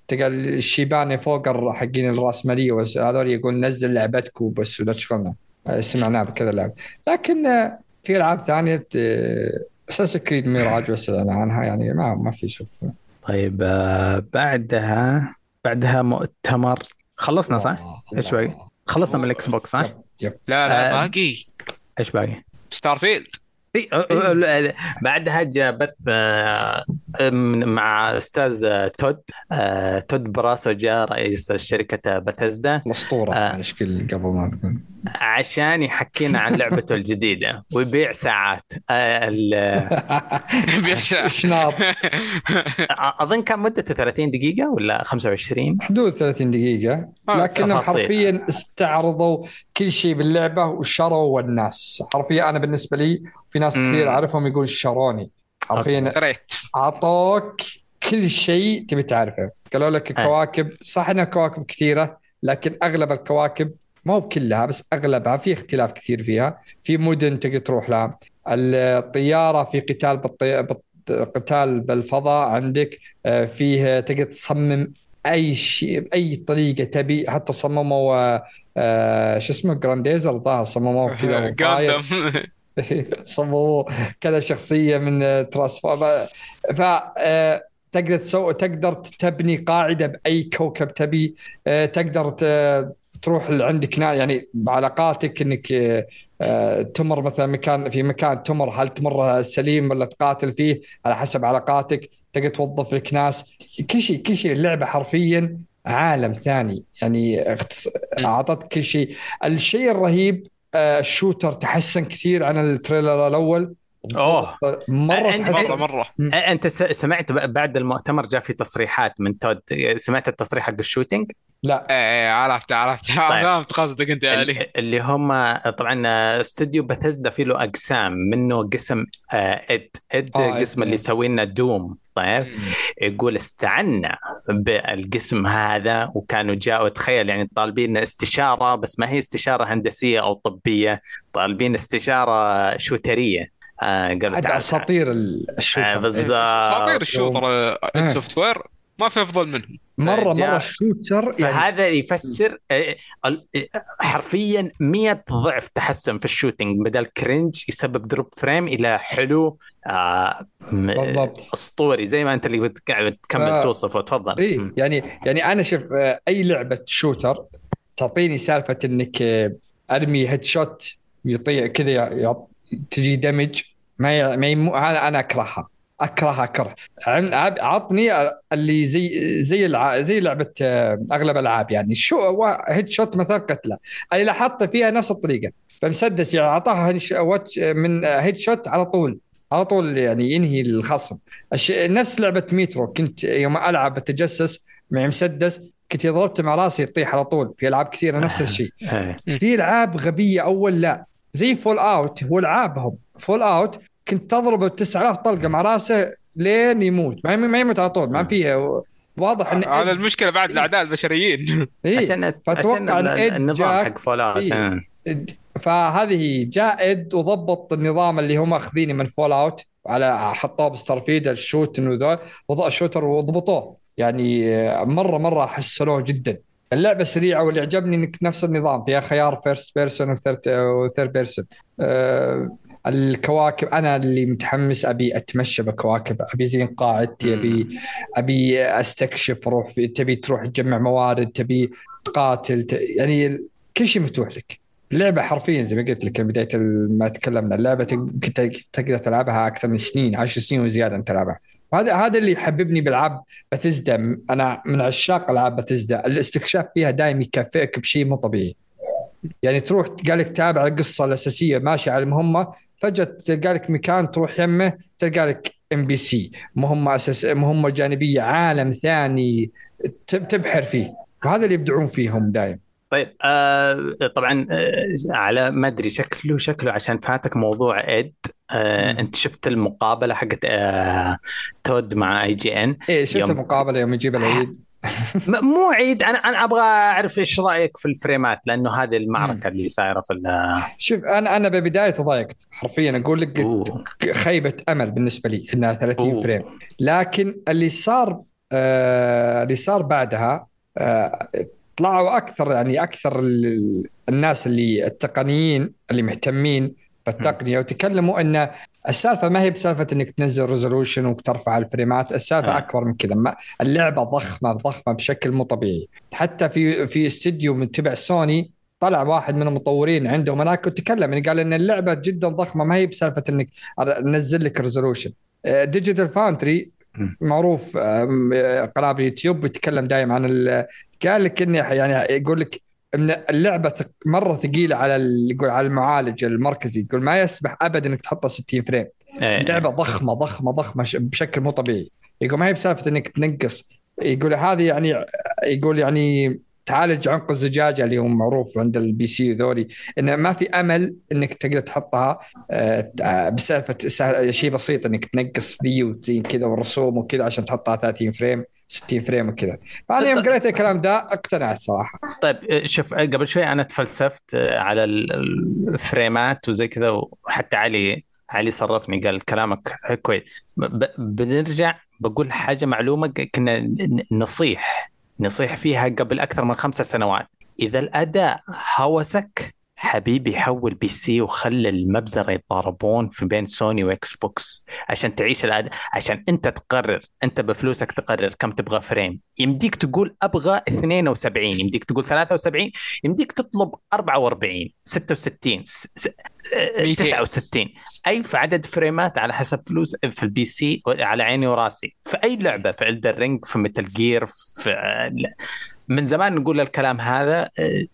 تلقى الشيباني فوق حقين الرأسمالية وس- هذول يقول نزل لعبتكم بس ولا تشغلنا آه، سمعناه بكذا لعبه لكن آه، في ألعاب ثانية أساسنز كريد ميراج بس الإعلان عنها يعني ما ما في شوف طيب آه، بعدها بعدها مؤتمر خلصنا صح؟ إيش باقي؟ خلصنا من الإكس بوكس صح؟ yep yep لا لا. باقي إيش باقي؟ ستار فيلد بعدها جاء بث آه، مع أستاذ آه، تود آه، تود هاورد جاء رئيس شركة بثزدا الاسطوره آه. معلش كل قبل ما نقول عشان يحكينا عن لعبته الجديدة. ويبيع ساعات. آه، ال- [LAUGHS] بيعشق. شناط أظن كان مدته 30 دقيقة ولا 25 حدود 30 دقيقة. آه، لكنهم. حرفيا استعرضوا كل شيء باللعبة وشروا الناس. حرفيا أنا بالنسبة لي في ناس. كثير أعرفهم يقول شروني. حرفيا أعطوك كل شيء تبي تعرفه. قالوا لك الكواكب صح إنها كواكب كثيرة لكن أغلب الكواكب مو بكلها بس أغلبها في اختلاف كثير فيها. في مدن تقدر تروح لها. الطيارة في قتال بالطي... بالط- قتال بالفضاء عندك آه، فيه تقدر تصمم أي شيء باي طريقة تبي. حتى صمموا آه شو اسمه جرانديزر الظاهر صمموه [LAUGHS] كذا [LAUGHS] صمموا كذا شخصية من تراس ف آه، تقدر تسوي تقدر تبني قاعدة بأي كوكب تبي. آه، تقدر تروح عندك يعني بعلاقاتك إنك آه، تمر مثلا مكان في مكان تمر هل تمر سليم ولا تقاتل فيه؟ على حسب علاقاتك تقدر توظف لك ناس. كل شيء كل شيء اللعبة حرفيا عالم ثاني. يعني اعطتك كل شيء. الشيء الرهيب آه، ال shooter تحسن كثير عن ال trailer الأول. أوه. مرة مره مرة. أنت سمعت بعد المؤتمر جاء في تصريحات من تود سمعت التصريح حق ال shooting؟ لا. إيه, إيه، عرفت عرفت. [LAUGHS] طيب. فهمت قصدك أنت علي. اللي هم طبعا استوديو بثزدا فيه له أقسام منه قسم id id قسم اللي يسوي لنا دوم طيب؟ يقول استعنا بالقسم هذا وكانوا جاءوا تخيل يعني طالبين استشارة بس ما هي استشارة هندسية أو طبية طالبين استشارة شوترية آه قالوا أساطير ال shooter. آه بالضبط. أساطير الشوتر id Software ما في أفضل منهم. مرة مرة ال shooter يعني. فهذا يفسر آه، آه، حرفيا 100 ضعف تحسن في ال shooting بدل cringe يسبب drop frame إلى حلو آه بالضبط. اسطوري زي ما أنت اللي قاعد تكمل آه. توصفه تفضل. اي يعني يعني أنا شوف أي لعبة shooter تعطيني سالفة إنك ارمي headshot يطيع كذا تجي damage ما ما يم... هذا أنا أكرهها. اكرهها كره عطني اللي زي زي الع... زي لعبة آه، أغلب الألعاب يعني. شو headshot مثلا قتلة؟ اللي لاحظت فيها نفس الطريقة. فمسدس يعني أعطاها من headshot على طول. على طول يعني ينهي الخصم. الش... نفس لعبة ميترو. كنت يوم ألعب بتجسس مع مسدس كنت ضربت مع راسي يطيح على طول. في ألعاب كثيرة نفس الشيء. في ألعاب غبية أول لا. زي Fallout هو العابهم Fallout كنت تضربه 9000 طلقة مع رأسه لين يموت. ما ما يموت على طول ما فيها. واضح إن هذا المشكلة بعد الأعداء البشريين. إيه؟ عشان فأتوقع إن النظام حق Fallout إيه؟ فهذه جاء id وضبط النظام اللي هم أخذينه من Fallout على حطوه ب Starfield ال shoot وذول. وضع ال shooter وضبطوه. يعني مره مرة حسنوه جدا. اللعبة سريعة واللي عجبني إنك نفس النظام. فيها خيار first person و third person أه الكواكب أنا اللي متحمس أبي أتمشى بكواكب أبي زين قاعدتي أبي أبي أستكشف أروح في تبي تروح تجمع موارد تبي تقاتل ت... يعني كل شيء مفتوح لك. اللعبة حرفيا زي ما قلت لك بداية ما تكلمنا اللعبة كنت تقدر تلعبها أكثر من سنين 10 سنين وزيادة أنت تلعبها. هذا هذا اللي يحببني بألعاب بثزدا أنا من عشاق ألعاب بثزدا الاستكشاف فيها دائما يكافئك بشيء مو طبيعي. يعني تروح تلقى لك تابع القصة الأساسية ماشي على المهمة فجأة تلقى لك مكان تروح يمه تلقى لك NPC مهمة أساس مهمة جانبية عالم ثاني تبحر فيه. وهذا اللي يبدعون فيهم دائما طيب آه طبعا آه على ما أدري شكله شكله عشان فاتك موضوع id آه أنت شفت المقابلة حقت آه Todd مع IGN إيه شفت المقابلة يوم يجيب العيد. مو عيد. أنا أنا أبغى أعرف إيش رأيك في الفريمات لأنه هذه المعركة اللي صايرة في شوف أنا أنا ببداية ضايقت. حرفيا أقول لك خيبة أمل بالنسبة لي إنها 30 أوه. frame. لكن اللي صار آه اللي صار بعدها آه طلعوا أكثر يعني أكثر الناس اللي التقنيين اللي مهتمين بالتقنيه وتكلموا إن السالفة ما هي بسالفة إنك تنزل resolution وترفع الفريمات، السالفة آه. أكبر من كذا، اللعبة ضخمة ضخمة بشكل مو طبيعي، حتى في في استديو من تبع سوني طلع واحد من المطورين عندهم هناك وتكلم يعني قال إن اللعبة جدا ضخمة ما هي بسالفة إنك نزل لك resolution. Digital Foundry معروف قناة باليوتيوب يتكلم دائما عن قال لك انه يعني يقول لك إن اللعبة مرة ثقيلة على يقول على المعالج المركزي يقول ما يسمح ابدا إنك تحطها 60 frame. أيه. لعبه ضخمة ضخمة ضخمة بشكل مو طبيعي. يقول ما هي بسالفة إنك تنقص. يقول هذه يعني يقول يعني تعالج عنق الزجاجه اللي هو معروف عند ال PC ذولي. إنه ما في أمل إنك تقدر تحطها آه، بسالفة شيء بسيط إنك تنقص ذي وزين كذا والرسوم وكذا عشان تحطها 30 frame 60 frame وكذا. فأنا يوم قريت الكلام ده اقتنعت صراحة. طيب آه، شوف آه، قبل شوي أنا تفلسفت على الفريمات وزي كذا وحتى علي علي صرفني قال كلامك كويس. بنرجع بقول حاجة معلومة كنا نصيح. نصيح فيها قبل أكثر من خمسة سنوات. إذا الأداء هوسك حبيبي حول PC وخلي المبزرة يتضاربون في بين سوني و Xbox عشان تعيش الاداء عشان أنت تقرر أنت بفلوسك تقرر كم تبغى frame. يمديك تقول أبغى 72 يمديك تقول 73 يمديك تطلب 44 66 س- س- آه، 200. 69 أي في عدد فريمات على حسب فلوس في ال PC على عيني وراسي. في أي لعبة في Elden Ring في Metal Gear في آه، من زمان نقول الكلام هذا آه،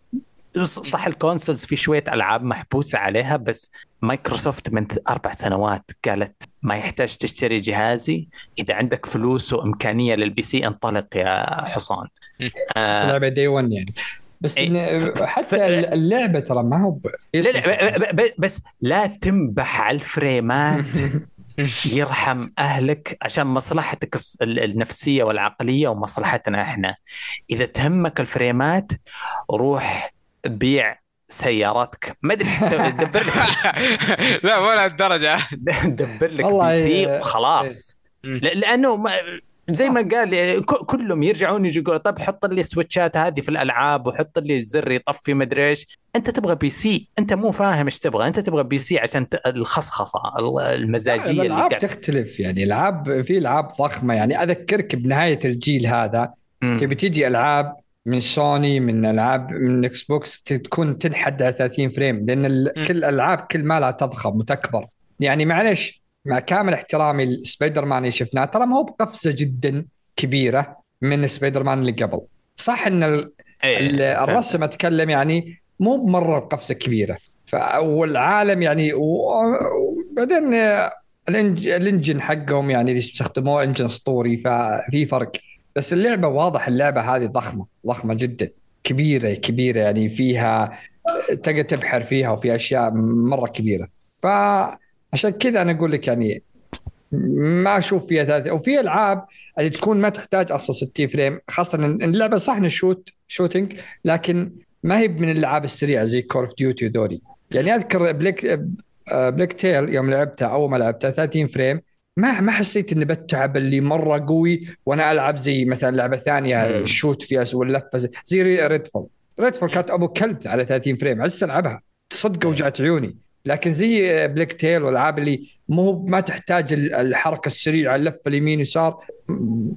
صح ال consoles في شوية ألعاب محبوسة عليها بس مايكروسوفت من أربع سنوات قالت ما يحتاج تشتري جهازي إذا عندك فلوس وإمكانية لل PC انطلق يا حصان. بس آه اللعبه دي 1 يعني. بس إيه. إن ف- ف- حتى اللعبة ترى ما هو ب... لا لا ب- ب- بس لا تنبح على الفريمات [LAUGHS] يرحم أهلك عشان مصلحتك النفسية والعقلية ومصلحتنا إحنا. إذا تهمك الفريمات روح بيع سياراتك. ما أدري إيش تسوي دبر لك [LAUGHS] لا ولا الدرجه [LAUGHS] دبر لك PC إيه. وخلاص. لأنه ما زي ما قال ك- كلهم يرجعون يجوا يقولوا طب حط لي ال switchات هذه في الألعاب وحط لي الزر يطفي مدري إيش. أنت تبغى PC. أنت مو فاهم إيش تبغى. أنت تبغى PC عشان ت- الخصخصة ال- المزاجية اللي الألعاب قاعد. تختلف يعني. العاب في ألعاب ضخمة يعني. أذكرك بنهاية الجيل هذا. تبي تجي ألعاب من سوني من ألعاب من إكس بوكس تكون تنحد على 30 frame لأن ال-. كل الالعاب كل ما لها تضخم وتكبر يعني معلش مع كامل احترامي لسبايدر مان اللي شفناه ترى ما هو بقفزة جدا كبيرة من سبايدر مان اللي قبل صح إن ال- إيه، ال-. الرسم أتكلم يعني مو بمرة قفزه كبيرة والعالم يعني و- وبعدين ال engine حقهم يعني اللي يستخدموه engine أسطوري ففي فرق بس اللعبة واضح اللعبة هذه ضخمة ضخمة جدا. كبيرة كبيرة يعني فيها تقدر تبحر فيها وفي أشياء مرة كبيرة. فعشان كذا أنا أقول لك يعني ما أشوف فيها ثلاثة. وفي ألعاب اللي تكون ما تحتاج أصلا 60 frame خاصة إن اللعبة صح انها shoot shooting لكن ما هي من الألعاب السريعة زي كول اوف ديوتي ودوري يعني أذكر بليق بليق تيل يوم لعبتها أول ما لعبتها 30 frame. ما ما حسيت إني بتعب اللي مرة قوي وأنا ألعب زي مثلا لعبة ثانية مم. shoot فيها واللفه زي, ريدفول ريدفول كانت أبو كلب على 30 frame عز ألعبها. صدق وجعت عيوني. لكن زي بليق تيل والألعاب اللي مو ما تحتاج ال- الحركة السريعة اللفة اليمين يسار.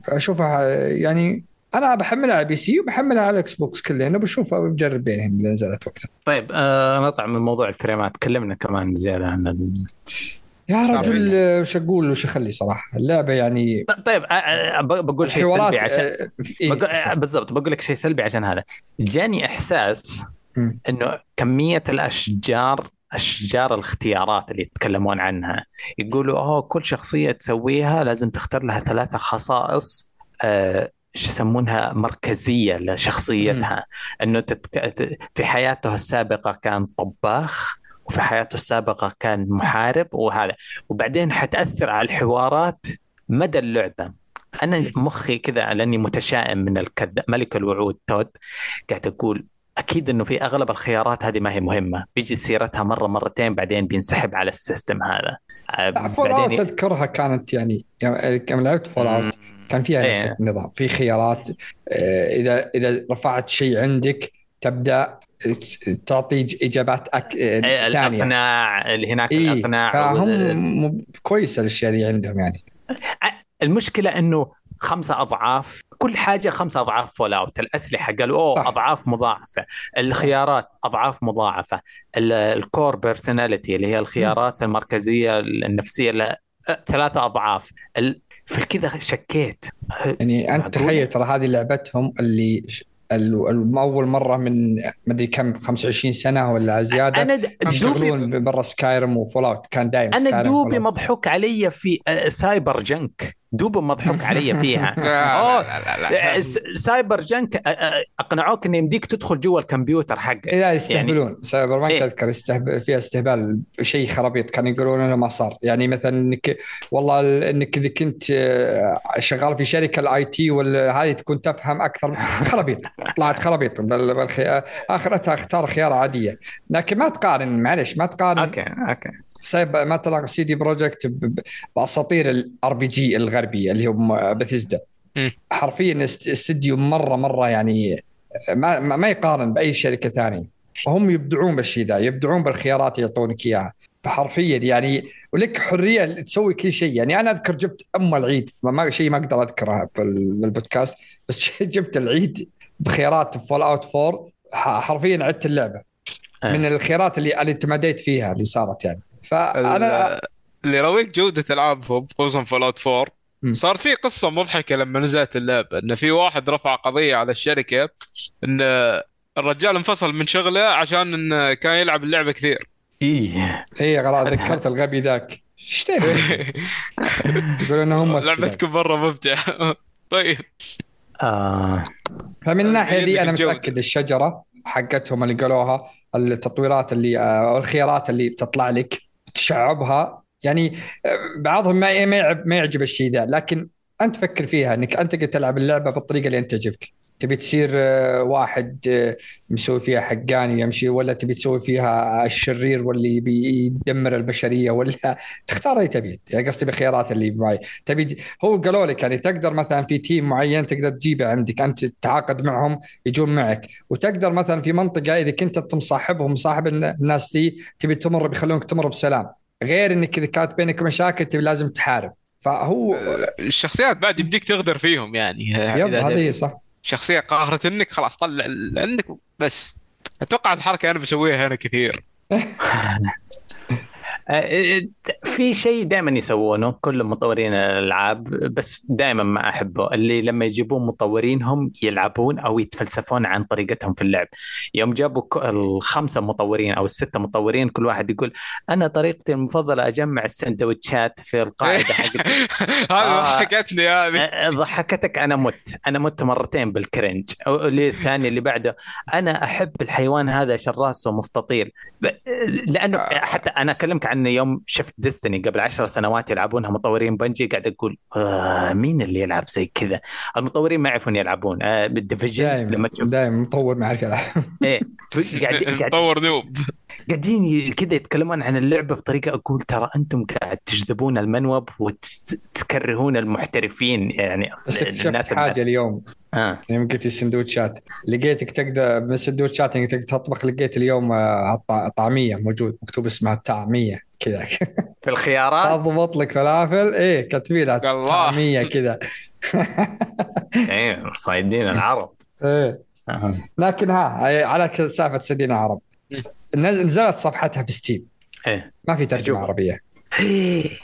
أشوفها يعني أنا بحملها على PC وبحملها على الاكس بوكس كلهن وبشوفها بجرب بينهم إذا نزلت وقتها. طيب آه نطلع من موضوع ال frameات. تكلمنا كمان زيادة عن. يا رجل آه، وش أقول؟ وش أخلي صراحة؟ اللعبة يعني طيب آه آه بقول شيء سلبي عشان إيه، بقول بالضبط بقول لك شيء سلبي عشان هذا. جاني إحساس. إنه كمية الأشجار أشجار الاختيارات اللي يتكلمون عنها يقولوا أوه كل شخصية تسويها لازم تختار لها ثلاثة خصائص آه شو يسمونها مركزية لشخصيتها. إنه تتك... في حياته السابقة كان طباخ وفي حياته السابقة كان محارب وهذا. وبعدين حتأثر على الحوارات مدى اللعبة. أنا مخي كذا لاني متشائم من الكد ملك الوعود. تود قاعد أقول أكيد إنه في أغلب الخيارات هذه ما هي مهمة. بيجي سيرتها مرة مرتين بعدين بينسحب على السيستم هذا. آه، فول اوت بعدين أذكرها كانت يعني يوم لعبت فول اوت كان فيها إيه. نفس النظام. في خيارات آه، إذا إذا رفعت شيء عندك تبدأ تعطي إجابات أك... آه، إيه، ثانية. الأقناع اللي هناك إيه الأقناع فهم وال- كويسه الأشياء دي عندهم يعني. المشكلة إنه خمسة أضعاف كل حاجة خمسة أضعاف فول أوت. الأسلحة قالوا أوه صح. أضعاف مضاعفة. الخيارات أضعاف مضاعفة. ال- ال core personality اللي هي الخيارات المركزية النفسية ل- ثلاثة أضعاف. ال- في كذا شكيت. يعني أنت؟ تخيل ترى هذه لعبتهم اللي أول مرة من مدري كم 25 سنة ولا زيادة أنا دوبي يشتغلون برا سكايرم وفول اوت كان دايم أنا دوبي. مضحوك علي في آه، سايبر جنك دوبي مضحوك علي [LAUGHS] فيها. لا لا لا لا آه، سايبر جنك آه، آه، اقنعوك إن يمديك تدخل جوا الكمبيوتر حقك. لا يستهبلون. يعني سايبر بانك إيه. اذكر يستهبل فيها استهبال شيء خرابيط كانوا يقولون إنه ما صار. يعني مثلا إنك والله ال- إنك إذا كنت شغال في شركة ال IT ولا هذه تكون تفهم أكثر [LAUGHS] خرابيط. طلعت خرابيط. بال- بالخي... آخرتها اختار خيار عادية. لكن ما تقارن معلش ما تقارن. okay okay. سايب مثلا سي دي بروجكت بأساطير ال RPG الغربي اللي هم بثيزدا. حرفيا است- استديو مرة مرة يعني ما ما يقارن بأي شركة ثانية. هم يبدعون بالشيء ذا يبدعون بالخيارات اللي يعطونك إياها. فحرفيا يعني ولك حرية تسوي كل شيء. يعني أنا أذكر جبت أم العيد ما- شيء ما أقدر اذكره بال- بالبودكاست بس [LAUGHS] جبت العيد بخيارات فول اوت 4 ح- حرفيا عدت اللعبة. آه. من الخيارات اللي اللي تمديت فيها اللي صارت يعني. فأنا ال- اللي يراويك جودة العابهم خصوصا فول اوت 4 مم. صار في قصة مضحكة لما نزلت اللعبة إن في واحد رفع قضية على الشركة إن الرجال انفصل من شغله عشان انه كان يلعب اللعبة كثير إيه اي غلط ذكرت الغبي ذاك إيش تبي؟ [LAUGHS] يقول إنه هم. لعبتكم مرة ممتعة [LAUGHS] طيب آه. فمن الناحيه دي أنا. متأكد الشجرة حقتهم اللي قالوها التطويرات اللي أو الخيارات اللي بتطلع لك تشعبها. يعني آه، بعضهم ما ما يعجب الشيء ذا لكن أنت فكر فيها إنك أنت قد تلعب اللعبة بالطريقة اللي أنت تعجبك تبي تصير آه، واحد آه، مسوي فيها حقاني يمشي ولا تبي تسوي فيها الشرير واللي بيدمر البشرية ولا [LAUGHS] تختار اللي تبي يعني قصدي بخيارات اللي معي. تبي هو قالوا لك يعني تقدر مثلا في تيم معين تقدر تجيبه عندك أنت تتعاقد معهم يجون معك. وتقدر مثلا في منطقة إذا كنت أنت مصاحبهم مصاحب الناس دي تبي تمر بيخلونك تمر بسلام. غير إنك إذا كانت بينك مشاكل تبي لازم تحارب. فهو الشخصيات بعد يمديك تغدر فيهم يعني يب هذه صح. شخصية قاهرت إنك خلاص طلع عندك بس. أتوقع الحركة أنا بسويها هنا كثير. [LAUGHS] في شيء دائما يسوونه كل مطورين الألعاب بس دائما ما أحبه. اللي لما يجيبون مطورين هم يلعبون أو يتفلسفون عن طريقتهم في اللعب. يوم جابوا الخمسة مطورين أو الستة مطورين كل واحد يقول أنا طريقتي المفضلة أجمع السندوتشات في القاعدة حقتي. [LAUGHS] هذه آه. ضحكتني هذه. ضحكتك أنا مت. أنا مت مرتين بالكرنج. الثاني اللي بعده أنا أحب الحيوان هذا عشان راسه مستطيل لأنه حتى أنا أكلمك عن يوم شفت ديستني قبل عشر سنوات يلعبونها مطورين بنجي قاعد أقول آه مين اللي يلعب زي كذا؟ المطورين ما يعرفون يلعبون آه بالديفيجن لما دائما تشوف. دائما مطور ما يعرف يلعب. إيه قاعد [LAUGHS] قاعد مطور نوب. قاعدين كذا يتكلمون عن اللعبة بطريقة أقول ترى أنتم قاعد تجذبون المنوب وتكرهون المحترفين يعني بس اكتشفت حاجة اليوم. آه. يوم قلت السندوتشات لقيتك تقدر من السندوتشات انك تقدر تطبخ لقيت اليوم آه، طعميه موجود مكتوب اسمها طعميه كذا. [LAUGHS] في الخيارات؟ تضبط لك فلافل؟ إيه كاتبين الله. طعمية كذا. [LAUGHS] إيه صايدين العرب. إيه. لكن ها على ك- سالفة سدينا عرب نزلت صفحتها في ستيم إيه. ما في ترجمة. عربية.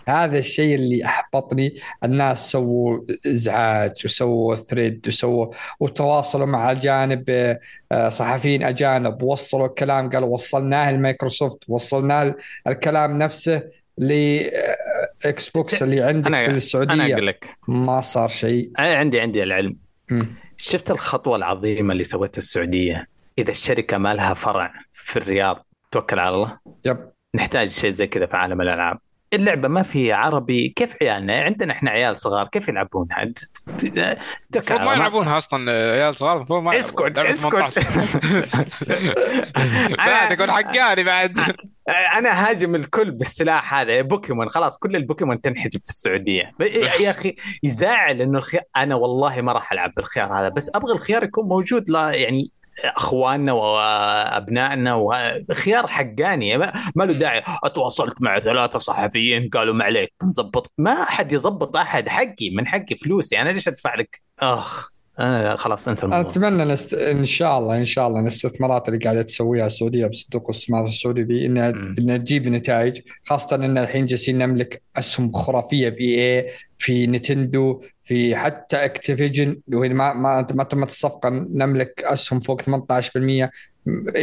هذا الشيء اللي أحبطني. الناس سووا إزعاج وسووا thread وسووا وتواصلوا مع اجانب آه، صحفيين أجانب. وصلوا الكلام قالوا وصلناه لمايكروسوفت وصلناه الكلام نفسه لاكس بوكس اللي عندك أنا في أنا السعودية. أقول لك. ما صار شيء. أنا عندي عندي العلم. مم. شفت الخطوة العظيمة اللي سوتها السعودية؟ إذا الشركة ما لها فرع في الرياض توكل على الله. Yep. نحتاج شيء زي كذا في عالم الألعاب. اللعبة ما في عربي كيف عيالنا؟ عندنا إحنا عيال صغار كيف يلعبونها؟ المفروض ما. يلعبونها أصلا عيال صغار المفروض ما اسكت اسكت. 18. [LAUGHS] لا تكون حقاني بعد. أنا هاجم الكل بالسلاح هذا بوكيمون. خلاص كل البوكيمون تنحجب في السعودية. يا [LAUGHS] أخي يزعل إنه الخيار أنا والله ما راح ألعب بالخيار هذا بس أبغى الخيار يكون موجود لا يعني أخواننا وأبنائنا وخيار حقاني. ما, ما له داعي. أتواصلت مع ثلاثة صحفيين قالوا ما عليك نظبط. ما أحد يظبط أحد حقي من حقي فلوسي. أنا ليش أدفع لك؟ أخ أنا خلاص أنسى أنا الموضوع. أتمنى نست... إن شاء الله إن شاء الله الاستثمارات اللي قاعدة تسويها السعودية بصندوق الاستثمار السعودي دي إنها. إنها تجيب نتائج خاصة ان الحين جالسين نملك أسهم خرافية بي اي في نتندو في حتى اكتيفيجن وين ما ما ما تمت الصفقة نملك أسهم فوق 18%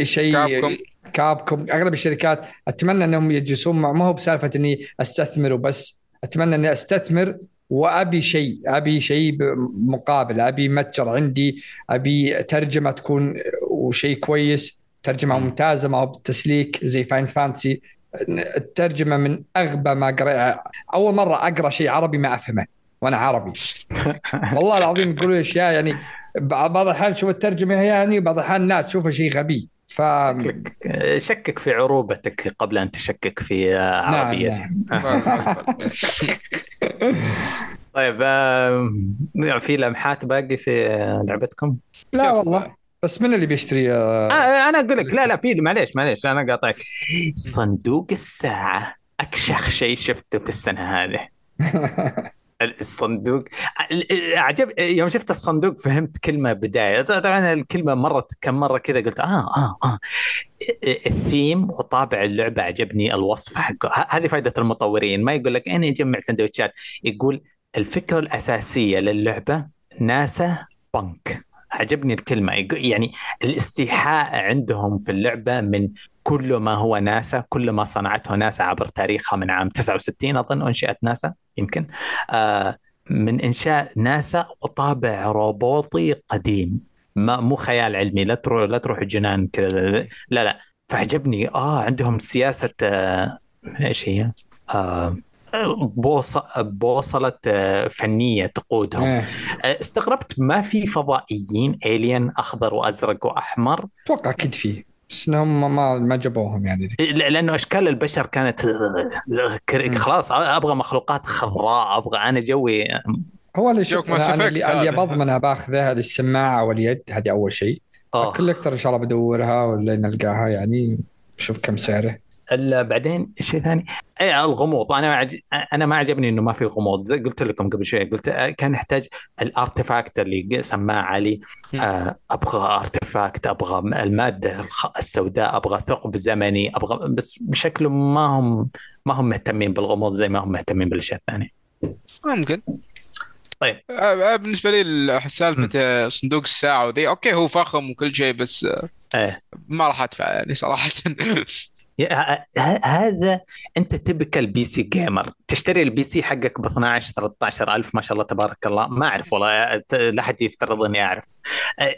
شيء كابكوم. كابكم أغلب الشركات أتمنى أنهم يجلسون مع ما هو بسالفة إني استثمر وبس أتمنى إني أستثمر وأبي شيء. أبي شيء مقابل أبي متجر عندي. أبي ترجمة تكون وشيء كويس. ترجمة مم. ممتازة. ما هو بالتسليك زي فاينل فانتسي الترجمة من أغبى ما قرأ. أول مرة أقرأ شيء عربي ما أفهمه. وأنا عربي. والله العظيم يقولوا أشياء يعني بعض الاحيان تشوف الترجمة يعني وبعض الاحيان لا تشوفها شيء غبي. ف شكك في عروبتك قبل أن تشكك في عربيتك. نعم. [LAUGHS] طيب آه، في لمحات باقي في لعبتكم؟ لا والله. بس من اللي بيشتري آه، آه أنا أقول لك لا لا في معليش معليش أنا قاطعك. صندوق الساعة. أكشخ شيء شفته في السنة هذه. [LAUGHS] الصندوق. عجب يوم شفت الصندوق فهمت كلمة بداية. طبعا الكلمة مرت كم مرة كذا قلت آه آه آه. الثيم وطابع اللعبة عجبني الوصف حقه. هذه فائده المطورين. ما يقول لك أنا أجمع سندوتشات. يقول الفكرة الأساسية للعبة ناسا بنك. عجبني الكلمة. يعني الاستيحاء عندهم في اللعبة من كل ما هو ناسا كل ما صنعته ناسا عبر تاريخها من عام 69 أظن أنشئت ناسا يمكن. آه من إنشاء ناسا وطابع روبوتي قديم. ما مو خيال علمي لا تروح لا تروح جنان كذا لا لا فعجبني آه عندهم سياسة آه إيش هي؟ آه بوص... بوصلة آه، فنية تقودهم. إيه. آه، استغربت ما في فضائيين الين أخضر وأزرق وأحمر. أتوقع أكيد فيه بس انهم ما ما جابوهم يعني. لأنه إشكال البشر كانت. خلاص أبغى مخلوقات خضراء أبغى أنا جوي. هو اللي شوف اللي. بضمنها بأخذها للسماعه واليد هذه أول شيء. الكوليكتر إن شاء الله بدورها ولا نلقاها يعني شوف كم سعره. بعدين شيء ثاني. اي الغموض. أنا عج... أنا ما عجبني إنه ما في غموض. زي قلت لكم قبل شوي قلت آه، كان يحتاج ال artifact اللي سماه علي. آه، أبغى artifact أبغى المادة السوداء أبغى ثقب زمني أبغى بس بشكل ما هم ما هم مهتمين بالغموض زي ما هم مهتمين بالأشياء الثانية. ممكن. طيب. آه، بالنسبة لي ال- سالفة صندوق الساعة وذي. okay هو فخم وكل شيء بس إيه. ما راح أدفع يعني صراحة. [LAUGHS] هذا أنت تبكى ال PC gamer تشتري ال PC حقك ب 12 13 ألف ما شاء الله تبارك الله. ما أعرف والله لا حد يفترض اني اعرف؟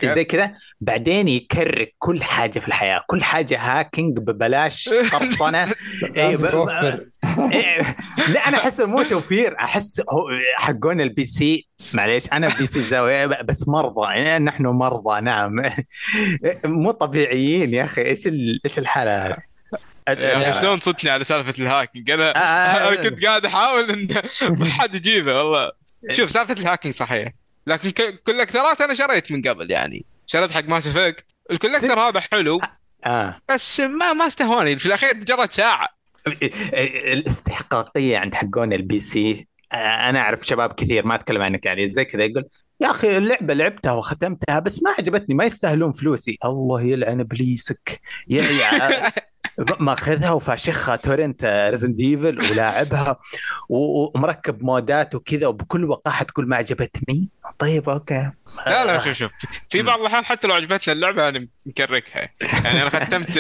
زي كذا بعدين يكرك كل حاجة في الحياة. كل حاجة hacking ببلاش قرصنه [LAUGHS] إيه، إيه، لا أنا احس مو توفير. أحس حقون ال PC معليش أنا PC زاوية بس مرضى. إيه، نحن مرضى نعم. [LAUGHS] مو طبيعيين يا أخي. إيش إيش الحالة هذه؟ أخي شلون صدتني على سالفة ال hacking؟ أنا آه، آه، [LAUGHS] أنا كنت قاعد أحاول إن ما حد يجيبه والله. شوف سالفة ال hacking صحيح. لكن ك- collector ات أنا شريت من قبل يعني. شريت حق Mass Effect ال collector هذا حلو. آه. بس ما ما استهواني. في الأخير مجرد ساعة. الاستحقاقية عند حقون البي سي آه، أنا أعرف شباب كثير ما أتكلم عنك يعني زي كذا يقول يا أخي اللعبة لعبتها وختمتها بس ما عجبتني ما يستاهلون فلوسي. الله يلعن إبليسك. يا يا [LAUGHS] ماخذها وفاشخها torrent Resident Evil ولاعبها ومركب mod ات وكذا وبكل وقاحة تقول ما عجبتني. طيب okay. لا لا شوف شوف. في بعض الأحيان حتى لو عجبتنا اللعبة أنا مكركها. يعني أنا ختمت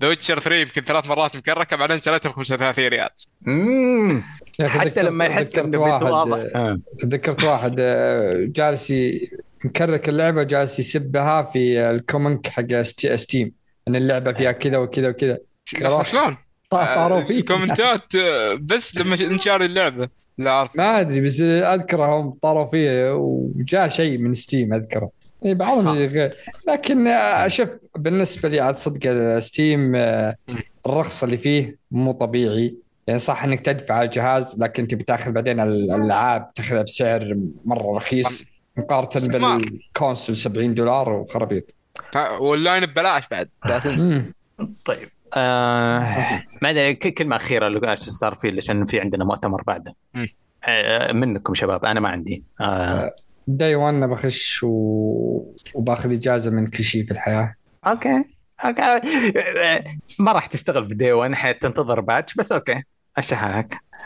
The Witcher 3 يمكن ثلاث مرات مكركة بعدين شريتها ب 35 ريال. مم. يا أخي حتى لما يحس إنه واحد بيتواضع آه، آه. تذكرت واحد آه، جالس مكرك اللعبة جالس يسبها في ال comment حق Stea- Steam إن اللعبة فيها كذا وكذا وكذا. شلون؟ طاروا فيه comment ات آه، بس لما انشار اللعبة لا أعرف ما أدري بس أذكرهم طاروا فيه وجاء شيء من Steam أذكره اي بعضهم آه. غير لكن آه، شوف بالنسبة لي عاد صدق Steam آه،. الرخص اللي فيه مو طبيعي يعني صح إنك تدفع على الجهاز لكن تبي تاخذ بعدين الألعاب تاخذها بسعر مرة رخيص مقارنة بال console 70 دولار وخرابيط واللاين ببلاش بعد لا تنسى. مم. طيب آه ما أدري كلمة أخيرة اللي إيش صار فيه عشان في عندنا مؤتمر بعده. آه منكم شباب أنا ما عندي. آه. day 1 بخش و... وباخذ إجازة من كل شيء في الحياة. okay. آه، ما راح تشتغل ب day 1 حتنتظر patch بس okay.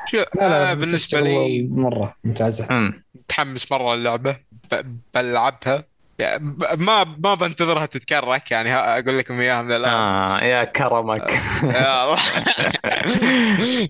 شو لا لا آه، بالنسبة لي مرة ممتازة. أمم. متحمس مرة اللعبة. ب- بلعبها. يعني ما ما بنتظرها تتكرك يعني أقول لكم إياها من الآن. آه يا كرمك. يا الله. [LAUGHS]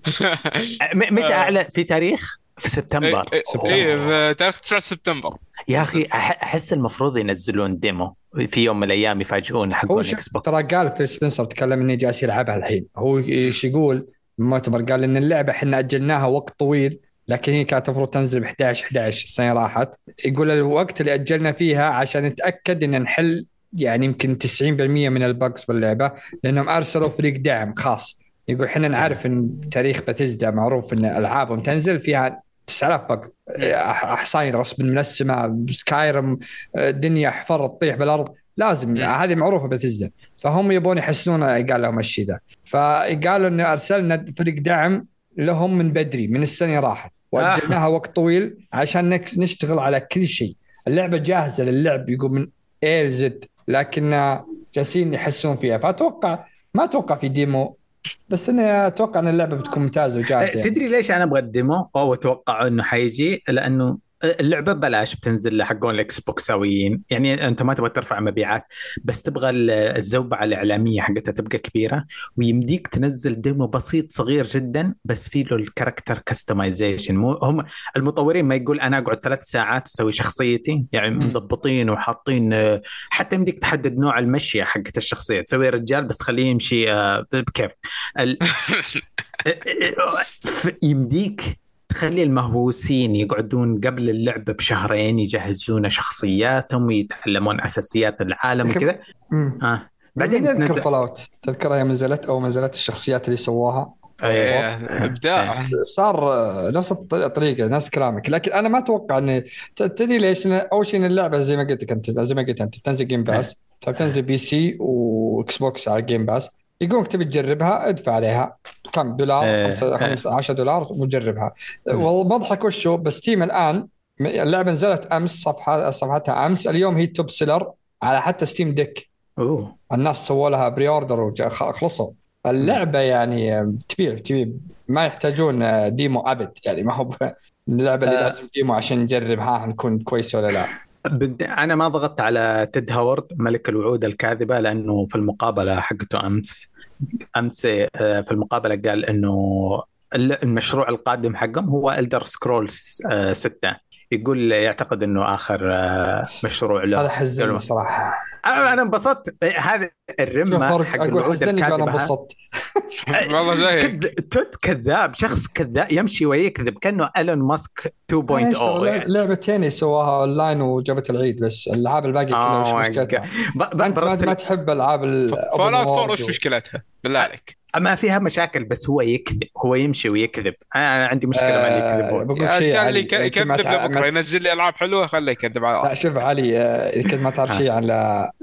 م- متى اعلى في تاريخ؟ في سبتمبر. اي سبتمبر. إيه، في تاريخ 9 سبتمبر. يا أخي أحس المفروض ينزلون demo في يوم من الأيام يفاجئون هو حقون شوف X box ترى قال فيل سبنسر تكلم انه جالس يلعبها الحين. هو إيش يقول؟ بالمؤتمر قال إن اللعبة إحنا أجلناها وقت طويل لكن هي كانت المفروض تنزل ب 11 11 السنة راحت. يقول الوقت اللي أجلنا فيها عشان نتأكد إن نحل يعني يمكن 90% من البجز باللعبة لأنهم أرسلوا فريق دعم خاص. يقول إحنا نعرف إن تاريخ باتيزدا معروف إن ألعابهم تنزل فيها 9000 بق احصائي رسم من السماء سكايرم الدنيا حفر تطيح بالأرض. لازم. مم. هذه معروفة بثزدا فهم يبون يحسنون قال لهم الشيء ذا. فقالوا ان أرسلنا فريق دعم لهم من بدري من السنة راحت. وأجلناها وقت طويل عشان نشتغل على كل شيء. اللعبة جاهزة للعب يقول من A Z لكن جالسين يحسنون فيها. فأتوقع ما أتوقع في demo بس إني أتوقع إن اللعبة بتكون ممتازة وجاهزة. تدري ليش أنا أبغى ال demo أو أتوقع إنه حيجي لأنه اللعبة ببلاش بتنزل لحقون ال Xbox سويين. يعني أنت ما تبغى ترفع مبيعات بس تبغى ال- الزوبعة الإعلامية حقتها تبقى كبيرة ويمديك تنزل demo بسيط صغير جدا بس فيه له ال character customization مو هم المطورين ما يقول أنا أقعد ثلاث ساعات أسوي شخصيتي يعني. مظبطين وحاطين آه، حتى يمديك تحدد نوع المشيه حقت الشخصية. تسوي رجال بس خليه يمشي آه، بكيف. ال- [LAUGHS] ف- يمديك تخلي المهووسين يقعدون قبل اللعبة بشهرين يجهزون شخصياتهم ويتعلمون أساسيات العالم وكذا. آه. بعدين أذكر Fallout تذكرها يوم نزلت أو نزلت الشخصيات اللي سووها إيه. إيه، إبداع صار نفس الط- الطريقة نفس كلامك لكن أنا ما أتوقع ان ت- تدري ليش؟ أول شيء اللعبة زي ما قلت لك انت زي ما قلت أنت بتنزل Game Pass فبتنزل PC و Xbox على Game Pass يقولك تبي تجربها ادفع عليها. كم دولار؟ إيه. خمسة خمسة 10 دولار وجربها. والمضحك وشو ب Steam الآن اللعبة نزلت أمس صفحه صفحتها أمس. اليوم هي top seller على حتى Steam Deck أوه. الناس سووا لها pre-order وخلصوا اللعبة يعني تبيع تبيع. ما يحتاجون demo أبد. يعني ما هو [LAUGHS] اللعبة اللي آه. لازم demo عشان نجرب ها نكون كويس ولا لا. أنا ما ضغطت على تود هاورد ملك الوعود الكاذبة لأنه في المقابلة حقته أمس أمس آه، في المقابلة قال ال- المشروع القادم حقهم هو Elder Scrolls 6 يقول يعتقد إنه آخر آه، مشروع له. هذا حزنني صراحة. أنا أنا انبسطت هذا شوف الرمه حق أقول الوعود الكاذبة ها؟ انبسطت [LAUGHS] والله زيك. تود كذاب شخص كذاب يمشي ويكذب كأنه إيلون ماسك 2.0 إيش ترى يعني. لعبتين سواها أونلاين وجابت العيد بس الألعاب الباقية كلها Oh وش مشكلتها؟ أنت ما, تحب ألعاب ال Fallout open 4 world وش مشكلتها؟ بالله عليك ما فيها مشاكل بس هو يكذب هو يمشي ويكذب أنا عندي مشكلة مع اللي آه، يكذبون بقول يا شيء ما يكذب لبكره ينزل لي ألعاب حلوة خليه يكذب على لا شوف علي آه، إذا كنت ما تعرف [LAUGHS] آه. شيء عن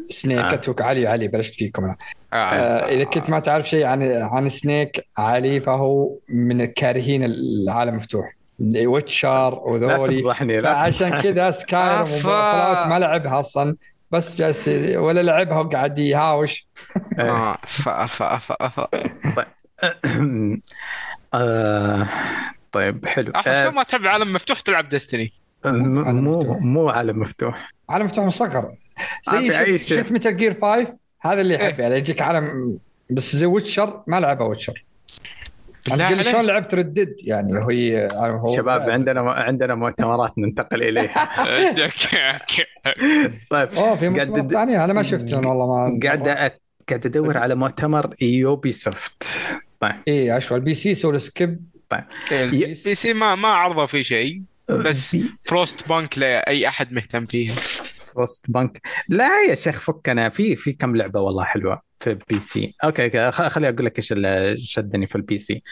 سنيك آه. اتوك علي علي بلشت فيكم أنا آه. آه، إذا كنت ما تعرف شيء عن عن سنيك علي فهو من الكارهين العالم المفتوح Witcher لا وذولي تفضحني لا فعشان كذا Skyrim. و [LAUGHS] Fallout ما لعبها أصلا بس جالس ولا لعبها وقاعد يهاوش آه. ف ف ف ف [CLEARS THROAT] آه... طيب حلو آخر آه... شو ما تحب عالم مفتوح تلعب Destiny عالم مو. مو عالم مفتوح عالم مفتوح مصغر زي. شفت Metal Gear 5 هذا اللي يحب إيه. يعني يجيك عالم بس زي Witcher ما لعبها Witcher عليك. شلون لعبت ردد يعني وهي هو شباب عندنا عندنا مؤتمرات ننتقل إليها. okay [LAUGHS] okay طيب. أوه في قاعد مؤتمر تد- ثانية؟ أنا ما شفتهم والله ما قاعد قاعد أدور على مؤتمر Ubisoft طيب. اي اشوى ال PC سووا skip. ال PC ما ما عرضوا فيه شيء بس Frostpunk لاي أحد مهتم فيها. Frostpunk لا يا شيخ فكنا في في كم لعبة والله حلوة. في ال PC okay خليني أقول لك إيش اللي شدني في ال PC.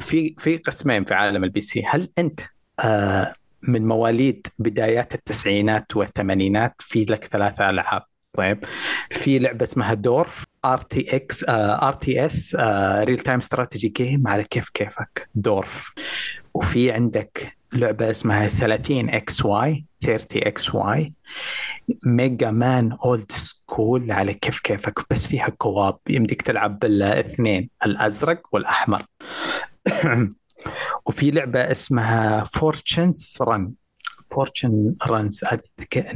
في في قسمين في عالم ال PC هل أنت آه من مواليد بدايات التسعينات والثمانينات في لك ثلاثة ألعاب؟ طيب. في لعبة اسمها دورف ار تي إكس ار تي اس ريل تايم استراتيجي جيم على كيف كيفك؟ Dorf وفي عندك لعبة اسمها 30 إكس واي 30 إكس واي. Mega Man old school على كيف كيفك بس فيها co-op يمديك تلعب بالاثنين الأزرق والأحمر. [COUGHS] وفي لعبة اسمها Fortune's Run Fortune Runs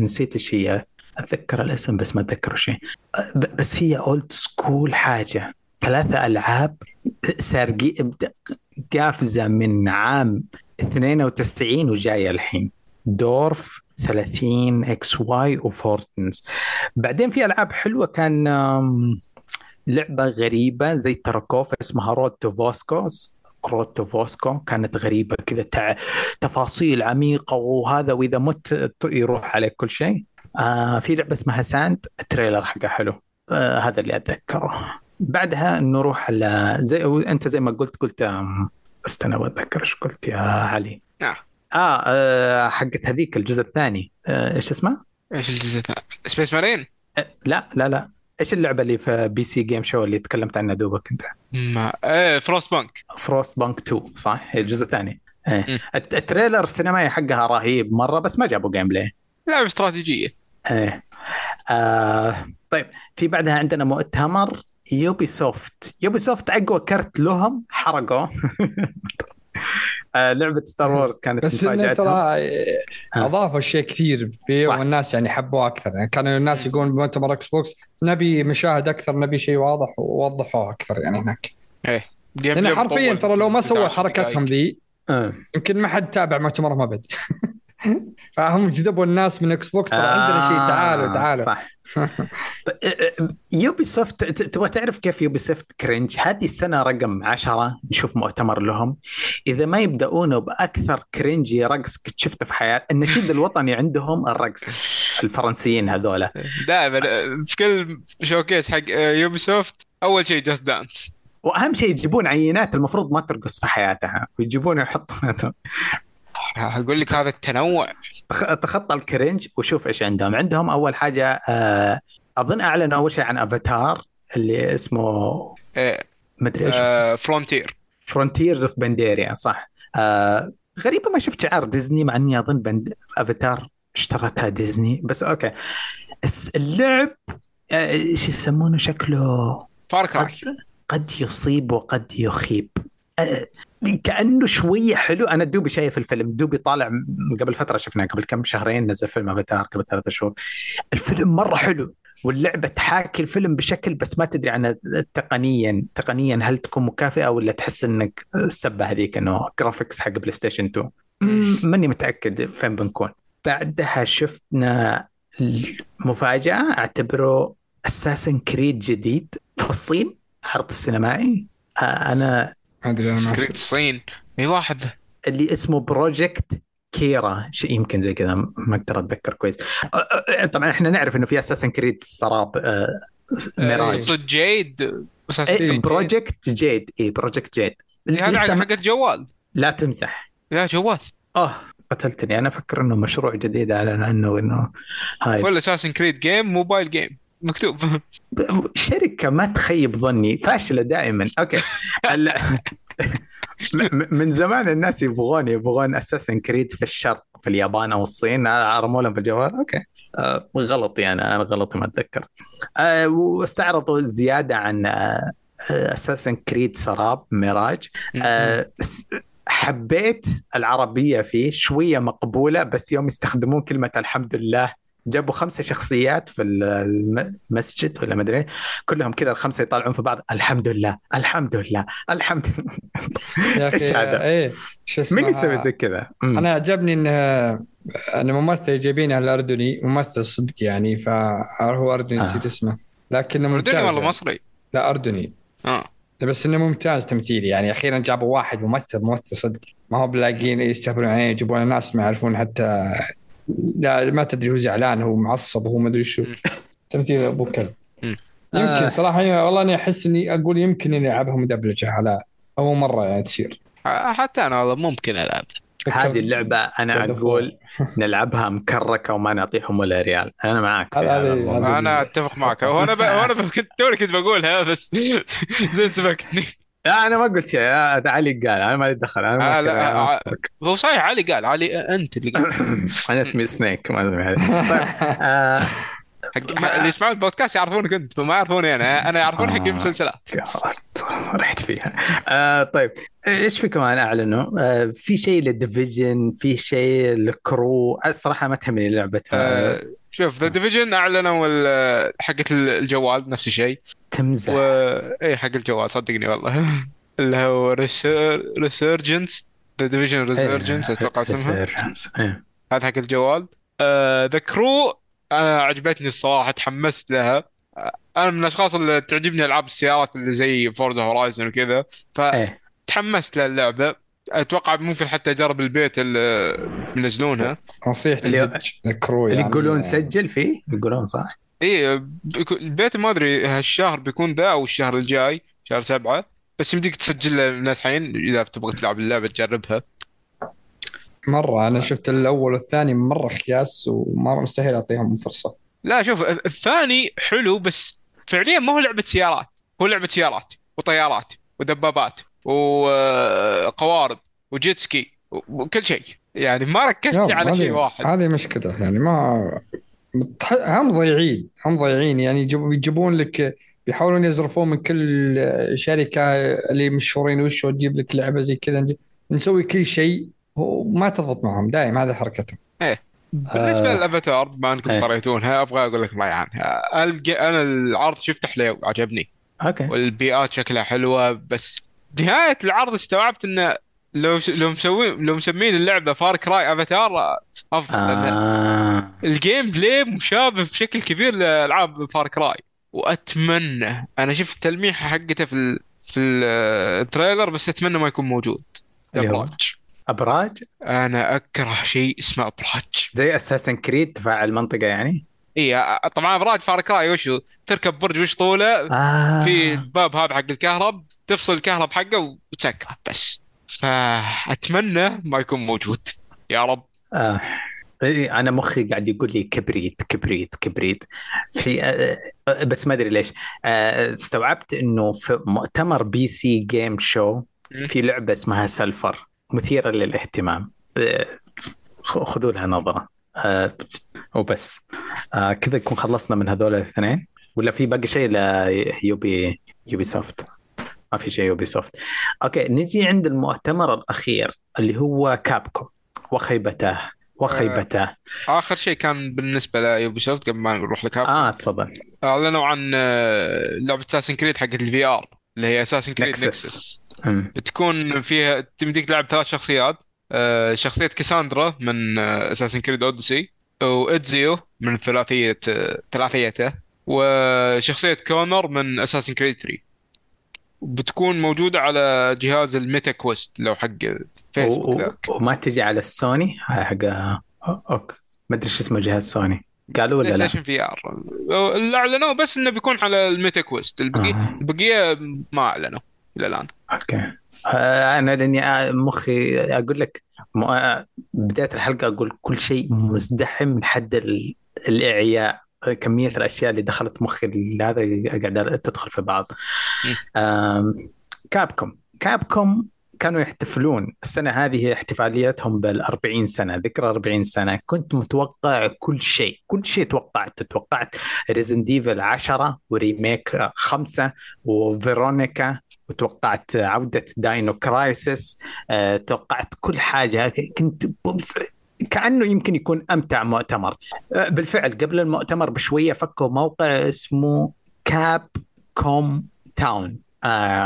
نسيت إيش هي أتذكر الاسم بس ما أتذكر شيء. بس هي old school حاجة. ثلاثة ألعاب سارقي قافزة من عام 92 وجاية الحين. Dorf 30 XY و Fortune's. بعدين في ألعاب حلوة كان لعبة غريبة زي Tarkov اسمها Road to Vostok Road to Vostok كانت غريبة كذا تع... تفاصيل عميقة وهذا وإذا مت يروح عليك كل شيء. آه في لعبة اسمها Sand ال trailer حقها حلو. آه هذا اللي أتذكره. بعدها نروح على زي أنت زي ما قلت قلت استنى بتذكر إيش قلت يا علي آه. آه, آه حقت هذيك الجزء الثاني آه إيش اسمه؟ إيش الجزء الثاني؟ Space Marine؟ آه لا لا لا إيش اللعبة اللي في PC Game Show اللي تكلمت عنها دوبك أنت؟ ما إيه Frostpunk Frostpunk 2 صح؟ الجزء الثاني. إيه الت- ال trailer السينمائي حقها رهيب مرة بس ما جابوا gameplay لعبة استراتيجية إيه آه طيب في بعدها عندنا مؤتمر Ubisoft Ubisoft اقوى كرت لهم حرقوا [LAUGHS] آه لعبة Star Wars كانت بس إنه ترى آه. أضافوا شيء كثير فيه صح. والناس يعني حبوه أكثر يعني كانوا الناس يقولون بمؤتمر Xbox نبي مشاهد أكثر نبي شيء واضح ووضحوه أكثر يعني هناك لأن بلاي حرفيا ترى لو ما سووا 16 حركاتهم دقايق. ذي آه. يمكن ما حد تابع مؤتمرهم أبد [LAUGHS] [LAUGHS] فهم جذبوا الناس من Xbox ترى عندنا شيء. تعالوا تعالوا. آه، صح [LAUGHS] يوبي سوفت ت- تبغى تعرف كيف Ubisoft cringe هذه السنة رقم عشرة نشوف مؤتمر لهم. إذا ما يبداونه بأكثر cringy رقص كنت شفته في حياتي النشيد الوطني عندهم الرقص. الفرنسيين هذولا. دائما في كل showcase حق Ubisoft أول شيء Just Dance وأهم شيء يجيبون عينات المفروض ما ترقص في حياتها ويجيبون يحطون أقول لك هذا التنوع. تخ- تخطى ال cringe وشوف إيش عندهم. عندهم أول حاجة آه، أظن أعلنوا أول شيء عن أفاتار اللي اسمه مدري إيش. Frontier Frontiers of Pandora صح. آه غريبة ما شفت شعار ديزني مع إني أظن بند... أفاتار اشترتها ديزني. بس okay. اللعب آه، إيش يسمونه شكله؟ فار قد, قد يصيب وقد يخيب. آه، كأنه شوية حلو. أنا دوبي شايف الفيلم. دوبي طالع قبل فترة شفناه قبل كم شهرين نزل فيلم أفاتار قبل ثلاثة شهور. الفيلم مرة حلو. واللعبة تحاكي الفيلم بشكل بس ما تدري عن تقنيا. تقنيا هل تكون مكافئة ولا تحس إنك السبة هذيك إنه graphics حق PlayStation 2 م- ماني متأكد فين بنكون. بعدها شفنا مفاجاه أعتبره Assassin's Creed جديد في الصين عرض السينمائي. آه، أنا أدري أنا Creed. الصين إي واحد. اللي اسمه Project كيرا شيء يمكن زي كذا ما أقدر أتذكر كويس. طبعا إحنا نعرف إنه في Assassin's Creed سراب ميراج صد Jade. Project Jade اي Project Jade هذا على حقت جوال. لا تمزح يا جوال. آه قتلتني. أنا أفكر إنه مشروع جديد اعلن عنه إنه هاي. فل Assassin's Creed game mobile game مكتوب. شركة ما تخيب ظني فاشلة دائما. okay. من زمان الناس يبغون يبغون Assassin's Creed في الشرق في اليابان أو الصين رموا لهم في الجوال. okay. آه غلطي أنا أنا غلطي ما أتذكر. آه واستعرضوا زيادة عن آه اساسن كريد سراب ميراج. آه حبيت العربية فيه شوية مقبولة بس يوم يستخدمون كلمة الحمد لله جابوا خمسة شخصيات في الم- المسجد ولا ما أدري كلهم كذا الخمسة يطالعون في بعض. الحمد لله الحمد لله الحمد لله. [LAUGHS] أخي هذا؟ إيه شو اسمه؟ مين يسوي زي كذا؟ أنا عجبني إن إن ممثل جايبينه الأردني ممثل صدق يعني فهو أردني آه. نسيت اسمه. لكنه ممتاز اردني والله يعني. مصري؟ لا أردني. آه. بس إنه ممتاز تمثيلي يعني. أخيرا جابوا واحد ممثل ممثل صدق. ما هو بلاقين يستهبلون عليه يجيبون ناس ما يعرفون حتى لا ما تدري هو زعلان هو معصب هو ما أدري شو. تمثيل أبو كلب. يمكن آه. صراحة والله اني أحس إني أقول يمكن إني ألعبها مدبلجه على أول مرة يعني تصير حتى أنا والله ممكن ألعب هذه اللعبة أنا God of War. أقول نلعبها مكركة وما نعطيهم ولا ريال الموضوع. هذه- أنا أتفق معك هو أنا ب... ب... كنت توني كنت بقولها بس [LAUGHS] زين سبقتني لا أنا ما قلت شيء. آه، علي قال. أنا مالي دخل. أنا ما آه، لا، آه، أصدق. هو صحيح علي قال. علي أنت اللي قال. [LAUGHS] أنا اسمي سنيك ما أدري. علي. [LAUGHS] طيب آه، حق ما- اللي يسمعون البودكاست يعرفونك أنت ما يعرفوني أنا. أنا يعرفون حق آه. المسلسلات رحت فيها. آه طيب. إيش في كمان اعلنوا؟ آه في شيء لل division؟ في شيء ل Crew الصراحة ما تهمني لعبه آه، شوف The Division أعلنوا حقت الجوال نفس الشيء. تمزح. و اي حق الجوال صدقني والله. [LAUGHS] اللي هو Resurgence The Division Resurgence أتوقع اسمها. إيه. هذا حق الجوال. The Crew أنا عجبتني الصراحة تحمست لها. آه، أنا من الأشخاص اللي تعجبني ألعاب السيارات اللي زي Forza Horizon وكذا إيه. فتحمست للعبة. أتوقع ممكن حتى أجرب البيت اللي منزلينها. نصيحتي اللي- اللي يعني. يقولون سجل فيه؟ يقولون صح؟ إي البيت ما أدري هالشهر بيكون ذا أو الشهر الجاي شهر سبعة بس يمديك تسجل من الحين إذا تبغى تلعب اللعبة تجربها. مرة أنا شفت الأول والثاني مرة خياس ومرة مستحيل أعطيهم فرصة. لا شوف الثاني حلو بس فعليا ما هو لعبة سيارات. هو لعبة سيارات وطيارات ودبابات وقوارب وجيت سكي وكل شيء. يعني ما ركزت على شيء واحد. هذه مشكلة يعني ما هم ضايعين هم ضايعين. يعني يجيب- يجيبون لك بيحاولون يزرفون من كل شركه اللي مشهورين وش تجيب لك لعبة زي كذا. نسوي كل شيء وما تضبط معهم دايم هذا حركتهم. بالنسبة آه. للأفاتار بما أنكم إيه. طريتونها أبغى أقول لك رايي عنها الج- أنا العرض شفته حلو عجبني. أوكي. والبيئات شكلها حلوة بس نهاية العرض استوعبت إنه لو لو مسوين لو مسمين اللعبة Far Cry Avatar أفضل لأن آه. ال gameplay مشابه بشكل كبير لألعاب Far Cry وأتمنى أنا شفت تلميحه حقته في ال... في ال trailer بس أتمنى ما يكون موجود؟ ابراج أبراج؟ أنا أكره شيء اسمه ابراج زي Assassin's Creed تفاعل المنطقة يعني؟ إي طبعا ابراج Far Cry وشو تركب برج وش طوله؟ آه. في الباب هذا حق الكهرب تفصل الكهرب حقه وتسكره بس. فأتمنى ما يكون موجود. يا رب. آه. أنا مخي قاعد يقول لي كبريت كبريت كبريت. في آه، آه، بس ما أدري ليش. آه، استوعبت إنه في مؤتمر PC Game Show. في لعبة اسمها Sulfur مثيرة للاهتمام. آه، خذوا لها نظرة. آه، وبس. آه، كذا نكون خلصنا من هذول الاثنين. ولا في باقي شيء؟ ل Ubi Ubisoft ما في شيء Ubisoft أوكي نجي عند المؤتمر الأخير اللي هو Capcom وخيبتاه وخيبتاه آخر شيء كان بالنسبة ل Ubisoft قبل ما نروح ل Cap آه تفضل. اعلنوا عن آه، لعبة Assassin's Creed حقت ال VR اللي هي Assassin's Creed. Nexus. بتكون فيها تمديك تلعب ثلاث شخصيات. آه، شخصية Kassandra من Assassin's Creed Odyssey و Ezio من ثلاثية آه، ثلاثيته وشخصية Connor من Assassin's Creed 3 بتكون موجودة على جهاز ال Meta Quest لو حق فيسبوك ذاك وما تجي على السوني؟ هاي حق أوكي. ما أدري شو اسمه جهاز سوني. قالوا ولا لا؟ VR اللي أعلنوه بس إنه بيكون على ال Meta Quest. البقية آه. البقية ما أعلنوا إلى الآن. أوكي. آه، أنا لأني آه، مخي أقول لك آه، بداية الحلقة أقول كل شيء مزدحم من حد ال- الإعياء. كمية الأشياء اللي دخلت مخي هذا قاعدة تدخل في بعض. آم، Capcom. Capcom كانوا يحتفلون. السنة هذه احتفاليتهم بال 40 سنة ذكرى 40 سنة. كنت متوقع كل شيء. كل شيء توقعت. توقعت Resident Evil 10 و remake 5 و Veronica وتوقعت عودة Dino Crisis أه، توقعت كل حاجة. كنت كأنه يمكن يكون أمتع مؤتمر. أه، بالفعل قبل المؤتمر بشوية فكوا موقع اسمه Capcom Town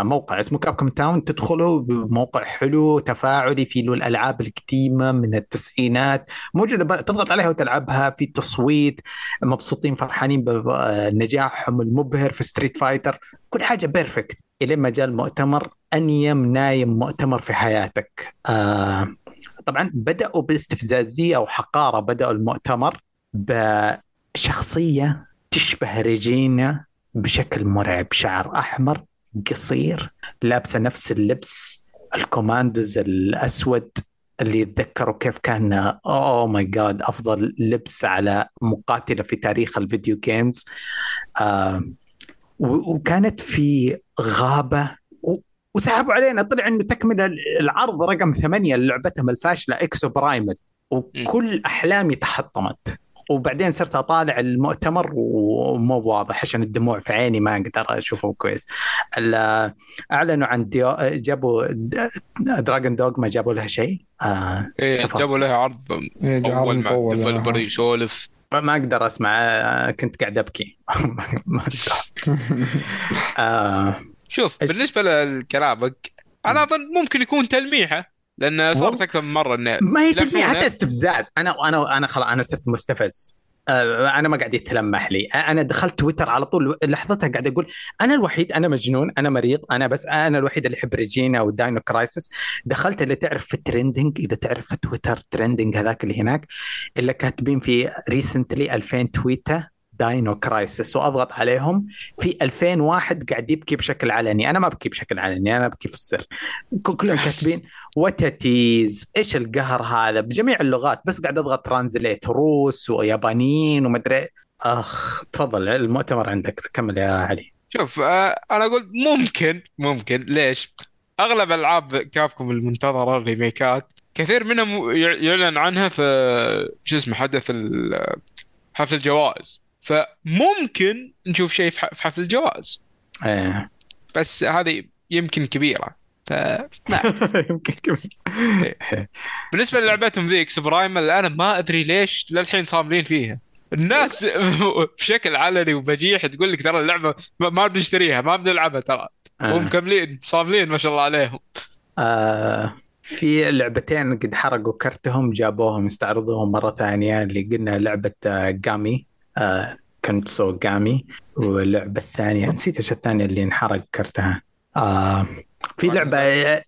موقع اسمه Capcom Town تدخلوا موقع حلو تفاعلي في له الألعاب القديمة من التسعينات. موجودة تضغط عليها وتلعبها. في تصويت مبسوطين فرحانين بنجاحهم المبهر في Street Fighter كل حاجة perfect الين ما جاء المؤتمر أنيل أنيل مؤتمر في حياتك. آه طبعا بدأوا باستفزازية أو حقارة بدأوا المؤتمر بشخصية تشبه Regina بشكل مرعب. شعر أحمر قصير لابسة نفس اللبس الكوماندوز الأسود اللي يتذكروا كيف كان Oh my God أفضل لبس على مقاتلة في تاريخ ال video games. آه وكانت في غابة وسحبوا علينا. طلع انه تكمل العرض رقم ثمانية لعبتهم الفاشلة Exoprimal وكل أحلامي تحطمت. وبعدين صرت أطالع المؤتمر ومو واضح عشان الدموع في عيني ما أقدر أشوفه كويس. أعلنوا عن ديو... جابوا Dragon's Dog ما جابوا لها شيء؟ آه إيه. جابوا لها عرض إيه، أول ما ال developer. يسولف ما- أقدر أسمع آه، كنت قاعد أبكي. [LAUGHS] ما استوعبت [LAUGHS] آه شوف إيش؟ بالنسبة لكلامك أنا أظن ممكن يكون تلميحة لأن صارت أكثر من مرة إنه ما هي تلميح. حتى استفزاز. أنا أنا أنا خلاص أنا صرت مستفز. آه، أنا ما قاعد يتلمح لي. أنا دخلت تويتر على طول لحظتها قاعد أقول أنا الوحيد أنا مجنون أنا مريض أنا بس أنا الوحيد اللي يحب Regina و Dino Crisis دخلت اللي تعرف في ال trending إذا تعرف في تويتر trending هذاك اللي هناك اللي كاتبين في recently 2000 تويتة. Dino Crisis واضغط عليهم. في 2000 واحد قاعد يبكي بشكل علني. أنا ما أبكي بشكل علني أنا أبكي في السر. كلهم كاتبين what a tease إيش القهر هذا؟ بجميع اللغات بس قاعد أضغط translate روس ويابانيين ومدري. أخ تفضل المؤتمر عندك. كمل يا علي. شوف آه، أنا أقول ممكن ممكن. ليش؟ أغلب ألعاب كابكم المنتظرة ال remakes كثير منهم يع- يعلن عنها في شو اسمه حدث حفل الجوائز. فممكن نشوف شيء في حفل الجوائز إيه. بس هذه يمكن كبيرة. ف [LAUGHS] يمكن كمان بالنسبة للعبتهم ذيك إكسوبرايمال أنا ما أدري ليش للحين صاملين فيها. الناس [LAUGHS] بشكل علني وبجيح تقول لك ترى اللعبة ما بنشتريها ما بنلعبها ترى. آه. ومكملين صاملين ما شاء الله عليهم. آه في لعبتين قد حرقوا كرتهم جابوهم يستعرضوهم مرة ثانية اللي قلنا لعبة آه، جامي. آه كنت سو جامي واللعبة الثانية نسيت إيش الثانية اللي انحرق كرتها. آه في لعبة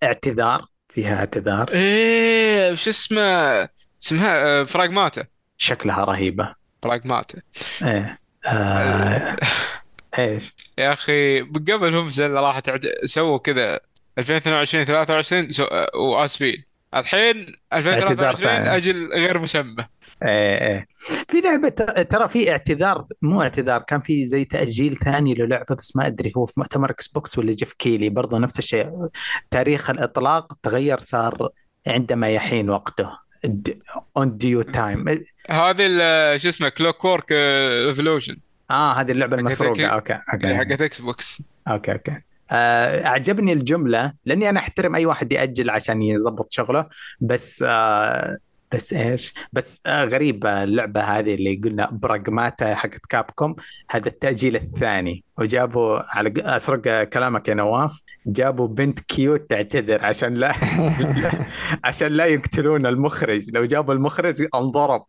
اعتذار فيها اعتذار. إيه وش اسمه؟ اسمها آه، فراغماتا شكلها رهيبة. فراغماتا إيه آه [LAUGHS] إيش؟ يا أخي قبل هم زل راح تعد... سووا كذا. 2022 23 سو... وآسفين. الحين اعتذار 2023 ثاني. أجل غير مسمى. إيه إيه. في لعبة ترى في اعتذار مو اعتذار كان في زي تأجيل ثاني للعبة بس ما أدري هو في مؤتمر إكس بوكس ولا جيف كيلي برضه نفس الشيء. تاريخ الإطلاق تغير صار عندما يحين وقته. in due time هذه شو اسمه كلوك وورك ريفولوشن آه هذه المسروقة أكيد. أوكي أوكي. حقت إكس بوكس أوكي أوكي. آه، أعجبني الجملة لأني أنا أحترم أي واحد يأجل عشان يظبط شغله بس آه بس إيش؟ بس آه غريب اللعبة هذه اللي قلنا براغماتا حقت كابكوم هذا التأجيل الثاني. وجابوا على أسرق كلامك يا نواف. جابوا بنت cute تعتذر عشان [LAUGHS] لا عشان لا يقتلون المخرج. لو جابوا المخرج انضرب.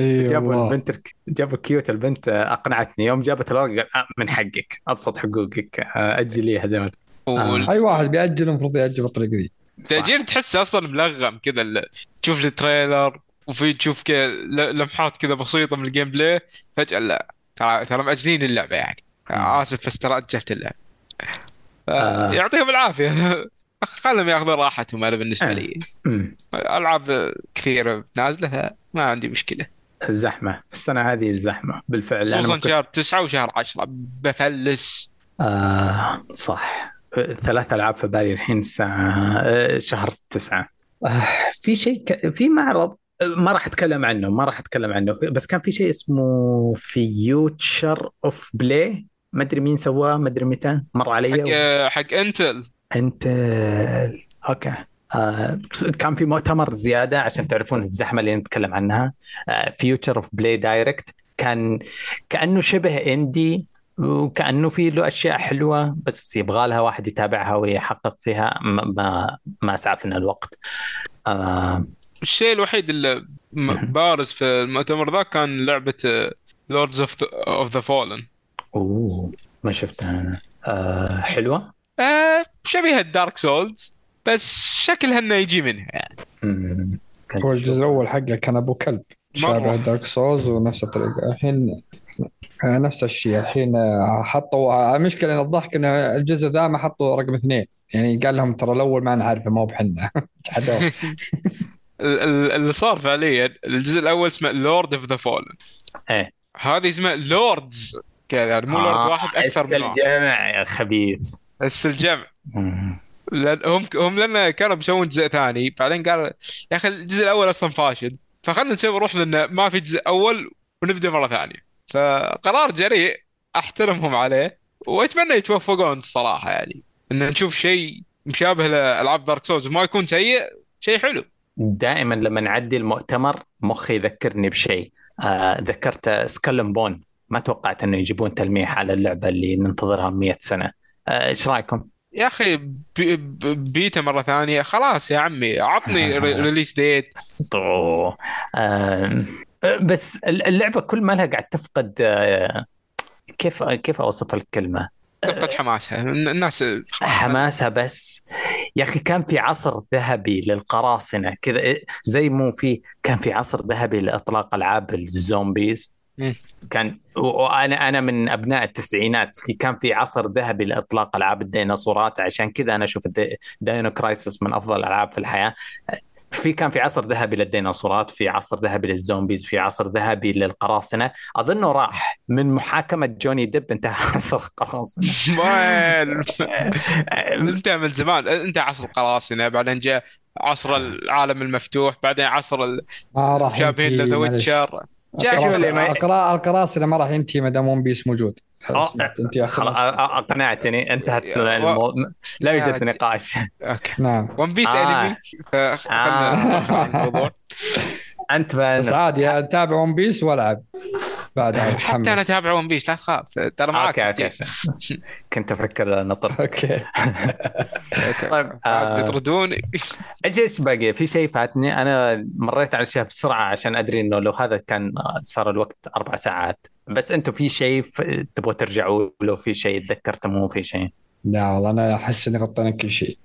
إي جابوا البنت جابوا cute البنت آه، أقنعتني. يوم جابت الورقة قال آه من حقك. أبسط حقوقك آه أجليها زي ما آه. أي واحد بيأجل المفروض يأجل بالطريقة دي. والتأجيل تحس أصلا ملغم كذا تشوف ال trailer وفي تشوف كذا لمحات كذا بسيطة من ال gameplay فجأة لا. ترى ترى مأجلين اللعبة يعني. آسف بس ترى أجلت اللعبة. آه. يعطيهم العافية. [LAUGHS] خلهم يأخذون راحتهم أنا بالنسبة آه. لي. ألعاب كثيرة نازلة فما عندي مشكلة. الزحمة. السنة هذه الزحمة بالفعل. خصوصا ما كنت- شهر تسعة وشهر عشرة. بفلس. آه صح. ثلاث ألعاب في بالي الحين الساعة آه، شهر تسعة. آه في شيء ك... في معرض آه، ما راح أتكلم عنه ما راح أتكلم عنه بس كان في شيء اسمه Future of Play ما أدري مين سواه ما أدري متى مر علي حق حق انتل انت أوكي. آه كان في مؤتمر زيادة عشان تعرفون الزحمة اللي نتكلم عنها. Future of Play Direct كان كأنه شبه indie وكأنه في له أشياء حلوة بس يبغى لها واحد يتابعها ويحقق فيها ما ما, ما اسعفنا الوقت. آه الشيء الوحيد اللي. بارز في المؤتمر ذا كان لعبة Lords of of the Fallen أوه ما شفتها أنا. آه حلوة؟ شبيهة Dark Souls بس شكلها إنه يجي منها يعني. هو الجزء الأول حقه كان أبو كلب. شابه Dark Souls ونفس الطريقة. الحين آه، نفس الشيء الحين آه، حطوا آه، المشكلة إن الضحك إن الجزء ذا ما حطوا رقم اثنين. يعني قال لهم ترى الأول ما نعرفه ما هو باحنا. [LAUGHS] جحدوه. [LAUGHS] ال- ال- اللي صار فعليا الجزء الأول اسمه Lord of the Fallen هذه اسمها Lords كذا يعني مو لورد واحد أكثر s من واحد. الجمع يا خبيث. بس الجمع. هم هم لأن كانوا بيسوون جزء ثاني بعدين قال يا أخي الجزء الأول أصلا فاشل. فخلنا نسوي نروح لأن ما في جزء أول ونبدأ مرة ثانية. فقرار جريء احترمهم عليه واتمنى يتوفقون الصراحة يعني. إن نشوف شيء مشابه لألعاب Dark Souls وما يكون سيء شيء حلو. دائما لما نعدي المؤتمر مخي يذكرني بشيء. آه ذكرت Skull and Bones ما توقعت إنه يجيبون تلميح على اللعبة اللي ننتظرها 100 سنة. آه، إيش رأيكم؟ يا أخي بي بيتا مرة ثانية. خلاص يا عمي عطني re- release date. آه بس اللعبة كل ما لها قاعد تفقد آه كيف كيف أوصف الكلمة؟ تفقد حماسها الناس حماسها بس يا أخي كان في عصر ذهبي للقراصنة كذا زي مو في كان في عصر ذهبي لإطلاق ألعاب الزومبيز. كان وأنا أنا من أبناء التسعينات في كان في عصر ذهبي لإطلاق ألعاب الديناصورات عشان كذا أنا أشوف Dino Crisis من أفضل الالعاب في الحياة في كان في عصر ذهبي للديناصورات في عصر ذهبي للزومبيز في عصر ذهبي للقراصنة. اظنه راح من محاكمة جوني ديب انتهى [LAUGHS] عصر القراصنة. [LAUGHS] انت من زمان انت عصر القراصنة بعدين جاء عصر العالم المفتوح بعدين عصر ما راح المشابهين لذا. Witcher. القراءة القراصنة ما راح ينتهي ما دام One Piece موجود. آه، أخي؟ خلاص اقنعتني. انتهت المو... لا يوجد نقاش. أوكي. نعم. One Piece آه. انمي فخلنا آه. الموضوع. [LAUGHS] أنت بس عادي اتابع One Piece والعب. بعدها حتى أنا أتابع One Piece لا تخاف ترى أوكي أوكي كنت أفكر نطر أوكي. طيب آه، يطردوني. إيش إيش باقي؟ في شيء فاتني؟ أنا مريت على الاشياء بسرعة عشان أدري إنه لو هذا كان صار الوقت أربع ساعات. بس أنتم في شيء تبغوا ترجعوا له؟ في شيء تذكرتموه؟ في شيء؟ لا والله أنا أحس إني غطينا كل شيء.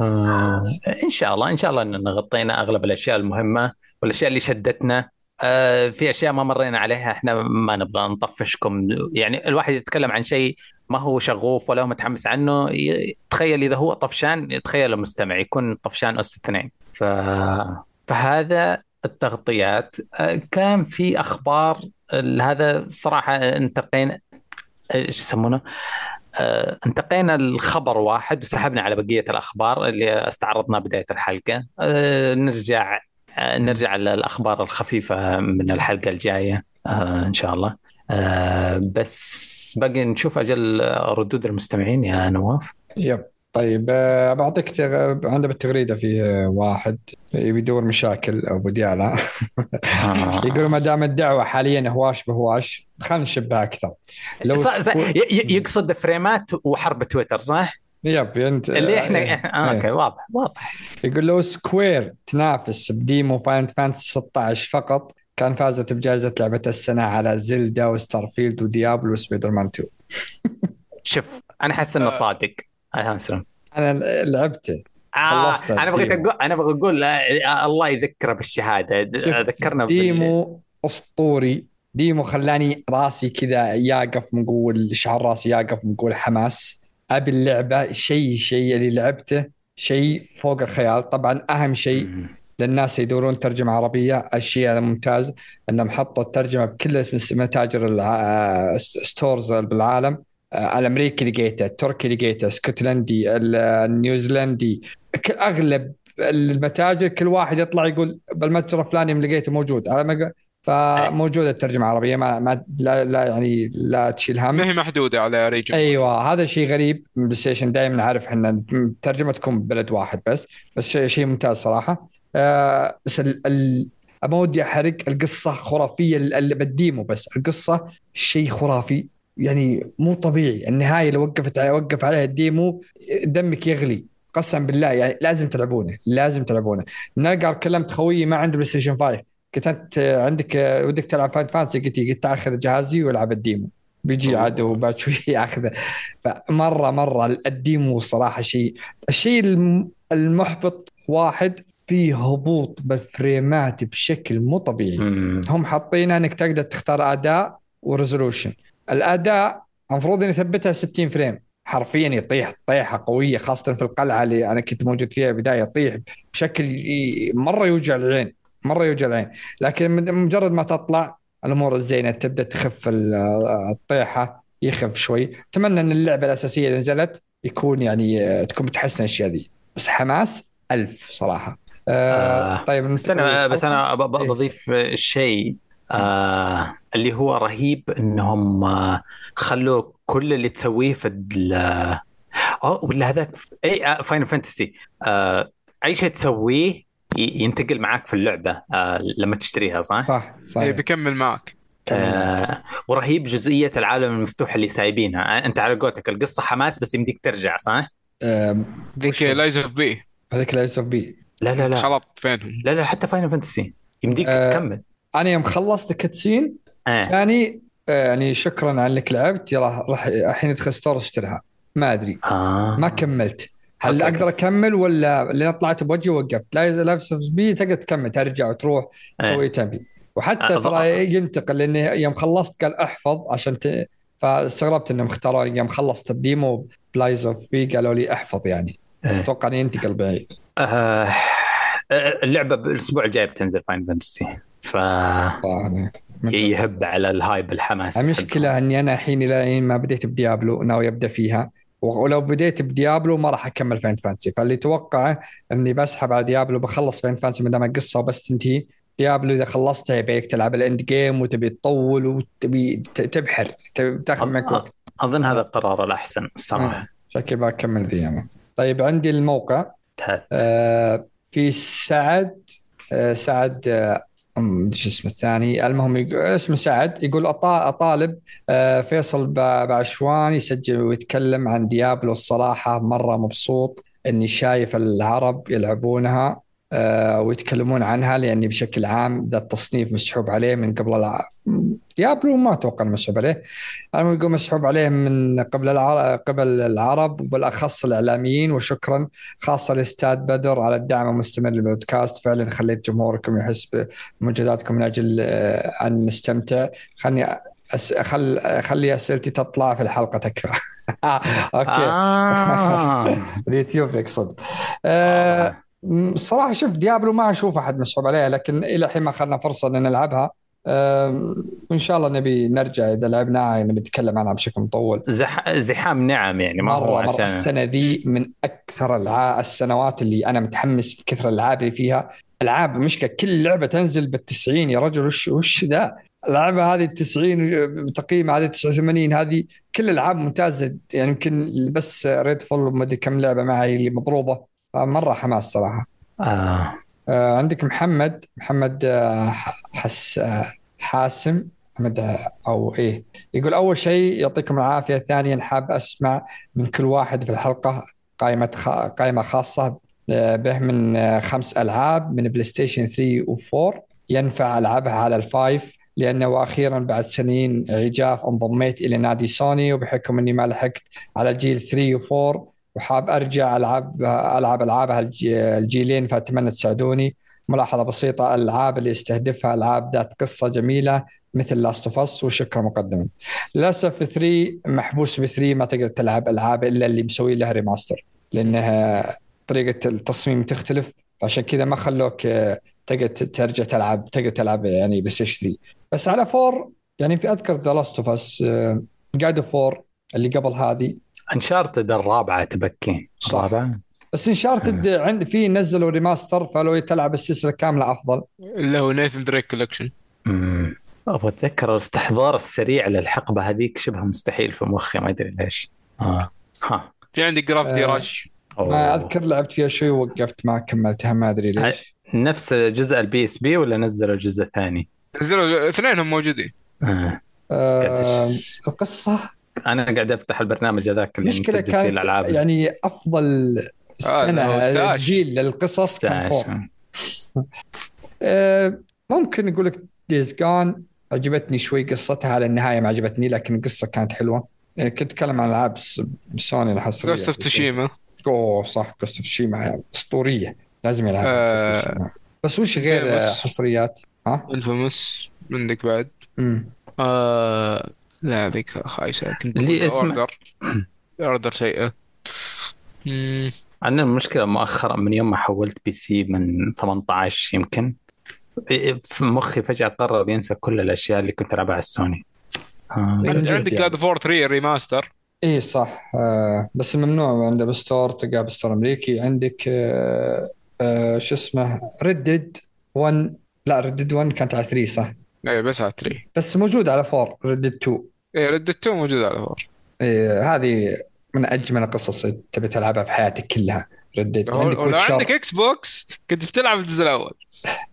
آه إن شاء الله إن شاء الله إننا غطينا أغلب الأشياء المهمة. والأشياء اللي شدتنا آه في أشياء ما مرينا عليها إحنا ما نبغى نطفشكم. يعني الواحد يتكلم عن شيء ما هو شغوف ولا هو متحمس عنه تخيل إذا هو طفشان يتخيل المستمع يكون طفشان أس اثنين. ف... فهذا التغطيات. آه، كان في أخبار هذا صراحة انتقينا إيش يسمونه؟ آه، انتقينا الخبر واحد وسحبنا على بقية الأخبار اللي استعرضناها بداية الحلقة. آه، نرجع آه، نرجع للأخبار الخفيفة من الحلقة الجاية آه، إن شاء الله. آه، بس باقي نشوف أجل ردود المستمعين يا نواف. Yep. طيب آه، بعطيك تغ... عندنا بالتغريدة في آه، واحد بيدور مشاكل أبو ديالا. آه. [LAUGHS] يقول ما دام الدعوة حاليا هواش بهواش خلينا نشبها أكثر. لو صح- صح- سكو... يقصد frames وحرب تويتر صح؟ yep أنت اللي إحنا آه، آه، okay واضح واضح. يقول لو سكوير تنافس ب demo فاينل فانتسي 16 فقط كان فازت بجائزة لعبة السنة على زلدا وستارفيلد وديابلو وسبايدر مان 2 شوف أنا أحس إنه. صادق. أنا لعبته آه أنا بغيت. أقول أنا بغيت أقول الله يذكره بالشهادة. ذكرنا بال- demo أسطوري. demo خلاني راسي كذا ياقف من قول شعر راسي ياقف من قول حماس. أبي اللعبة شيء شيء اللي لعبته شيء فوق الخيال طبعا أهم شيء. للناس يدورون ترجمة عربية الشيء هذا ممتاز إنهم حطوا الترجمة بكل اسم متاجر الع- stores بالعالم آه، الأمريكي لقيته التركي لقيته اسكتلندي ال- النيوزيلندي أغلب المتاجر كل واحد يطلع يقول بالمتجر الفلاني لقيته موجود على ما فموجودة الترجمة العربية ما, ما لا, لا يعني لا تشيل هم. ما هي محدودة على region. أيوه هذا شيء غريب. بلاي ستيشن دائما نعرف إحنا الترجمه تكون ببلد واحد بس بس شيء, ممتاز صراحة. آه بس ال ال ما ودي أحرق القصة خرافية اللي بال demo بس القصة شيء خرافي. يعني مو طبيعي. النهاية اللي وقفت على وقف عليها ال demo دمك يغلي. قسم بالله يعني لازم تلعبونه لازم تلعبونه. نلقى كلمت خويي ما عنده بلاي ستيشن 5 قلت انت عندك ودك تلعب فاينل فانتسي قلت قلت آخذ جهازي وألعب ال demo. بيجي. عاد وبعد شوي [LAUGHS] ياخذه. فمرة مرة ال demo صراحة شيء الشيء الم- المحبط واحد فيه هبوط بال frames بشكل مو طبيعي. هم حاطينها إنك تقدر تختار أداء و resolution. الأداء المفروض ان يثبتها 60 frame. حرفيا يطيح طيحة قوية خاصة في القلعة اللي أنا كنت موجود فيها بدايه يطيح بشكل مرة يوجع العين. مرة يوجع العين لكن مجرد ما تطلع الأمور الزينة تبدأ تخف ال- الطيحة يخف شوي أتمنى إن اللعبة الأساسية إذا نزلت يكون يعني آه، تكون بتحسن الأشياء دي بس حماس ألف صراحة آه آه. طيب بس أنا بس أنا إيه. بضيف شيء آه اللي هو رهيب إنهم آه خلوا كل اللي تسويه في ال أو ولا هذاك اي فاينل فانتسي آه أي شيء تسويه ينتقل معك في اللعبة آه لما تشتريها صح؟ صح إيه صحيح بيكمل معك آه ورهيب جزئية العالم المفتوح اللي سايبينها. آه، أنت على قولتك القصة حماس بس يمديك ترجع صح؟ آه ذيك لايز اوف بي. هذيك لايس اوف بي. لا لا لا. خلط بينهم. لا لا حتى فاينل فانتسي يمديك آه. تكمل. أنا يوم خلصت ال cutscene آه. ثاني آه، يعني شكرا على انك لعبت يلا راح الحين ادخل store اشتريها. ما أدري. آه. ما كملت. هل أوكي. أقدر أكمل ولا لين طلعت بوجهي وقفت لا لايف بي تقدر تكمل ترجع وتروح إيه. تسوي تبي. وحتى أض- ترى ينتقل لأنه يوم خلصت قال أحفظ عشان ت... فاستغربت إنهم اختاروا يوم خلصت الديمو بلايز اوف بي قالوا لي أحفظ يعني. إيه. أتوقع إنه ينتقل بعيد. آه، اللعبة الأسبوع الجاي بتنزل فاين فانتسي ف يهب على الهايب الحماس. المشكلة إني أنا الحين إلى ما بديت بديابلو ناوي أبدأ فيها. ولو بديت بديابلو ما راح أكمل فاينل فانتسي. فاللي توقعه إني بسحب على ديابلو بخلص فاينل فانتسي ما دام القصة بس تنتهي. ديابلو إذا خلصتها يبيك تلعب ال end game وتبي تطول وتبي تبحر تبي تاخذ معك وقت. أظن هذا القرار الأحسن الصراحة. شكل بكمل ذي أنا. طيب عندي الموقع. آه في سعد آه سعد آه شو اسمه الثاني المهم اسمه سعد يقول أطالب آه فيصل بعشوان يسجل ويتكلم عن ديابلو الصراحة مرة مبسوط إني شايف العرب يلعبونها آه ويتكلمون عنها لأني بشكل عام ذا التصنيف مسحوب عليه من قبل. ديابلو ما أتوقع مسحوب عليه. أنا يقول مسحوب عليه من قبل العرب قبل العرب وبالأخص الإعلاميين وشكرا خاصة الاستاذ بدر على الدعم المستمر للبودكاست. فعلا خليت جمهوركم يحس بمجهوداتكم من أجل آه، أن نستمتع. خلني أس... خل... خلي أسئلتي تطلع في الحلقة تكفى. [LAUGHS] okay. آه. [LAUGHS] اليوتيوب يقصد آه، الصراحه شوف ديابلو ما أشوف أحد مسحوب عليها لكن إلى الحين ما اخذنا فرصة إن نلعبها. وان شاء الله نبي نرجع إذا لعبناها نبي نتكلم عنها بشكل مطول. زح... زحام نعم يعني مرة مرة. عشان السنة ذي من أكثر الع... السنوات اللي أنا متحمس بكثر الألعاب اللي فيها. ألعاب مشكلة كل لعبة تنزل بالتسعين يا رجل. وش وش ذا؟ اللعبه هذه التسعين تقييمها هذه 89 هذه كل الألعاب ممتازة. يعني يمكن بس ريدفول وما أدري كم لعبة معي اللي مضروبة. مره حماس صراحة. آه. آه، عندك محمد محمد آه، حس آه، حاسم محمد آه، أو إيه. يقول أول شيء يعطيكم العافية ثانيا حاب أسمع من كل واحد في الحلقة قائمة خ... قائمة خاصة آه، به من آه، خمس ألعاب من بلاي ستيشن 3 و4 ينفع ألعبها على الفايف لأنه وأخيرا بعد سنين عجاف انضميت إلى نادي سوني وبحكم إني ما لحقت على جيل 3 و4 وحاب أرجع ألعب ألعب العابها الج- الجيلين فاتمنى تساعدوني ملاحظة بسيطة الألعاب اللي يستهدفها ألعاب ذات قصة جميلة مثل لاست اوف اس وشكرا مقدما. للاسف 3 محبوس ب 3 ما تقدر تلعب ألعاب إلا اللي مسوي لها remaster لأنها طريقة التصميم تختلف عشان كذا ما خلوك آه، تقدر ترجع تلعب تقدر تلعب يعني Station 3 بس على 4 يعني في أذكر The Last of Us God of War اللي قبل هذه. Uncharted الرابعة تبكي. الرابعه بس Uncharted عند في نزلوا remaster فلو تلعب السلسلة كاملة أفضل اللي هو Nathan Drake Collection. أبغى أتذكر الاستحضار السريع للحقبة هذيك شبه مستحيل في مخي ما أدري ليش آه ها في عندك Gravity آه. Rush أوه. ما أذكر لعبت فيها شوي ووقفت ما كملتها ما أدري ليش نفس جزء ال PSP ولا نزلوا جزء ثاني؟ نزلوا اثنينهم موجودين آه. آه. القصة أنا قاعد أفتح البرنامج هذاك اللي مشكلة كانت الألعاب. يعني أفضل سنة هو 16. جيل للقصص كان four آه ممكن أقول لك Days Gone عجبتني شوي قصتها على النهايه ما عجبتني لكن القصة كانت حلوة. يعني كنت أتكلم عن ألعاب سوني الحصريه Ghost of Tsushima أوه صح Ghost of Tsushima أسطورية. لازم يلعب آه. بس وش غير آه، حصريات؟ ها؟ Infamous عندك بعد. امم آه لا ذيك خايسة كنت اللي بقول اسمه- Order Order سيئه مم. عندنا المشكلة مؤخرا من يوم ما حولت PC من 18 يمكن في مخي فجأة قرر ينسى كل الأشياء اللي كنت ألعبها على السوني. آه. عندك. جاد فور 3 ريماستر اي صح. آه بس ممنوع عنده ب store تلقاه ب store أمريكي. عندك آه آه شو اسمه؟ Red Dead 1 لا Red Dead 1 كانت على 3 صح؟ اي بس على 3 بس موجود على 4 Red Dead 2 اي Red 2 موجود على 4 إيه هذه من أجمل القصص اللي تبي تلعبها في حياتك كلها Red Dead لو عندك لو Witcher عندك Xbox كنت بتلعب الجزء الأول.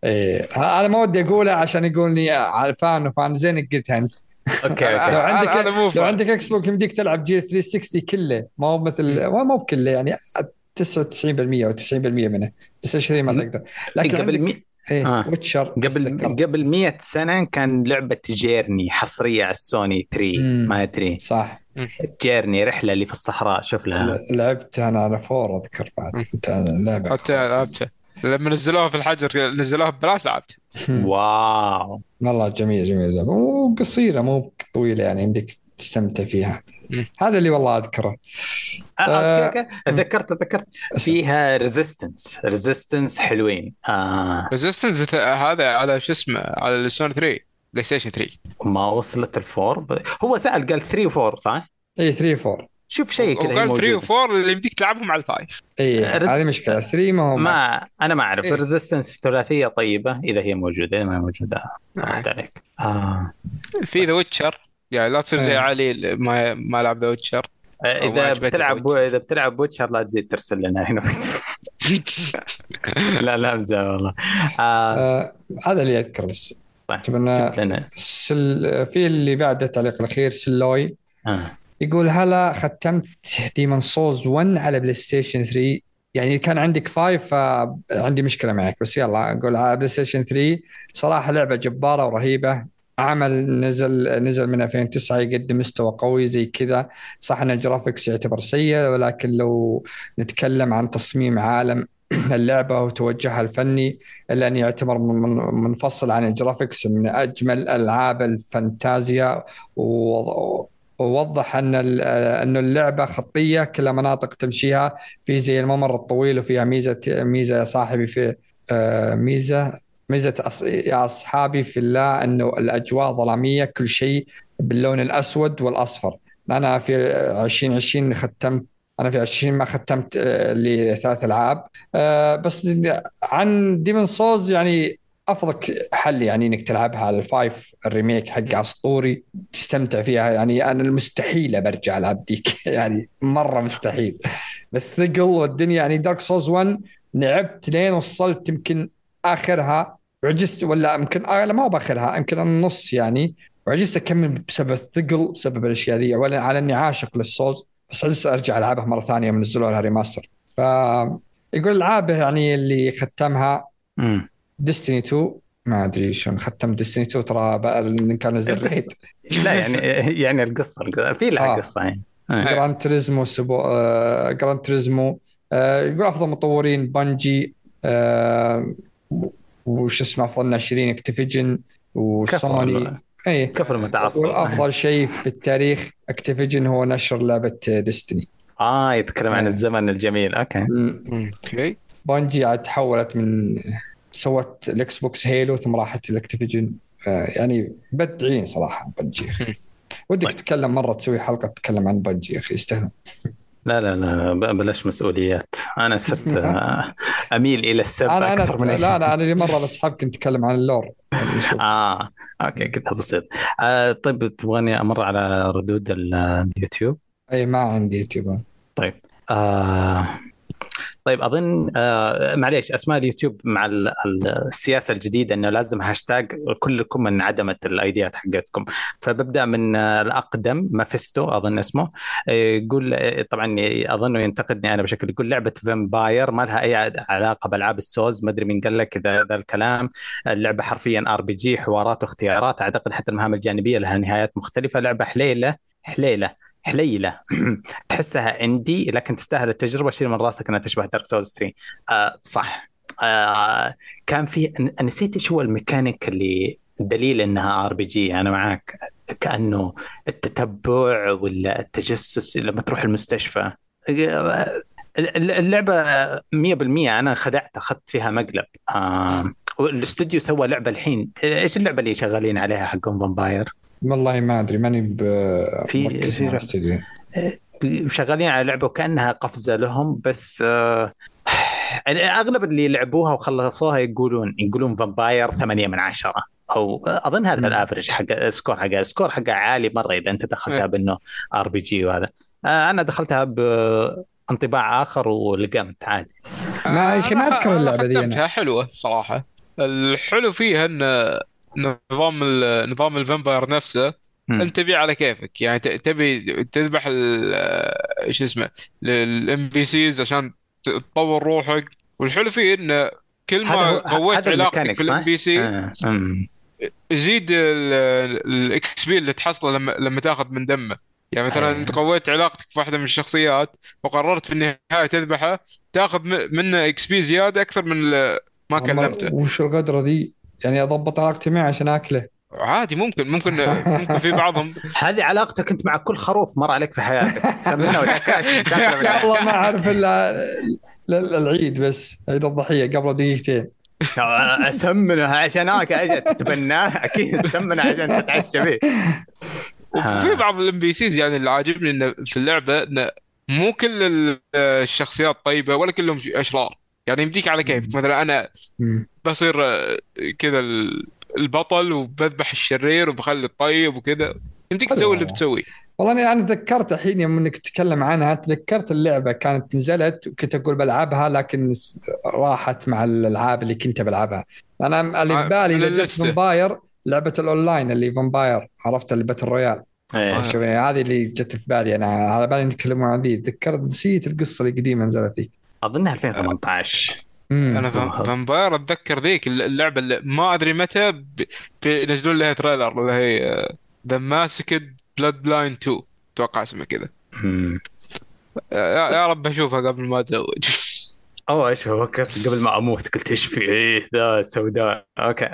إيه ه- أنا ما ودي اقولها عشان يقولني على فان وفان. زين قلتها أنت. [LAUGHS] okay لو عندك هذا مو لو. عندك Xbox يمديك تلعب جيل 360 كله. ما هو مثل ما مو بكله يعني 99% أو 90% منه. 29 ما تقدر. لكن قبل. إيه آه. Witcher قبل قبل 100 سنة كان لعبة Journey حصرية على السوني 3 مم. ما أدري. صح. Journey رحلة اللي في الصحراء شوف لها. لعبت أنا على four أذكر بعد. لعبة حتى لعبته لما نزلوها في الحجر نزلوها ببلاش لعبت wow. والله جميل جميل وقصيرة مو طويلة يعني يمديك تستمتع فيها. هذا اللي والله أذكره. آه، آه، okay تذكرت تذكرت. فيها Resistance Resistance حلوين. آه. Resistance هذا على شو اسمه على السوني 3 PlayStation 3 ما وصلت ال four ب... هو سأل قال 3 و4 صح؟ إي 3 4 شوف شيء كذا هي وقال 3 موجودة. و4 اللي يمديك تلعبهم على ال five إي رز- هذه مشكلة. 3 ما هو ما أنا ما أعرف. إيه. Resistance ثلاثية طيبة إذا هي موجودة إذا ما موجودة راحت عليك آه. في The Witcher يعني لا تصير زي إيه. علي ما ما لعب The Witcher ما إذا بتلعب. إذا بتلعب Witcher لا تزيد ترسل لنا هنا [LAUGHS] لا لا ابدا والله آه. آه هذا اللي أذكر بس طيب، تبنا جبت لنا سل... في اللي بعد التعليق الأخير سلوي آه. يقول هلا ختمت Demon's Souls 1 على PlayStation 3 يعني كان عندك 5 فعندي مشكلة معك بس يلا أقول على PlayStation 3 صراحة لعبة جبارة ورهيبة عمل نزل نزل من 2009 يقدم مستوى قوي زي كذا. صح إن ال graphics يعتبر سيء ولكن لو نتكلم عن تصميم عالم [CLEARS THROAT] اللعبة وتوجهها الفني إلا أن يعتبر من- من- منفصل عن ال graphics من أجمل ألعاب الفانتازيا. ووضح أن انه اللعبة خطية كلها مناطق تمشيها. في زي الممر الطويل وفيها ميزة ميزة يا صاحبي في آه، ميزة ميزة أص- يا أصحابي في الله إنه الأجواء ظلامية كل شيء باللون الأسود والأصفر. أنا في 2020 ختمت أنا في 20 ما ختمت آه، لي ثلاث ألعاب. آه، بس عن Demon's Souls يعني افضل حل يعني إنك تلعبها على ال five ال remake حقها اسطوري تستمتع فيها. يعني أنا المستحيل برجع العب ديك. [LAUGHS] يعني مرة مستحيل. بالثقل والدنيا يعني Dark Souls 1 لعبت لين وصلت يمكن آخرها. وعجزت ولا يمكن آه لا ما هو باخرها يمكن النص يعني. وعجزت أكمل بسبب الثقل بسبب الأشياء ذي. ولا على إني عاشق لل Souls بس عجزت أرجع ألعبها مرة ثانية يوم نزلوا لها remaster ف يقول العاب يعني اللي ختمها. Destiny 2 ما أدري شلون ختم Destiny 2 ترى كان نزل. raid لا يعني [LAUGHS] يعني القصة في لها آه. قصة يعني. آه. Gran Turismo Sport آه Gran Turismo آه يقول أفضل مطورين Bungie. آه وش اسمه أفضل ناشرين Activision وسوني كفر اي كفر المتعصب والأفضل شيء في التاريخ Activision هو نشر لعبة Destiny آه يتكلم عن آه. الزمن الجميل. okay. okay. Bungie عاد تحولت من سوت ال Xbox Halo ثم راحت ال Activision آه يعني بدعين صراحة أخي. ودك. تتكلم مرة تسوي حلقة تتكلم عن Bungie يا أخي يستاهل لا لا لا بلاش مسؤوليات. أنا صرت [LAUGHS] أميل إلى السب أنا أنا أكثر من لا. أنا أنا لي مره الاصحاب كنت أتكلم عن ال lore. [LAUGHS] آه okay كذا بسيط. آه طيب تبغاني أمر على ردود ال- اليوتيوب؟ أي ما عندي يوتيوب. طيب آه طيب أظن آه معليش أسماء اليوتيوب مع ال- ال- السياسة الجديدة إنه لازم هاشتاج كلكم انعدمت الأيديات حقتكم. فببدأ من آه الأقدم مافيستو أظن اسمه. آه، يقول آه، طبعا اظنه ينتقدني أنا بشكل يقول لعبة Vampyr ما لها أي علاقة بألعاب السوز ما أدري مين قال لك ذا الكلام. اللعبة حرفيا RPG حوارات واختيارات أعتقد حتى المهام الجانبية لها نهايات مختلفة. لعبة حليلة حليلة. حليلة. [CLEARS THROAT] تحسها indie لكن تستاهل التجربة. شيل من راسك إنها تشبه Dark Souls 3 آه صح. آه كان في نسيت إيش هو الميكانيك اللي دليل إنها RPG أنا معك كأنه التتبع ولا التجسس لما تروح المستشفى. اللعبة 100% أنا خدعت أخذت فيها مقلب. آه الاستوديو سوى لعبة الحين. إيش اللعبة اللي شغالين عليها حقهم Vampyr والله ما أدري ماني ب في- في الاستوديو. شغالين على لعبة وكأنها قفزة لهم بس آه، يعني أغلب اللي لعبوها وخلصوها يقولون يقولون Vampyr 8 من 10 أو أظن هذا. ال average حق ال score حقها ال score حقها عالي مرة إذا أنت دخلتها إيه. بإنه RPG وهذا آه، أنا دخلتها بانطباع آخر ولقمت عادي ما- ما اللعبة ذي أنا. ختمتها حلوة صراحة الحلو فيها إن نظام ال- نظام ال vampire نفسه مم. انت تبي على كيفك يعني ت- تبي تذبح ال- إيش اسمه ال NPCs عشان تطور روحك والحلو فيه إنه كل ما قويت علاقتك في؟ ال NPC آه،. يزيد ال XP اللي تحصله لما لما تاخذ من دمه يعني مثلا أيه. انت قويت علاقتك في واحدة من الشخصيات وقررت في النهاية تذبحه تاخذ م- منه XP زيادة أكثر من ما كلمته وش الغدره ذي؟ يعني أضبط علاقتي معه عشان أكله. عادي ممكن ممكن ممكن في بعضهم. [LAUGHS] هذه علاقتك أنت مع كل خروف مر عليك في حياتك. وتاكاش [LAUGHS] والله ما أعرف إلا لا- العيد بس عيد الضحية قبل دقيقتين. أسمنه عشان تتبناه أكيد تسمنه عشان تتعشى به وفي بعض ال NPCs يعني اللي عاجبني إنه في اللعبة إنه مو كل ال- الشخصيات طيبة ولا كلهم أشرار. يعني يمديك على كيفك. مثلا أنا. بصير آه، كذا ال- البطل وبذبح الشرير وبخلي الطيب وكذا. يمديك تسوي اللي. بتسويه. والله أنا أنا تذكرت الحين يوم إنك تتكلم عنها تذكرت اللعبة كانت نزلت وكنت أقول بلعبها لكن راحت مع الألعاب اللي كنت بلعبها. أنا اللي آه، في بالي من إذا جت اللستة. Vampire لعبة الأونلاين اللي vampire عرفت؟ اللي battle royale إيه. يعني هذه اللي جت في بالي أنا. على بالي نتكلمون عن ذي. تذكرت نسيت القصة القديمة نزلت ذي. اظنها 2018 مم. أنا فام- Vampire أتذكر ذيك اللعبة اللي ما أدري متى بينزلون لها trailer اللي هي The Masquerade Bloodlines 2 أتوقع اسمها كذا. مم. يا رب أشوفها قبل ما أتزوج. أوه إيش فكرت قبل ما أموت قلت إيش في؟ إيه ذا سوداء. أوكي.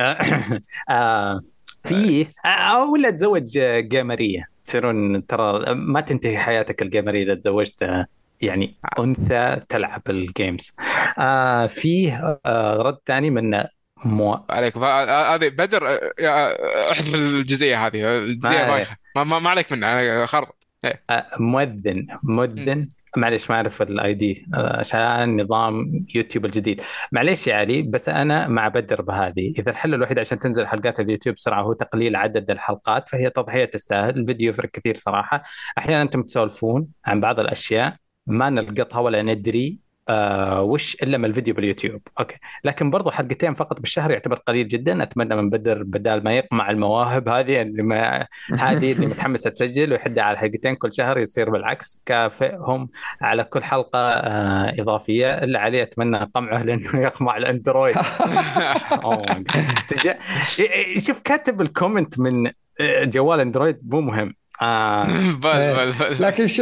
آه [COUGHS] في آه ولا تزوج آه، جيمريه تصيرون ترى ما تنتهي حياتك الجيمريه إذا تزوجت آه، يعني أنثى تلعب الجيمز آه فيه آه رد ثاني من مو عليك. فا- هذه بدر آه، أحذف الجزئية هذه. الجزئية ما- بايخة. ما, ما, ما عليك منها. خربط. آه، مؤذن. مؤذن. معلش ما أعرف ال ID عشان نظام يوتيوب الجديد. معلش يا علي بس أنا مع بدر بهذه. إذا الحل الوحيد عشان تنزل حلقات اليوتيوب بسرعة هو تقليل عدد الحلقات فهي تضحية تستاهل. الفيديو يفرق كثير صراحة. أحيانا أنتم تسولفون عن بعض الأشياء. ما نلقطها ولا ندري آه وش إلا من الفيديو باليوتيوب. okay. لكن برضو حلقتين فقط بالشهر يعتبر قليل جدا. أتمنى من بدر بدال ما يقمع المواهب هذه اللي ما هذه اللي متحمسة تسجل ويحدها على حلقتين كل شهر يصير بالعكس. كافئهم على كل حلقة آه إضافية. إلا عليه أتمنى قمعه لأنه [LAUGHS] يقمع الأندرويد. [LAUGHS] My God. تجا... شوف كاتب الكومنت من آه، جوال أندرويد مو مهم. آه. [LAUGHS] بل بل بل. لكن ش-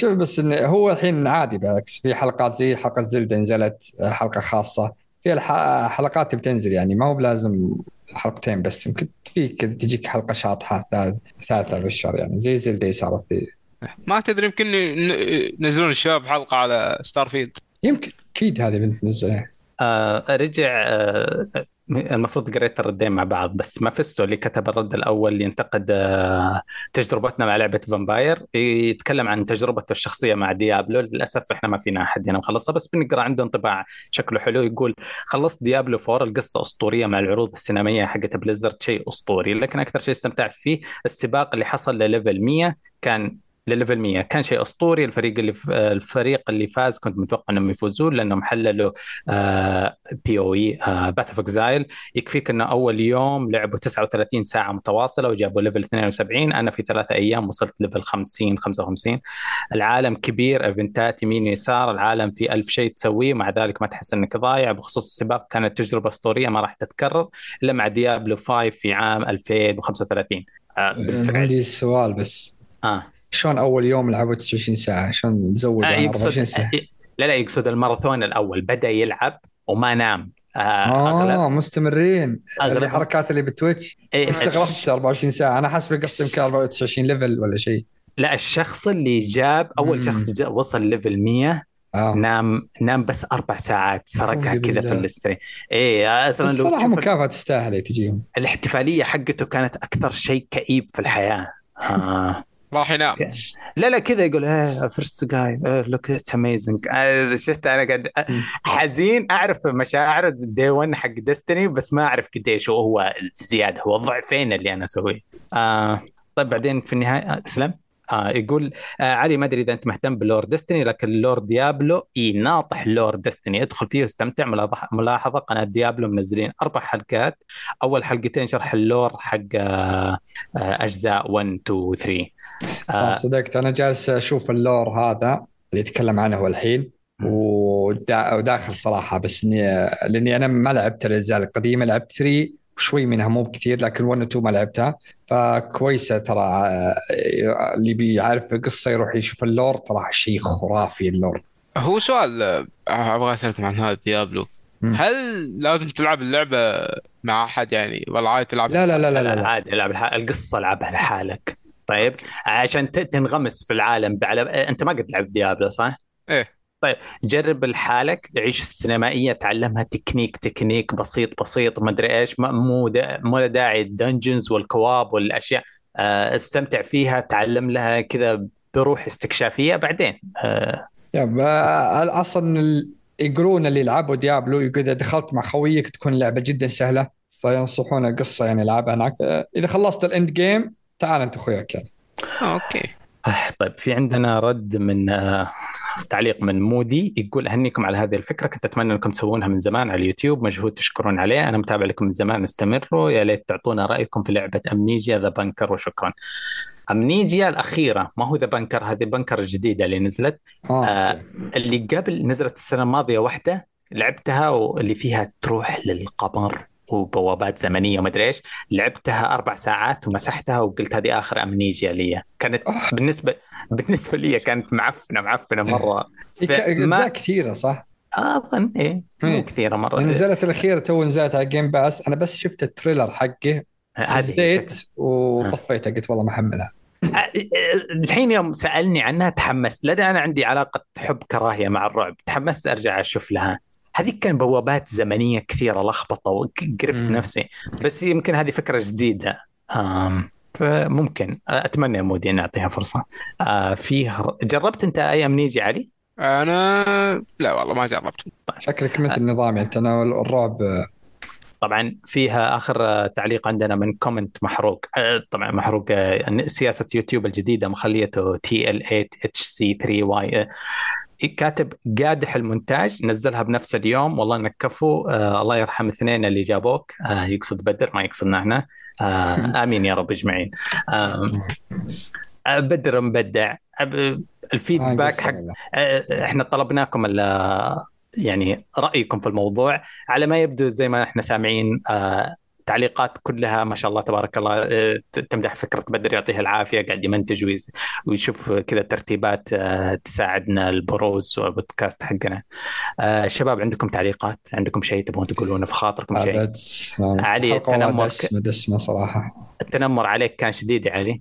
شوف بس انه هو الحين عادي بالعكس. في حلقات زي حلقة زلدة نزلت حلقة خاصة. في الح- حلقات بتنزل يعني ما هو بلازم حلقتين بس. يمكن في كذا تجيك حلقة شاطحة ثالث ثالثة بالشهر يعني. زي Zelda صارت ذي ما تدري يمكن ينزلون الشباب حلقة على Star field يمكن أكيد هذه بنتنزل آه رجع آه المفروض قريت الردين مع بعض بس مافيستو اللي كتب الرد الأول اللي ينتقد آه تجربتنا مع لعبة Vampyr يتكلم عن تجربته الشخصية مع Diablo للأسف إحنا ما فينا أحد هنا مخلصها بس بنقرأ عنده انطباع شكله حلو يقول خلصت Diablo 4 القصة أسطورية مع العروض السينمائية حقت Blizzard شيء أسطوري لكن أكثر شيء استمتعت فيه السباق اللي حصل لل level 100 كان لل level 100 كان شيء أسطوري. الفريق اللي الفريق اللي فاز كنت متوقع إنهم يفوزون لأنهم حللوا POE Path of Exile يكفيك إنه أول يوم لعبوا 39 ساعة متواصلة وجابوا level 72 أنا في ثلاثة أيام وصلت level 50 55 العالم كبير إيفنتات يمين يسار العالم في ألف شيء تسويه. مع ذلك ما تحس إنك ضايع. بخصوص السباق كانت تجربة أسطورية ما راح تتكرر إلا مع Diablo 5 في عام 2035 آه بالفعل. عندي سؤال بس. آه. شلون أول يوم لعبوا 29 ساعة؟ شلون تزود آه عن 24 يقصد ساعة؟ لا لا يقصد الماراثون الأول. بدأ يلعب وما نام. آه آه اغلب مستمرين أغلب- الحركات اللي ب Twitch. إيه، استغربت 24 ساعة. أنا حاسب قصدي يمكن 94 level ولا شيء. لا الشخص اللي جاب أول مم. شخص جا وصل level 100 آه. نام نام بس أربع ساعات سرقها كذا في. ال stream إيه أصلا لو صراحة تشوف مكافأة تستاهل تجيهم. الاحتفالية حقته كانت أكثر شيء كئيب في الحياة. آه. راح ينام. لا لا كذا يقول إيه first guy look it's amazing شفت أنا قاعد. حزين أعرف مشاعر دي 1 حق Destiny بس ما أعرف قديش هو الزياده هو الضعفين اللي أنا أسويه. آه طيب بعدين في النهاية آه، اسلم آه يقول آه علي ما أدري إذا أنت مهتم ب lore Destiny لكن lore Diablo يناطح lore Destiny ادخل فيه واستمتع. ملاحظه ملاحظة قناة Diablo منزلين أربع حلقات. أول حلقتين شرح ال lore حق آه آه أجزاء 1 2 3 صح آه صدقت. أنا جالس أشوف ال lore هذا اللي يتكلم عنه هو الحين ودا- وداخل صراحة بس إني لإني أنا ما لعبت الأجزاء القديمة. لعبت 3 شوي منها مو بكثير لكن 1 و 2 ما لعبتها. فكويسة ترى آه، اللي بيعرف القصة يروح يشوف ال lore. ترى شيء خرافي ال lore. هو سؤال آه، أبغى اسالكم عن هذا Diablo. هل لازم تلعب اللعبة مع أحد يعني؟ ولا عادي تلعب لا لا لا لا, لا لا, لا. عادي العب الح- القصة العبها لحالك. طيب عشان تنغمس في العالم على انت ما قد لعبت Diablo صح؟ إيه. جرب لحالك عيش السينمائية تعلمها technique technique بسيط بسيط ما أدري إيش ما- مو دا مو داعي ال dungeons وال co-op والأشياء. آه، استمتع فيها تعلم لها كذا بروح استكشافية بعدين. آه، يا ب- أصلا يقولون اللي يلعبوا Diablo يقول إذا دخلت مع خويك تكون اللعبه جدا سهلة فينصحون القصة يعني العبها هناك. إذا خلصت ال end game تعال انت اخوياك يعني. آه، أوكي طيب في عندنا رد من آه، تعليق من مودي يقول أهنيكم على هذه الفكرة كنت أتمنى أنكم تسوونها من زمان على اليوتيوب مجهود تشكرون عليه أنا متابع لكم من زمان استمروا يا ليت تعطونا رأيكم في لعبة Amnesia The Bunker وشكرا Amnesia الأخيرة ما هو The Bunker هذه Bunker الجديده اللي نزلت آه. أوكي. اللي قبل نزلت السنة الماضية واحدة لعبتها واللي فيها تروح للقمر وبوابات زمنية وما أدري إيش. لعبتها أربع ساعات ومسحتها وقلت هذه آخر Amnesia لي. كانت بالنسبة [LAUGHS] بالنسبة لي كانت معفنة معفنة مرة. ك- ما- أجزاء كثيرة صح؟ أظن إيه مو إيه. كثيرة مرة. نزلت الأخيرة تو نزلت على Game Pass أنا بس شفت ال trailer حقه هذه زيت وطفيته. قلت والله ما أحملها. آه، الحين يوم سألني عنها تحمست. لدى أنا عندي علاقة حب كراهية مع الرعب. تحمست أرجع أشوف لها. هذه كان بوابات زمنية كثيرة لخبطة وقرفت. نفسي. بس يمكن هذه فكرة جديدة. آم فممكن. أتمنى يا مودي أن أعطيها فرصة. آه فيه جربت أنت أي أمنيجي علي؟ أنا لا والله ما جربت. شكلك مثل نظامي أنت. أنا الرعب طبعا فيها آخر آه، تعليق عندنا من comment محروق. آه، طبعا محروق آه، سياسة يوتيوب الجديدة مخليته TL 8 HC 3 Y كاتب قادح المونتاج نزلها بنفس اليوم. والله انك كفو آه الله يرحم اثنين اللي جابوك. آه يقصد بدر ما يقصدنا إحنا. آه آمين يا رب اجمعين. آه آه، بدر مبدع. آه، ال feedback حق آه، إحنا طلبناكم ال- يعني رأيكم في الموضوع. على ما يبدو زي ما إحنا سامعين آه، تعليقات كلها ما شاء الله تبارك الله آه، تمدح فكرة بدر يعطيه العافية قاعد يمنتج ويشوف كذا ترتيبات آه، تساعدنا البروز والبودكاست حقنا. آه، شباب عندكم تعليقات؟ عندكم شيء تبغون تقولونه في خاطركم شيء؟ أبد علي حلقة والله التنمر دسمة دسمة صراحة. التنمر عليك كان شديد يا علي.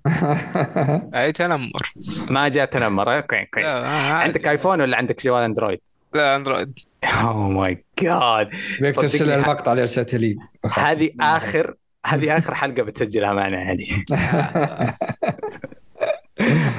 [LAUGHS] أي تنمر. ما جاء تنمر أوكي كويس. عندك iPhone ولا عندك جوال Android؟ لا Android. oh my God بيك ترسل المقطع اللي ارسلته لي هذه اخر هذه آخر حلقة بتسجلها معنا هذه.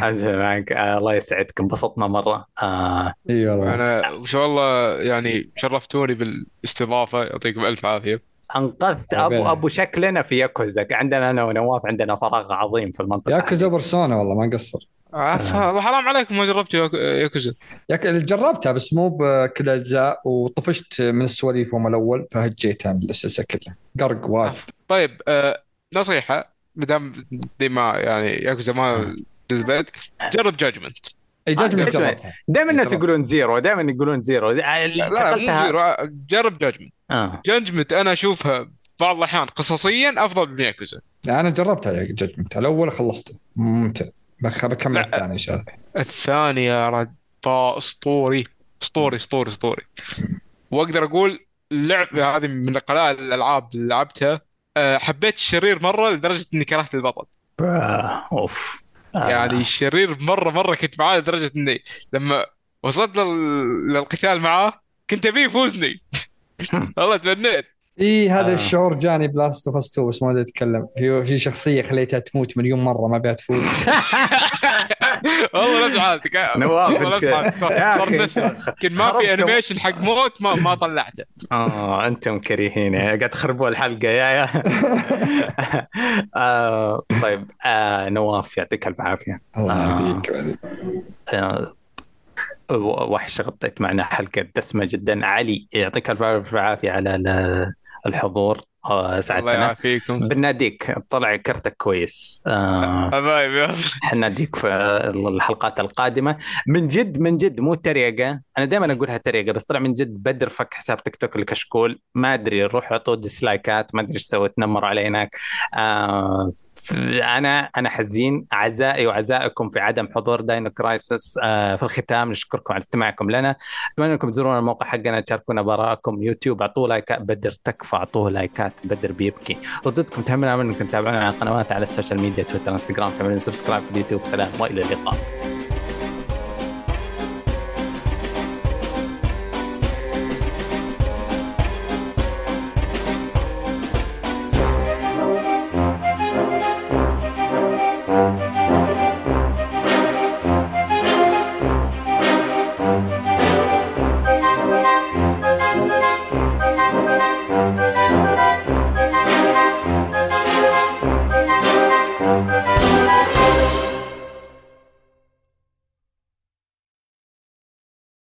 [LAUGHS] معك آه الله يسعدك انبسطنا مرة. آه إي والله. أنا إن شاء الله يعني شرفتوني بالاستضافة. يعطيكم ألف عافية. أنقذت. ابو أبو شكلنا في ياكوزا. عندنا أنا ونواف عندنا فراغ عظيم في المنطقة Yakuza. Persona والله ما قصر آه، حرام عليكم ما ياك- ياكوزا. ياك- جربتها بس مو بكل أجزاء وطفشت من السواليف يوم الأول فهجيت عن السلسله كلها. قرق واجد طيب آه نصيحة ما دام دي ما يعني ياكوزا ما جذبتك جرب Judgment إي Judgment Judgment. جربتها. دائما الناس جربت. يقولون Zero دائما يقولون Zero. لا لا مو Zero جرب Judgment آه. Judgment أنا أشوفها في بعض الأحيان قصصيا أفضل من ياكوزا. أنا جربتها جاجمنت الأول خلصته. ممتع بخ- بكمل. الثاني ان شاء الله الثاني يا رد طا اسطوري اسطوري اسطوري اسطوري وأقدر أقول اللعبه هذه من قلائل الألعاب اللي لعبتها أه، حبيت الشرير مرة لدرجة إني كرهت البطل آه. أوف آه. يعني الشرير مرة مرة كنت معاه لدرجة إني لما وصلت لل... للقتال معاه كنت أبيه يفوزني والله تمنيت إي هذا آه. الشعور جاني ب Last of Us 2 بس ما أدري أتكلم. في في شخصية خليتها تموت مليون مرة ما بها تفوز [LAUGHS] والله نفس حالتك نواف كان ما في animation حق موت ما ما طلعته. آه أنتم كريهين. قاعد تخربوا الحلقة. يا يا. [LAUGHS] آه طيب. آه نواف يعطيك الف عافية. الله. يعافيك. آه وحش غطيت معنا حلقة دسمة جدا. علي يعطيك الف عافية على ال- الحضور آه، سعدتنا. الله يعافيكم. بناديك طلع كرتك كويس. آه حبايبي حناديك في الحلقات القادمة. من جد من جد مو تريقة. أنا دائما أقولها تريقة بس طلع من جد بدر فك حساب تيك توك الكشكول. ما أدري روحوا اعطوه ديسلايكات ما أدري إيش سويت نمروا علي هناك آه أنا أنا حزين. أعزائي وعزائكم في عدم حضور Dino Crisis آه في الختام. نشكركم على استماعكم لنا. أتمنى أنكم تزورون الموقع حقنا تشاركونا بآراءكم يوتيوب اعطوه لايكات بدر تكفى اعطوه لايكات بدر بيبكي. ردودكم تهمنا أنكم تتابعونا على القنوات على ال social media تويتر إنستغرام. تعملون subscribe في اليوتيوب. سلام وإلى اللقاء.